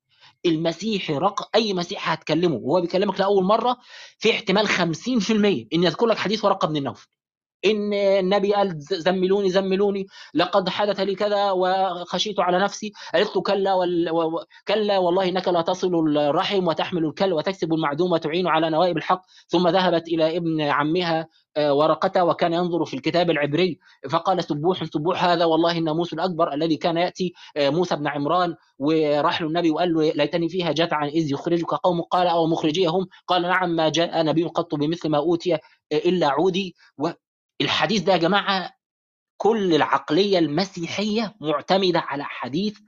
المسيحي رق أي مسيحي هتكلمه وهو بيكلمك لأول مرة في احتمال 50% إن يذكر لك حديث ورقة بن النوفل إن النبي قال زملوني زملوني لقد حدث لي كذا وخشيت على نفسي قالت له كلا. و... و- كلا والله إنك لا تصل الرحم وتحمل الكل وتكسب المعدوم وتعين على نوائب الحق ثم ذهبت إلى ابن عمها آه، ورقته وكان ينظر في الكتاب العبري فقال سبوح سبوح هذا والله الناموس الأكبر الذي كان يأتي آه، موسى بن عمران وراح له النبي وقال له ليتني فيها جدعا إذ يخرجك قوم قال أو مخرجيهم قال نعم ما جاء نبي قط بمثل ما أوتي آه، إلا عودي والحديث ده يا جماعة كل العقلية المسيحية معتمدة على حديث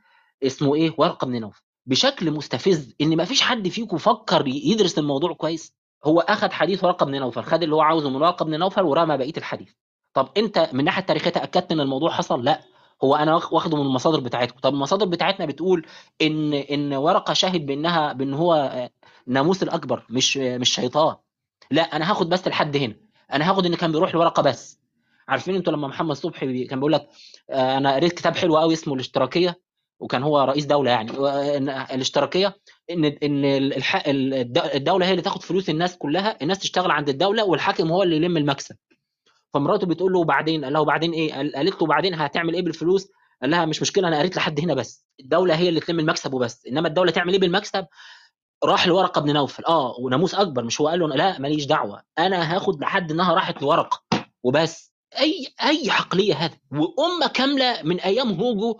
اسمه إيه؟ ورقة بن نوفل بشكل مستفز إن ما فيش حد فيكم فكر يدرس الموضوع كويس. هو اخذ حديث ورقة بن نوفل خد اللي هو عاوزه من ورقة بن نوفل ورمى بقية الحديث. طب أنت من الناحيه التاريخية تأكدت إن الموضوع حصل؟ لأ. هو أنا واخ- واخده من المصادر بتاعتكم. طب المصادر بتاعتنا بتقول إن إن ورقة شاهد بأنها بأن هو ناموس الأكبر مش مش شيطان. لأ أنا هاخد بس لحد هنا. أنا هاخد إن كان بيروح لورقة بس. عارفين أنتوا لما محمد صبحي كان بيقول لك آه، أنا قريت كتاب حلو قوي اسمه الاشتراكية وكان هو رئيس دولة يعني الاشتراكية ان إن الدولة هي اللي تاخد فلوس الناس كلها الناس تشتغل عند الدولة والحاكم هو اللي يلم المكسب. فمراته بتقول له وبعدين قال له وبعدين إيه؟ قال- قالت له بعدين هتعمل إيه بالفلوس؟ قال لها مش مشكلة أنا قريت لحد هنا بس. الدولة هي اللي تلم المكسب وبس إنما الدولة تعمل إيه بالمكسب؟ راح لورقة بن نوفل. آه وناموس أكبر مش هو قال له لا ماليش دعوة. أنا هاخد لحد انها راحت لورقه وبس. أي أي عقلية هذا وأمة كاملة من أيام هوجو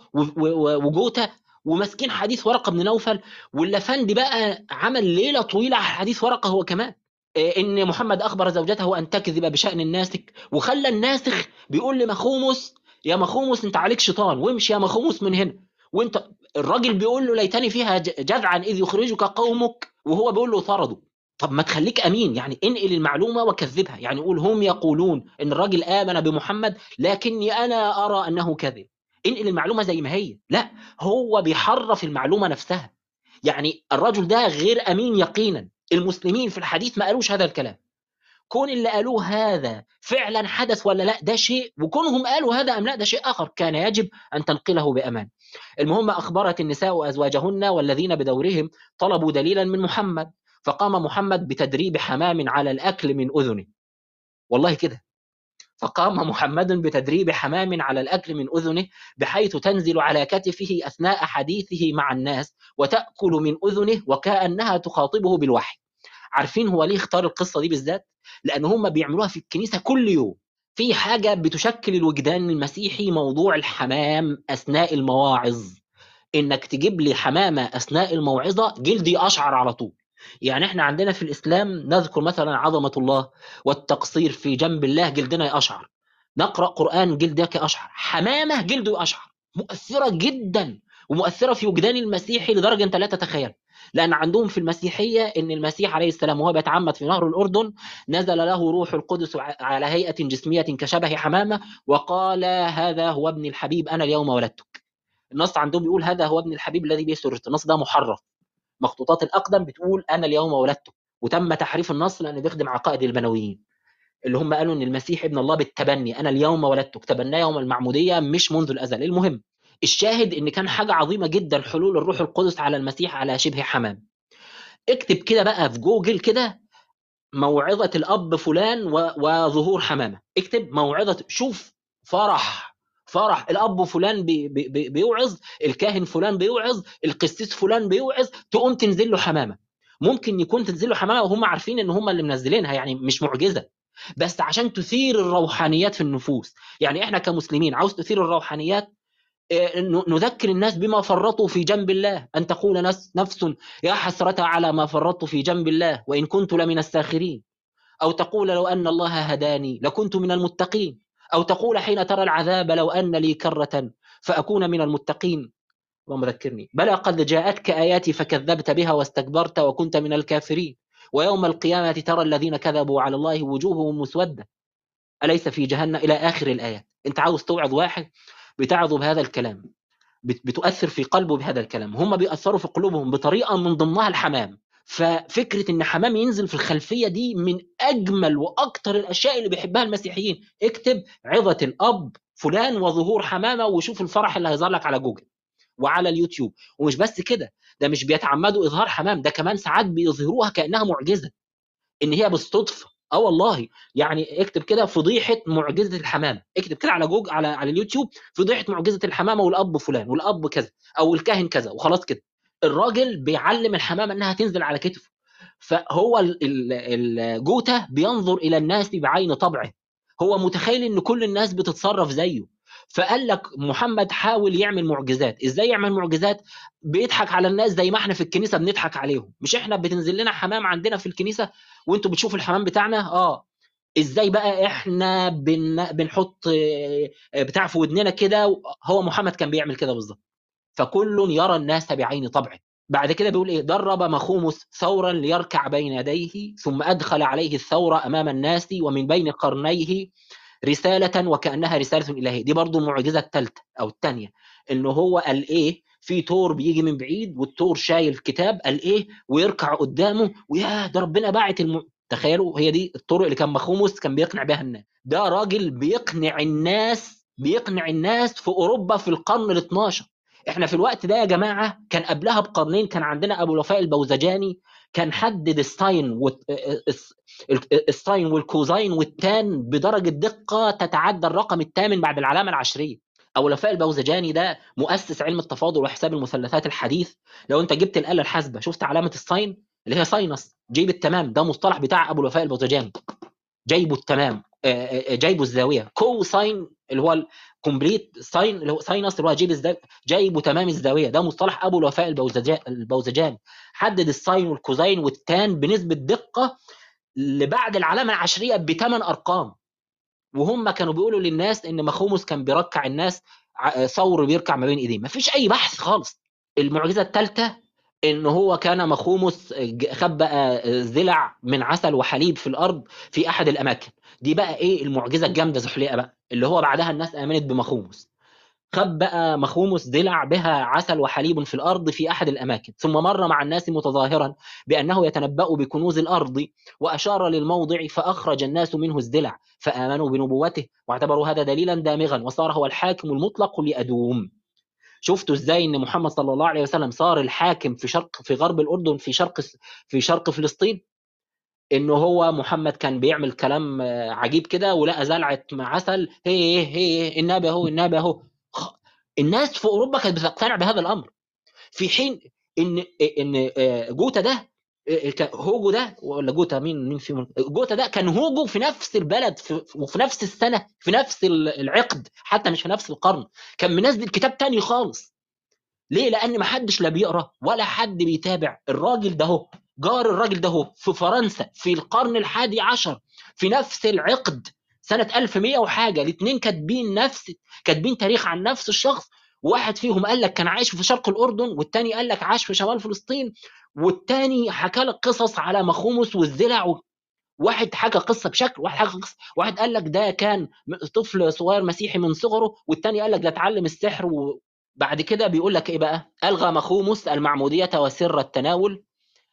وجوتا وماسكين حديث ورقة بن نوفل. واللفندي بقى عمل ليلة طويلة على حديث ورقة هو كمان. إيه، إن محمد أخبر زوجته أن تكذب بشأن الناسك. وخلى الناسخ بيقول لمخومس يا مخومس أنت عليك شيطان. وامشي يا مخومس من هنا. وأنت الراجل بيقول له ليتني فيها جذعا إذ يخرجك قومك وهو بيقول له طردوا طب ما تخليك أمين يعني انقل المعلومة وكذبها. يعني قول هم يقولون إن الراجل آمن بمحمد لكني أنا أرى أنه كذب. انقل المعلومة زي ما هي. لا هو بيحرف المعلومة نفسها. يعني الرجل ده غير أمين يقينا. المسلمين في الحديث ما قالوش هذا الكلام. كون اللي قالوه هذا فعلا حدث ولا لا ده شيء وكونهم قالوا هذا أم لا ده شيء آخر. كان يجب أن تنقله بأمان. المهم أخبرت النساء أزواجهن والذين بدورهم طلبوا دليلا من محمد فقام محمد بتدريب حمام على الأكل من أذنه. والله كده. فقام محمد بتدريب حمام على الأكل من أذنه بحيث تنزل على كتفه أثناء حديثه مع الناس وتأكل من أذنه وكأنها تخاطبه بالوحي. عارفين هو ليه اختار القصة دي بالذات؟ لأن هم بيعملوها في الكنيسة كل يوم. في حاجة بتشكل الوجدان المسيحي موضوع الحمام أثناء المواعظ. إنك تجيب لي حمامة أثناء الموعظة جلدي أشعر على طول. يعني إحنا عندنا في الإسلام نذكر مثلا عظمة الله والتقصير في جنب الله جلدنا يشعر. نقرأ قرآن جلدك اشعر حمامة جلده يشعر. مؤثرة جدا ومؤثرة في وجدان المسيحي لدرجة أنت لا تتخيل. لأن عندهم في المسيحية إن المسيح عليه السلام وهو بيتعمد في نهر الأردن نزل له روح القدس على هيئة جسمية كشبه حمامة وقال هذا هو ابن الحبيب أنا اليوم ولدتك. النص عندهم بيقول هذا هو ابن الحبيب الذي به سررت النص ده محرف. مخطوطات الأقدم بتقول أنا اليوم ولدتك. وتم تحريف النص لأنه بيخدم عقائد البنويين اللي هم قالوا إن المسيح ابن الله بالتبني أنا اليوم ولدتك. تبناه يوم المعمودية مش منذ الأزل. المهم الشاهد إن كان حاجة عظيمة جدا حلول الروح القدس على المسيح على شبه حمام. اكتب كده بقى في جوجل كده موعظة الأب فلان وظهور حمامة. اكتب موعظة شوف فرح فرح الأب فلان بي بي بي- بيوعظ الكاهن فلان بيوعظ القسيس فلان بيوعظ تقوم تنزل له حمامة. ممكن يكون تنزل له حمامة وهم عارفين إن هم اللي منزلينها يعني مش معجزة. بس عشان تثير الروحانيات في النفوس يعني إحنا كمسلمين عاوز تثير الروحانيات نذكر الناس بما فرطوا في جنب الله. أن تقول نفس, نفس يا حسرة على ما فرطت في جنب الله وإن كنت لمن الساخرين. أو تقول لو أن الله هداني لكنت من المتقين. أو تقول حين ترى العذاب لو أن لي كرة فأكون من المتقين. اللهم ذكرني. بلى قد جاءتك آياتي فكذبت بها واستكبرت وكنت من الكافرين. ويوم القيامة ترى الذين كذبوا على الله وجوههم مسودة. أليس في جهنم؟ إلى آخر الآيات. أنت عاوز توعظ واحد؟ بتعظه بهذا الكلام بت- بتؤثر في قلبه بهذا الكلام هم بيأثروا في قلوبهم بطريقة من ضمنها الحمام ففكرة إن حمام ينزل في الخلفية دي من أجمل وأكتر الأشياء اللي بيحبها المسيحيين اكتب عظة الأب فلان وظهور حمامة وشوف الفرح اللي هيظهر لك على جوجل وعلى اليوتيوب ومش بس كده ده مش بيتعمدوا إظهار حمام ده كمان ساعات بيظهروها كأنها معجزة إن هي بالصدفة. آه والله. يعني اكتب كده فضيحة معجزة الحمامة. اكتب كده على جوجل على على اليوتيوب فضيحة معجزة الحمامة والأب فلان والأب كذا أو الكاهن كذا وخلاص كده. الراجل بيعلم الحمامة إنها تنزل على كتفه. فهو ال- ال- الجوتا بينظر إلى الناس بعين طبعه. هو متخيل إن كل الناس بتتصرف زيه. فقال لك محمد حاول يعمل معجزات. إزاي يعمل معجزات؟ بيضحك على الناس زي ما إحنا في الكنيسة بنضحك عليهم. مش إحنا بتنزل لنا حمام عندنا في الكنيسة وأنتوا بتشوفوا الحمام بتاعنا؟ آه. إزاي بقى إحنا بن... بنحط بتاع في ودننا كده هو محمد كان بيعمل كده بالظبط. فكل يرى الناس بعين طبعه. بعد كده بيقول إيه؟ درب مخومس ثورا ليركع بين يديه ثم أدخل عليه الثور أمام الناس ومن بين قرنيه رسالة وكأنها رسالة إلهية. دي برضو المعجزه الثالثه أو الثانية إن هو قال إيه في تور بيجي من بعيد والتور شايل كتاب قال إيه ويركع قدامه ويا ده ربنا باعت الم... تخيلوا هي دي الطرق اللي كان مخومس كان بيقنع بها الناس. ده راجل بيقنع الناس بيقنع الناس في أوروبا في القرن ال 12 إحنا في الوقت ده يا جماعة كان قبلها بقرنين كان عندنا أبو الوفاء البوزجاني كان حدد الساين والت... الساين والكوزاين والتان بدرجة دقة تتعدى الرقم الثامن بعد العلامة العشرية. ابو الوفاء البوزجاني ده مؤسس علم التفاضل وحساب المثلثات الحديث. لو أنت جبت الآلة الحاسبة شفت علامة ال sine اللي هي sinus جيب التمام ده مصطلح بتاع أبو الوفاء البوزجاني. جايبه التمام آه، آه، جايبه الزاوية. co sine اللي هو ال complete sine اللي هو sinus اللي هو جيب جايبه تمام الزاوية. ده مصطلح أبو الوفاء البوزجا- البوزجاني حدد ال sine وال cosine وال tan بنسبة دقة لبعد العلامة العشرية بثمان أرقام. وهم كانوا بيقولوا للناس إن مخومس كان بيركع الناس ثور بيركع ما بين إيديه. ما فيش أي بحث خالص. المعجزة الثالثه إن هو كان مخومس خبأ زلع من عسل وحليب في الأرض في أحد الأماكن. دي بقى إيه المعجزة الجامدة زحليقة بقى اللي هو بعدها الناس آمنت بمخومس. خبأ مخومس دلع بها عسل وحليب في الأرض في أحد الأماكن. ثم مر مع الناس متظاهرا بأنه يتنبأ بكنوز الأرض وأشار للموضع فأخرج الناس منه الزلع فآمنوا بنبوته واعتبروا هذا دليلا دامغا وصار هو الحاكم المطلق لأدوم. شفتوا إزاي إن محمد صلى الله عليه وسلم صار الحاكم في شرق في غرب الأردن في شرق في شرق فلسطين؟ انه هو محمد كان بيعمل كلام آه، عجيب كده ولقى زلعة عسل هي هي النبي أهو النبي أهو. الناس في أوروبا كانت بتقتنع بهذا الأمر. في حين إن إن آه، جوتا ده هوجو ده ولا جوتا؟ مين مين فيهم جوتا ده كان هوجو في نفس البلد في وفي نفس السنة في نفس ال- العقد حتى مش في نفس القرن. كان منزل كتاب تاني خالص. ليه؟ لأن ما حدش لا بيقرأ ولا حد بيتابع. الراجل ده هو جار الراجل ده هو في فرنسا في القرن الحادي عشر في نفس العقد سنة 1100 وحاجة. الاثنين كاتبين نفس كاتبين تاريخ عن نفس الشخص. واحد فيهم قال لك كان عايش في شرق الأردن والتاني قال لك عاش في شمال فلسطين والتاني حكى لك قصص على مخومس والزلع و... واحد حكى قصة بشكل واحد حكى قصة واحد قال لك ده كان طفل صغير مسيحي من صغره والتاني قال لك ده اتعلم السحر وبعد كده بيقول لك إيه بقى؟ ألغى مخومس المعمودية وسر التناول.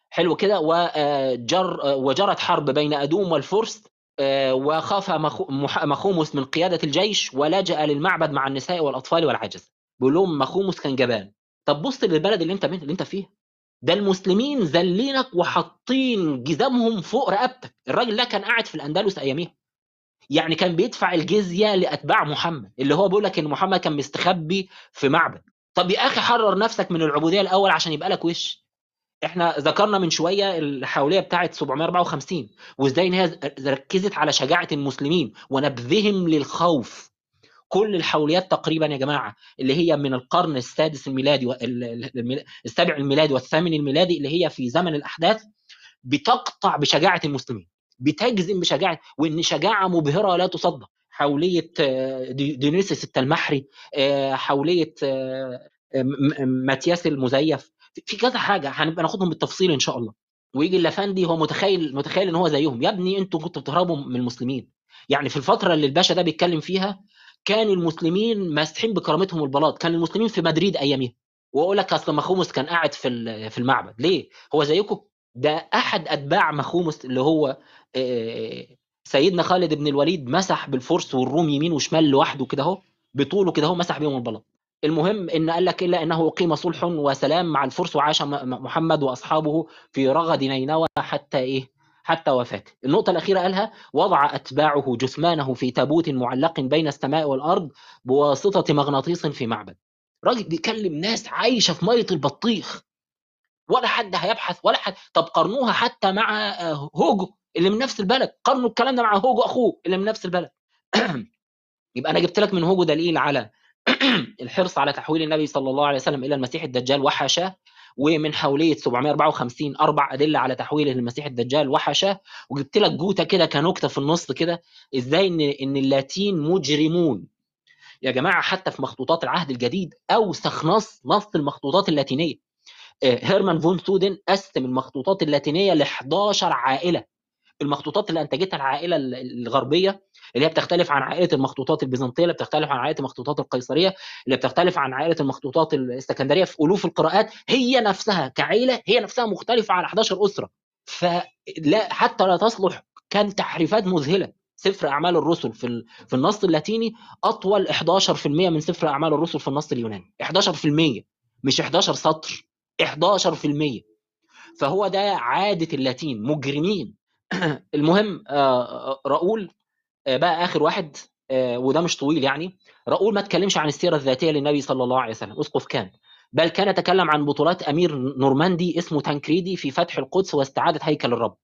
حلو كده وجر وجرت حرب بين أدوم والفرس آه، وخاف مخومس من قيادة الجيش ولجأ للمعبد مع النساء والأطفال والعجز. بيقول لهم مخومس كان جبان. طب بص للبلد اللي أنت اللي أنت فيها ده المسلمين ذلينك وحاطين جزامهم فوق رقبتك. الراجل ده كان قاعد في الأندلس أياميها. يعني كان بيدفع الجزية لأتباع محمد اللي هو بيقول لك إن محمد كان مستخبي في معبد. طب يا أخي حرر نفسك من العبودية الأول عشان يبقى لك وش. إحنا ذكرنا من شوية الحوليه بتاعه 754 وإزاي إن هي ركزت على شجاعة المسلمين ونبذهم للخوف. كل الحوليات تقريبا يا جماعة اللي هي من القرن السادس الميلادي السابع الميلادي والثامن الميلادي اللي هي في زمن الأحداث بتقطع بشجاعة المسلمين بتجزم بشجاعة وإن شجاعة مبهرة لا تصدق. حوليه آه، دي- ديونيسيوس التلمحري آه، حوليه آه، ماتياس المزيف. في كذا حاجة هنبقى ناخدهم بالتفصيل إن شاء الله. ويجي اللافندي هو متخيل متخيل إن هو زيهم. يا ابني أنتوا كنتوا بتهربوا من المسلمين. يعني في الفترة اللي الباشا ده بيتكلم فيها كان المسلمين ماسحين بكرامتهم البلاط. كان المسلمين في مدريد أياميها. وأقول لك اصل مخومس كان قاعد في في المعبد. ليه؟ هو زيكم؟ ده أحد أتباع مخومس اللي هو سيدنا خالد بن الوليد مسح بالفرس والروم يمين وشمال لوحده كده أهو بطوله كده أهو مسح بيهم البلاط. المهم إن قال لك إلا أنه اقيم صلح وسلام مع الفرس وعاش محمد وأصحابه في رغد نينوى حتى إيه؟ حتى وفاته النقطة الأخيرة قالها وضع أتباعه جثمانه في تابوت معلق بين السماء والأرض بواسطة مغناطيس في معبد. راجل بيكلم ناس عايشة في مية البطيخ. ولا حد هيبحث ولا حد. طب قارنوها حتى مع آه، هوجو اللي من نفس البلد. قارنوا الكلام ده مع هوجو أخوه اللي من نفس البلد. يبقى أنا جبت لك من هوجو دليل على الحرص على تحويل النبي صلى الله عليه وسلم إلى المسيح الدجال وحاشاه. ومن حوليه 754 أربع أدلة على تحويله للمسيح الدجال وحاشاه وجبت لك جوته كده كنكتة في النص كده إزاي إن إن اللاتين مجرمون. يا جماعة حتى في مخطوطات العهد الجديد اوسخ نص نص المخطوطات اللاتينية. آه، هيرمان فون سودن قسم المخطوطات اللاتينية ل 11 عائلة. المخطوطات اللي أنتجتها العائلة ال- الغربية اللي هي بتختلف عن عائلة المخطوطات البيزنطية اللي بتختلف عن عائلة المخطوطات القيصرية اللي بتختلف عن عائلة المخطوطات الإسكندرية في ألوف القراءات هي نفسها كعائله هي نفسها مختلفة على 11 أسرة. فلا حتى لا تصلح كان تحريفات مذهلة. سفر أعمال الرسل في في النص اللاتيني أطول 11% من سفر أعمال الرسل في النص اليوناني. 11% مش 11 سطر 11% فهو ده عادة اللاتين مجرمين. المهم آه، راؤول آه، بقى آخر واحد آه، وده مش طويل يعني. راؤول ما اتكلمش عن السيرة الذاتية للنبي صلى الله عليه وسلم. اسقف كان. بل كان تكلم عن بطولات أمير نورماندي اسمه تانكريدي في فتح القدس واستعادة هيكل الرب.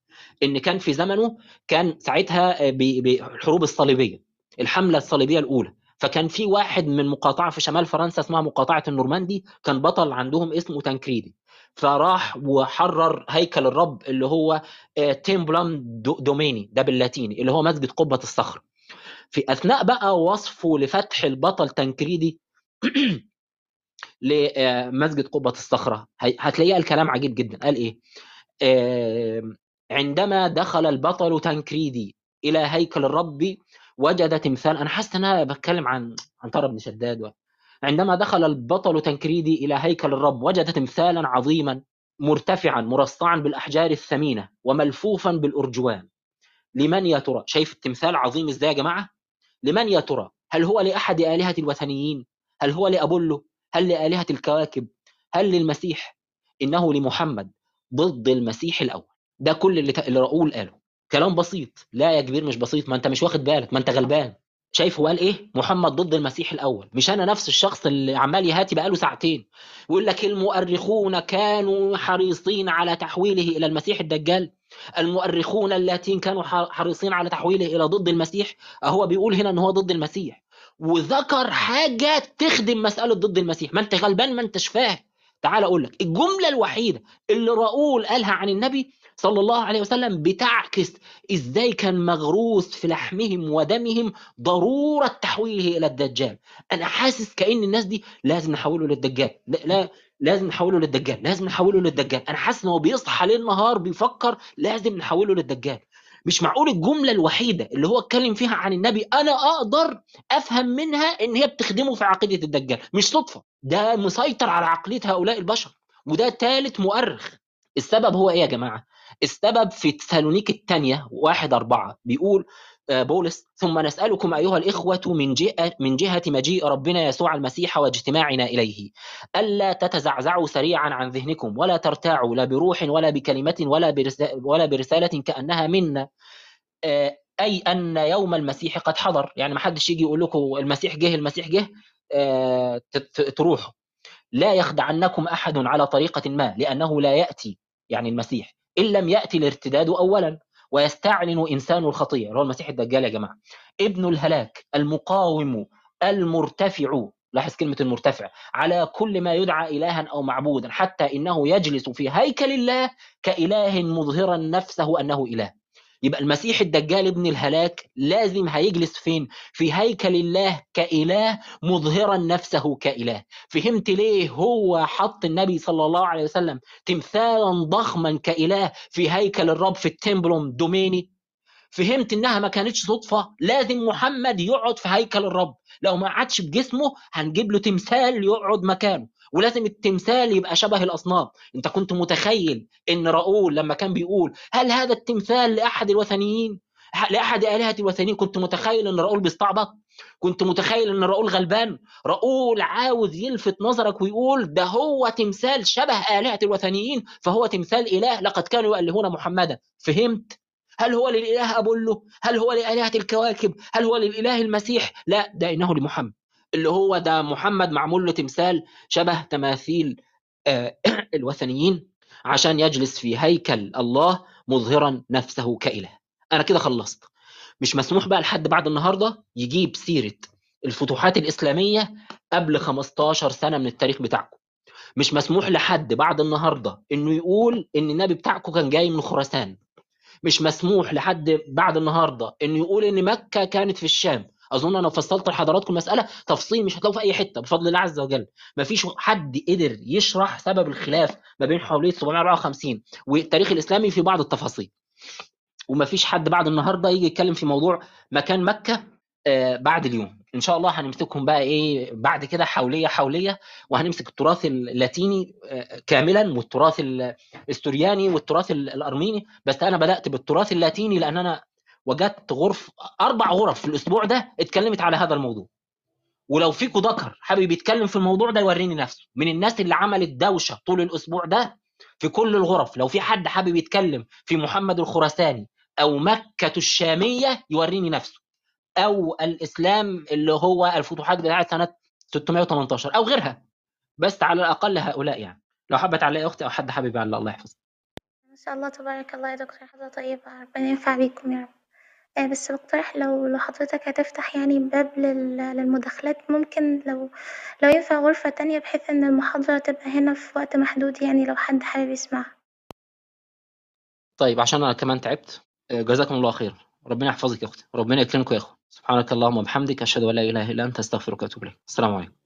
إن كان في زمنه كان ساعتها آه، بالحروب الصليبية الحملة الصليبية الأولى. فكان في واحد من مقاطعة في شمال فرنسا اسمها مقاطعة النورماندي كان بطل عندهم اسمه تانكريدي. فراح وحرر هيكل الرب اللي هو آه، Templum Do- Domini ده باللاتيني اللي هو مسجد قبة الصخر في أثناء بقى وصفه لفتح البطل تنكريدي لمسجد قبة الصخرة هتلاقيه الكلام عجيب جدا قال إيه آه، عندما دخل البطل تنكريدي إلى هيكل الرب وجد تمثال أنا حاسس إن أنا بتكلم عن عن طرب بن شداد. عندما دخل البطل تنكريدي إلى هيكل الرب وجد تمثالا عظيما مرتفعا مرصعا بالأحجار الثمينة وملفوفا بالأرجوان. لمن يا ترى؟ شايف التمثال عظيم إزاي يا جماعة؟ لمن يا ترى؟ هل هو لأحد آلهة الوثنيين؟ هل هو لأبولو؟ هل لآلهة الكواكب؟ هل للمسيح؟ إنه لمحمد ضد المسيح الأول. ده كل اللي, اللي راؤول قاله. كلام بسيط لا يا كبير مش بسيط ما أنت مش واخد بالك ما أنت غلبان. شايف هو قال إيه؟ محمد ضد المسيح الأول. مش أنا نفس الشخص اللي عمال يهاتي بقاله ساعتين. ويقول لك المؤرخون كانوا حريصين على تحويله إلى المسيح الدجال. المؤرخون اللاتين كانوا حريصين على تحويله إلى ضد المسيح. هو بيقول هنا إن هو ضد المسيح. وذكر حاجة تخدم مسألة ضد المسيح. ما أنت غلبان ما أنتش فاهم. تعال أقول لك الجملة الوحيدة اللي راؤول قالها عن النبي صلى الله عليه وسلم بتعكس إزاي كان مغروس في لحمهم ودمهم ضرورة تحويله إلى الدجال. أنا حاسس كأن الناس دي لازم نحوله للدجال. لا, لا لازم نحوله للدجال. لازم نحوله للدجال. أنا حاسس إن هو بيصحى ليل نهار بيفكر لازم نحوله للدجال. مش معقول الجملة الوحيدة اللي هو اتكلم فيها عن النبي أنا أقدر أفهم منها إن هي بتخدمه في عقيدة الدجال. مش صدفة. ده مسيطر على عقلية هؤلاء البشر. وده ثالث مؤرخ. السبب هو إيه يا جماعة؟ السبب في تسالونيك الثانية واحد أربعة. بيقول آه، بولس ثم نسألكم أيها الإخوة من جهة من جهة مجيء ربنا يسوع المسيح واجتماعنا إليه. ألا تتزعزعوا سريعا عن ذهنكم ولا ترتاعوا لا بروح ولا بكلمة ولا برسالة, ولا برسالة كأنها منا آه، أي أن يوم المسيح قد حضر. يعني ما حدش يجي يقول لكم المسيح جه المسيح جه آه، تروحوا. لا يخدعنكم أحد على طريقة ما لأنه لا يأتي. يعني المسيح. إن لم يأتي الارتداد أولا ويستعلن إنسان الخطية اللي هو المسيح الدجال يا جماعة. ابن الهلاك المقاوم المرتفع. لاحظ كلمة المرتفع. على كل ما يدعى إلها أو معبودا حتى إنه يجلس في هيكل الله كإله مظهرا نفسه أنه إله. يبقى المسيح الدجال ابن الهلاك لازم هيجلس فين؟ في هيكل الله كإله مظهرا نفسه كإله. فهمت ليه هو حط النبي صلى الله عليه وسلم تمثالا ضخما كإله في هيكل الرب في التمبلوم دوميني؟ فهمت إنها ما كانتش صدفة؟ لازم محمد يقعد في هيكل الرب. لو ما قعدش بجسمه هنجيب له تمثال يقعد مكانه. ولازم التمثال يبقى شبه الأصنام. أنت كنت متخيل إن راؤول لما كان بيقول هل هذا التمثال لأحد الوثنيين؟ لأحد آلهة الوثنيين؟ كنت متخيل إن راؤول بيستعبط. كنت متخيل إن راؤول غلبان. راؤول عاوز يلفت نظرك ويقول ده هو تمثال شبه آلهة الوثنيين فهو تمثال إله لقد كانوا يؤلهون محمدا. فهمت؟ هل هو للإله ابولو هل هو لآلهة الكواكب؟ هل هو للإله المسيح؟ لا ده إنه لمحمد. اللي هو ده محمد معمول له تمثال شبه تماثيل آه، الوثنيين عشان يجلس في هيكل الله مظهرا نفسه كإله. أنا كده خلصت. مش مسموح بقى لحد بعد النهاردة يجيب سيرة الفتوحات الإسلامية قبل 15 سنة من التاريخ بتاعكم. مش مسموح لحد بعد النهاردة إنه يقول إن النبي بتاعكم كان جاي من خراسان. مش مسموح لحد بعد النهاردة إنه يقول إن مكة كانت في الشام. أظن أنا فصلت لحضراتكم المساله تفصيل مش هتلاقوه في أي حتة بفضل الله عز وجل. مفيش حد قدر يشرح سبب الخلاف ما بين حوالي 754 والتاريخ الإسلامي في بعض التفاصيل. ومفيش حد بعد النهارده يجي يتكلم في موضوع مكان مكة آه، بعد اليوم. إن شاء الله هنمسكهم بقى إيه بعد كده حولية حولية وهنمسك التراث اللاتيني آه، كاملا والتراث الاستورياني والتراث ال- الأرميني. بس أنا بدأت بالتراث اللاتيني لأن أنا وجدت غرف أربع غرف في الأسبوع ده اتكلمت على هذا الموضوع. ولو فيكم ذكر حابب يتكلم في الموضوع ده يوريني نفسه. من الناس اللي عملت دوشة طول الأسبوع ده في كل الغرف. لو في حد حابب يتكلم في محمد الخراساني أو مكة الشامية يوريني نفسه. أو الإسلام اللي هو الفتوحات بتاعت سنة 618 أو غيرها. بس على الأقل هؤلاء يعني. لو حابة على أختي أو حد حابب يعلق الله يحفظك. ما شاء الله تبارك الله يا دكتور. حاجة طيبة ربنا ينفع بيكم يا رب. آه، بس بقترح لو لو حضرتك هتفتح يعني باب لل- للمداخلات ممكن لو لو ينفع غرفة تانية بحيث إن المحاضرة تبقى هنا في وقت محدود يعني لو حد حابب يسمعها. طيب عشان أنا كمان تعبت آه، جزاكم الله خير. ربنا يحفظك يا أختي. ربنا يكرمك يا اخو سبحانك اللهم وبحمدك أشهد أن لا إله إلا أنت أستغفرك وأتوب إليك. السلام عليكم.